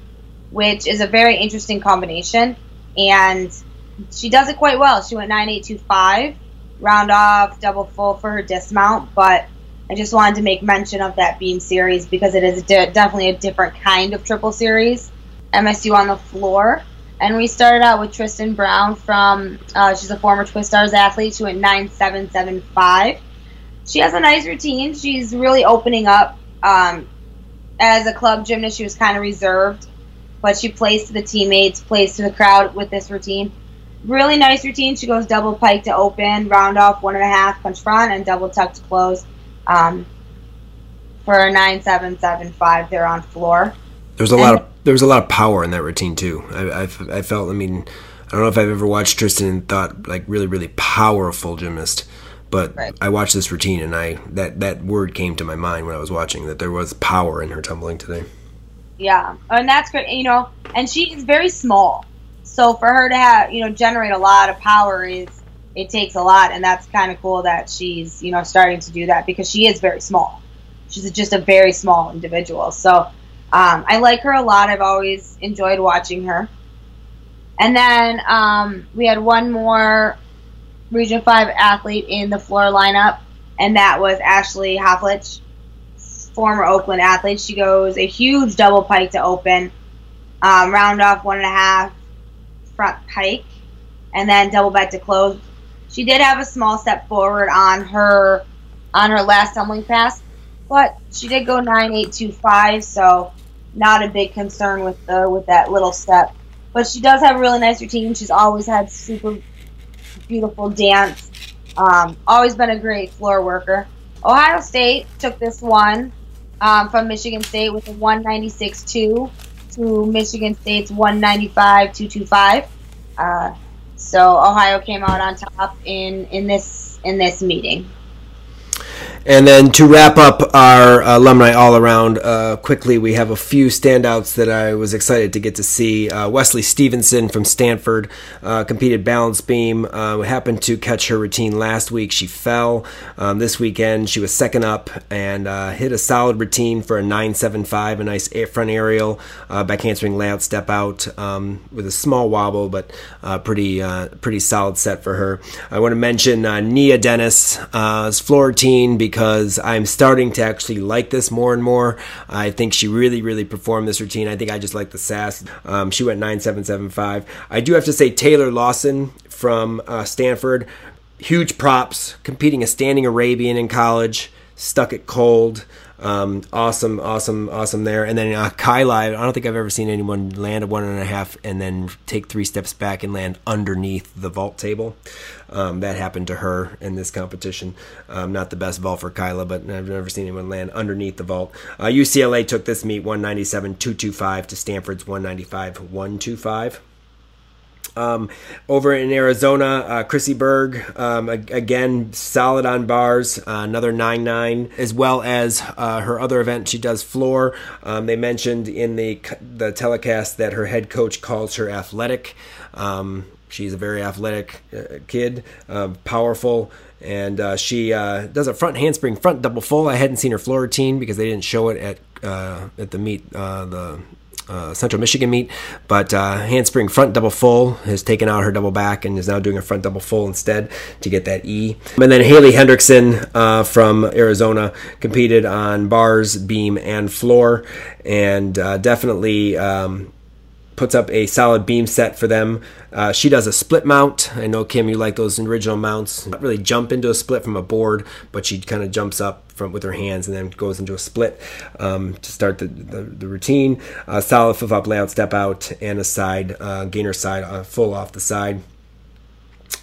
which is a very interesting combination. And she does it quite well. She went 9825, round off, double full for her dismount. But I just wanted to make mention of that beam series because it is de- definitely a different kind of triple series. MSU on the floor. And we started out with Tristan Brown from, uh, she's a former Twistars athlete. She went 9775. She has a nice routine. She's really opening up. Um, as a club gymnast, she was kind of reserved, but she plays to the teammates, plays to the crowd with this routine. Really nice routine. She goes double pike to open, round off one and a half punch front, and double tuck to close. Um, for a nine seven seven five, they're on floor. There's a lot of there was a lot of power in that routine too. I, I, I felt. I mean, I don't know if I've ever watched Tristan and thought like really really powerful gymnast, but Right. I watched this routine and I that that word came to my mind when I was watching that there was power in her tumbling today. Yeah, and that's great. You know, and she is very small, so for her to have you know generate a lot of power is it takes a lot, and that's kind of cool that she's you know starting to do that because she is very small. She's just a very small individual. So um, I like her a lot. I've always enjoyed watching her. And then um, we had one more Region Five athlete in the floor lineup, and that was Ashley Hoflich, former Oakland athlete. She goes a huge double pike to open, um, round off one and a half front pike, and then double back to close. She did have a small step forward on her on her last tumbling pass, but she did go nine eight two five, so not a big concern with the with that little step. But she does have a really nice routine. She's always had super beautiful dance. Um, always been a great floor worker. Ohio State took this one um, from Michigan State with a 196.2 to Michigan State's 195.225. Uh, so Ohio came out on top in, in this in this meeting. And then to wrap up our alumni all around, uh, quickly, we have a few standouts that I was excited to get to see. Uh, Wesley Stevenson from Stanford uh, competed balance beam. Uh, happened to catch her routine last week. She fell. Um, this weekend, she was second up and uh, hit a solid routine for a 975, a nice front aerial, uh, back handspring layout step out um, with a small wobble, but uh, pretty uh, pretty solid set for her. I want to mention uh, Nia Dennis' uh, floor routine because I'm starting to actually like this more and more. I think she really, really performed this routine. I think I just like the sass. Um, she went 9775. I do have to say Taylor Lawson from uh, Stanford, huge props, competing a standing Arabian in college, stuck it cold. Um, awesome, awesome, awesome there. And then uh, Kyla, I don't think I've ever seen anyone land a one and a half and then take three steps back and land underneath the vault table. Um, that happened to her in this competition. Um, not the best vault for Kyla, but I've never seen anyone land underneath the vault. Uh, UCLA took this meet 197 225 to Stanford's 195 125. Um, over in Arizona, uh, Chrissy Berg, um, again, solid on bars, uh, another 9 9, as well as uh, her other event, she does floor. Um, they mentioned in the, the telecast that her head coach calls her athletic. Um, she's a very athletic uh, kid, uh, powerful. And uh, she uh, does a front handspring, front double full. I hadn't seen her floor routine because they didn't show it at uh, at the meet, uh, the uh, Central Michigan meet, but uh, handspring front double full has taken out her double back and is now doing a front double full instead to get that E. And then Haley Hendrickson uh, from Arizona competed on bars, beam, and floor, and uh, definitely. Um, puts up a solid beam set for them. Uh, she does a split mount. I know Kim, you like those original mounts. Not really jump into a split from a board, but she kind of jumps up from with her hands and then goes into a split um, to start the, the, the routine. Uh, solid flip up layout, step out, and a side uh, gainer side uh, full off the side,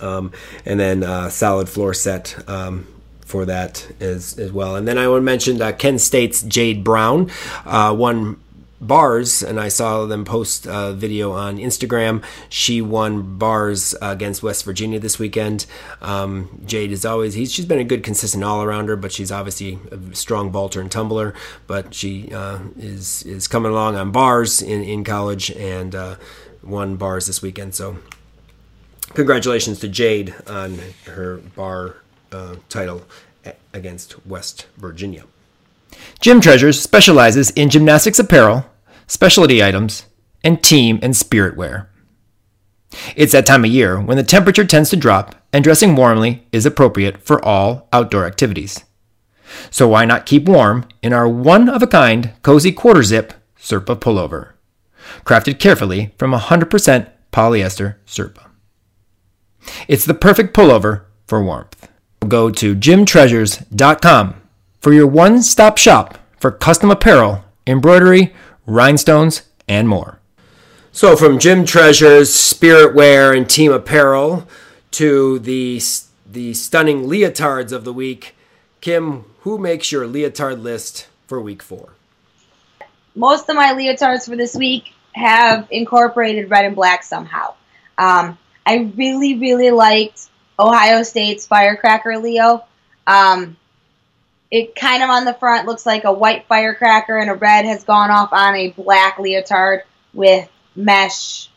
um, and then uh, solid floor set. Um, for that as as well, and then I want to mention Kent State's Jade Brown, uh, one bars, and I saw them post a video on Instagram. She won bars against West Virginia this weekend. Um, Jade is always he's she's been a good consistent all arounder, but she's obviously a strong vaulter and tumbler. But she uh, is is coming along on bars in in college and uh, won bars this weekend. So congratulations to Jade on her bar uh, title against West Virginia. Gym Treasures specializes in gymnastics apparel, specialty items, and team and spirit wear. It's that time of year when the temperature tends to drop and dressing warmly is appropriate for all outdoor activities. So why not keep warm in our one of a kind cozy quarter zip Sherpa pullover, crafted carefully from 100% polyester Sherpa. It's the perfect pullover for warmth. Go to gymtreasures.com for your one stop shop for custom apparel, embroidery, rhinestones, and more. So, from Gym Treasures, Spirit Wear, and Team Apparel to the, the stunning leotards of the week, Kim, who makes your leotard list for week four? Most of my leotards for this week have incorporated red and black somehow. Um, I really, really liked Ohio State's Firecracker Leo. Um, it kind of on the front looks like a white firecracker and a red has gone off on a black leotard with mesh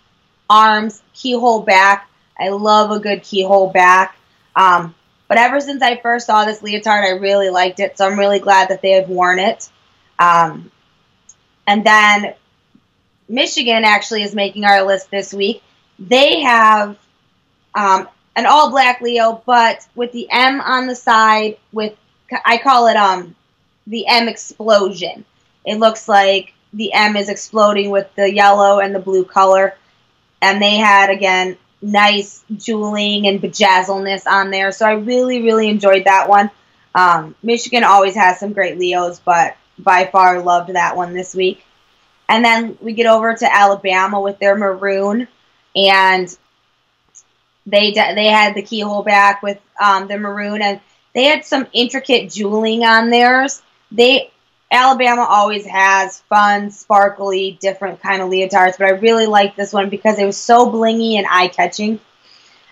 arms, keyhole back. I love a good keyhole back. Um, but ever since I first saw this leotard, I really liked it, so I'm really glad that they have worn it. Um, and then Michigan actually is making our list this week. They have um, an all black Leo, but with the M on the side with I call it um the M explosion. It looks like the M is exploding with the yellow and the blue color. And they had again nice jeweling and bejazzleness on there. So I really, really enjoyed that one. Um, Michigan always has some great Leos, but by far loved that one this week. And then we get over to Alabama with their maroon, and they they had the keyhole back with um, the maroon, and they had some intricate jeweling on theirs. They Alabama always has fun, sparkly, different kind of leotards, but I really like this one because it was so blingy and eye catching.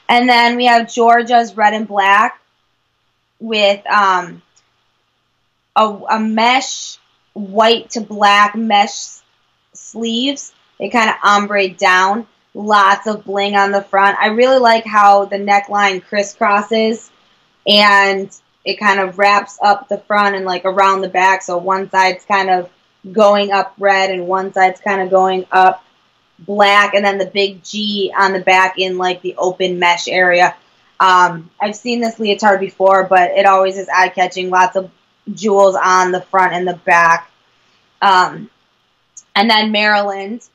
And then we have Georgia's red and black with um, a, a mesh white to black mesh sleeves. They kind of ombre down. Lots of bling on the front. I really like how the neckline crisscrosses and it kind of wraps up the front and like around the back. So one side's kind of going up red and one side's kind of going up black, and then the big G on the back in like the open mesh area. Um, I've seen this leotard before, but it always is eye catching. Lots of jewels on the front and the back. Um, and then Maryland,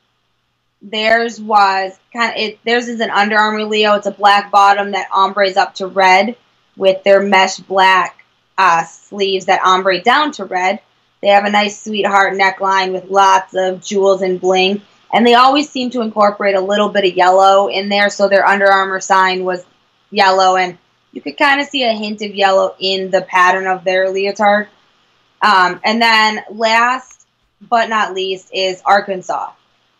theirs was kind of it. Theirs is an Under Armour Leo. It's a black bottom that ombres up to red with their mesh black uh, sleeves that ombre down to red. They have a nice sweetheart neckline with lots of jewels and bling. And they always seem to incorporate a little bit of yellow in there, so their Under Armour sign was yellow, and you could kind of see a hint of yellow in the pattern of their leotard. Um, and then last but not least is Arkansas.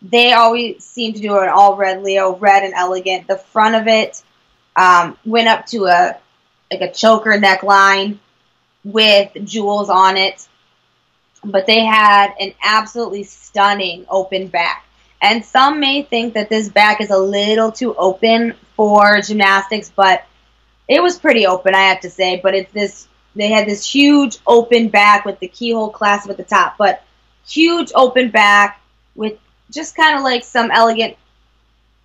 They always seem to do an all red Leo, red and elegant. The front of it um, went up to a like a choker neckline with jewels on it. But they had an absolutely stunning open back. And some may think that this back is a little too open for gymnastics, but it was pretty open, I have to say. But it's this, they had this huge open back with the keyhole clasp at the top, but huge open back with just kind of like some elegant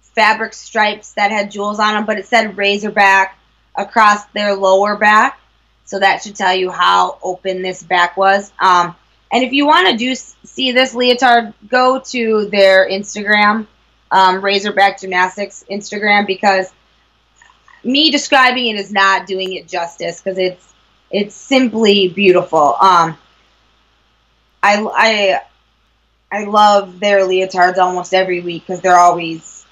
fabric stripes that had jewels on them, but it said Razorback across their lower back. So that should tell you how open this back was. Um, and if you want to do see this leotard, go to their Instagram, um, Razorback Gymnastics Instagram, because me describing it is not doing it justice because it's it's simply beautiful. Um, I I I love their leotards almost every week because they're always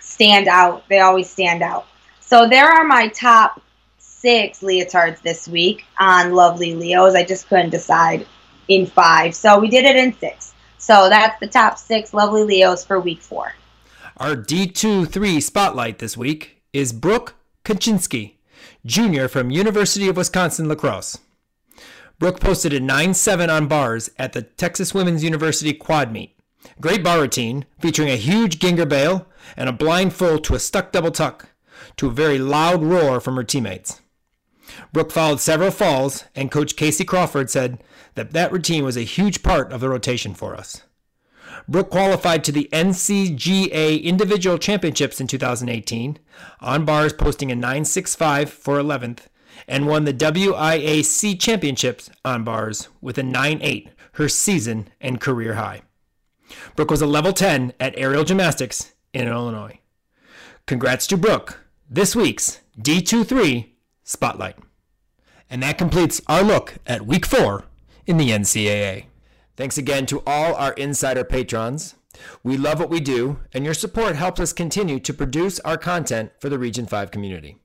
stand out. They always stand out. So there are my top six leotards this week on Lovely Leos. I just couldn't decide in five. So we did it in six. So that's the top six lovely Leos for week four. Our D2 3 spotlight this week is Brooke Kaczynski, junior from University of Wisconsin La Crosse. Brooke posted a 9 7 on bars at the Texas Women's University quad meet. Great bar routine featuring a huge Gienger bail and a blind full to a stuck double tuck to a very loud roar from her teammates. Brooke followed several falls, and coach Casey Crawford said that that routine was a huge part of the rotation for us. Brooke qualified to the NCGA Individual Championships in 2018, on bars posting a 9.65 for 11th, and won the WIAC Championships on bars with a 9.8, her season and career high. Brooke was a level 10 at aerial gymnastics in Illinois. Congrats to Brooke, this week's D23 Spotlight. And that completes our look at week four in the NCAA. Thanks again to all our insider patrons. We love what we do, and your support helps us continue to produce our content for the Region 5 community.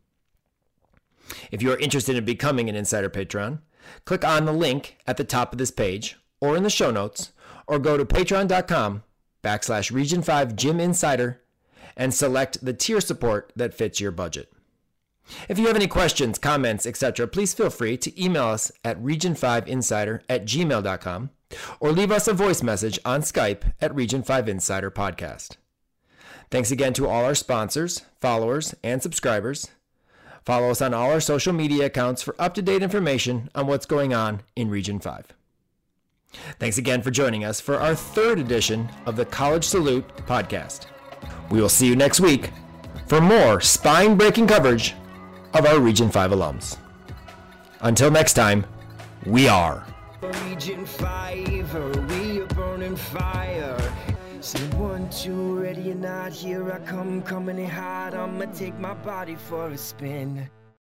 If you are interested in becoming an insider patron, click on the link at the top of this page or in the show notes, or go to patreon.com backslash region 5 gym insider and select the tier support that fits your budget. If you have any questions, comments, etc., please feel free to email us at region5insider at gmail.com or leave us a voice message on Skype at Region 5 Insider Podcast. Thanks again to all our sponsors, followers, and subscribers. Follow us on all our social media accounts for up to date information on what's going on in Region 5. Thanks again for joining us for our third edition of the College Salute podcast. We will see you next week for more spine breaking coverage of our Region 5 alums. Until next time, we are. Region 5, we are burning fire. Say one, two, ready or not, here I come, coming in hot. I'ma take my body for a spin.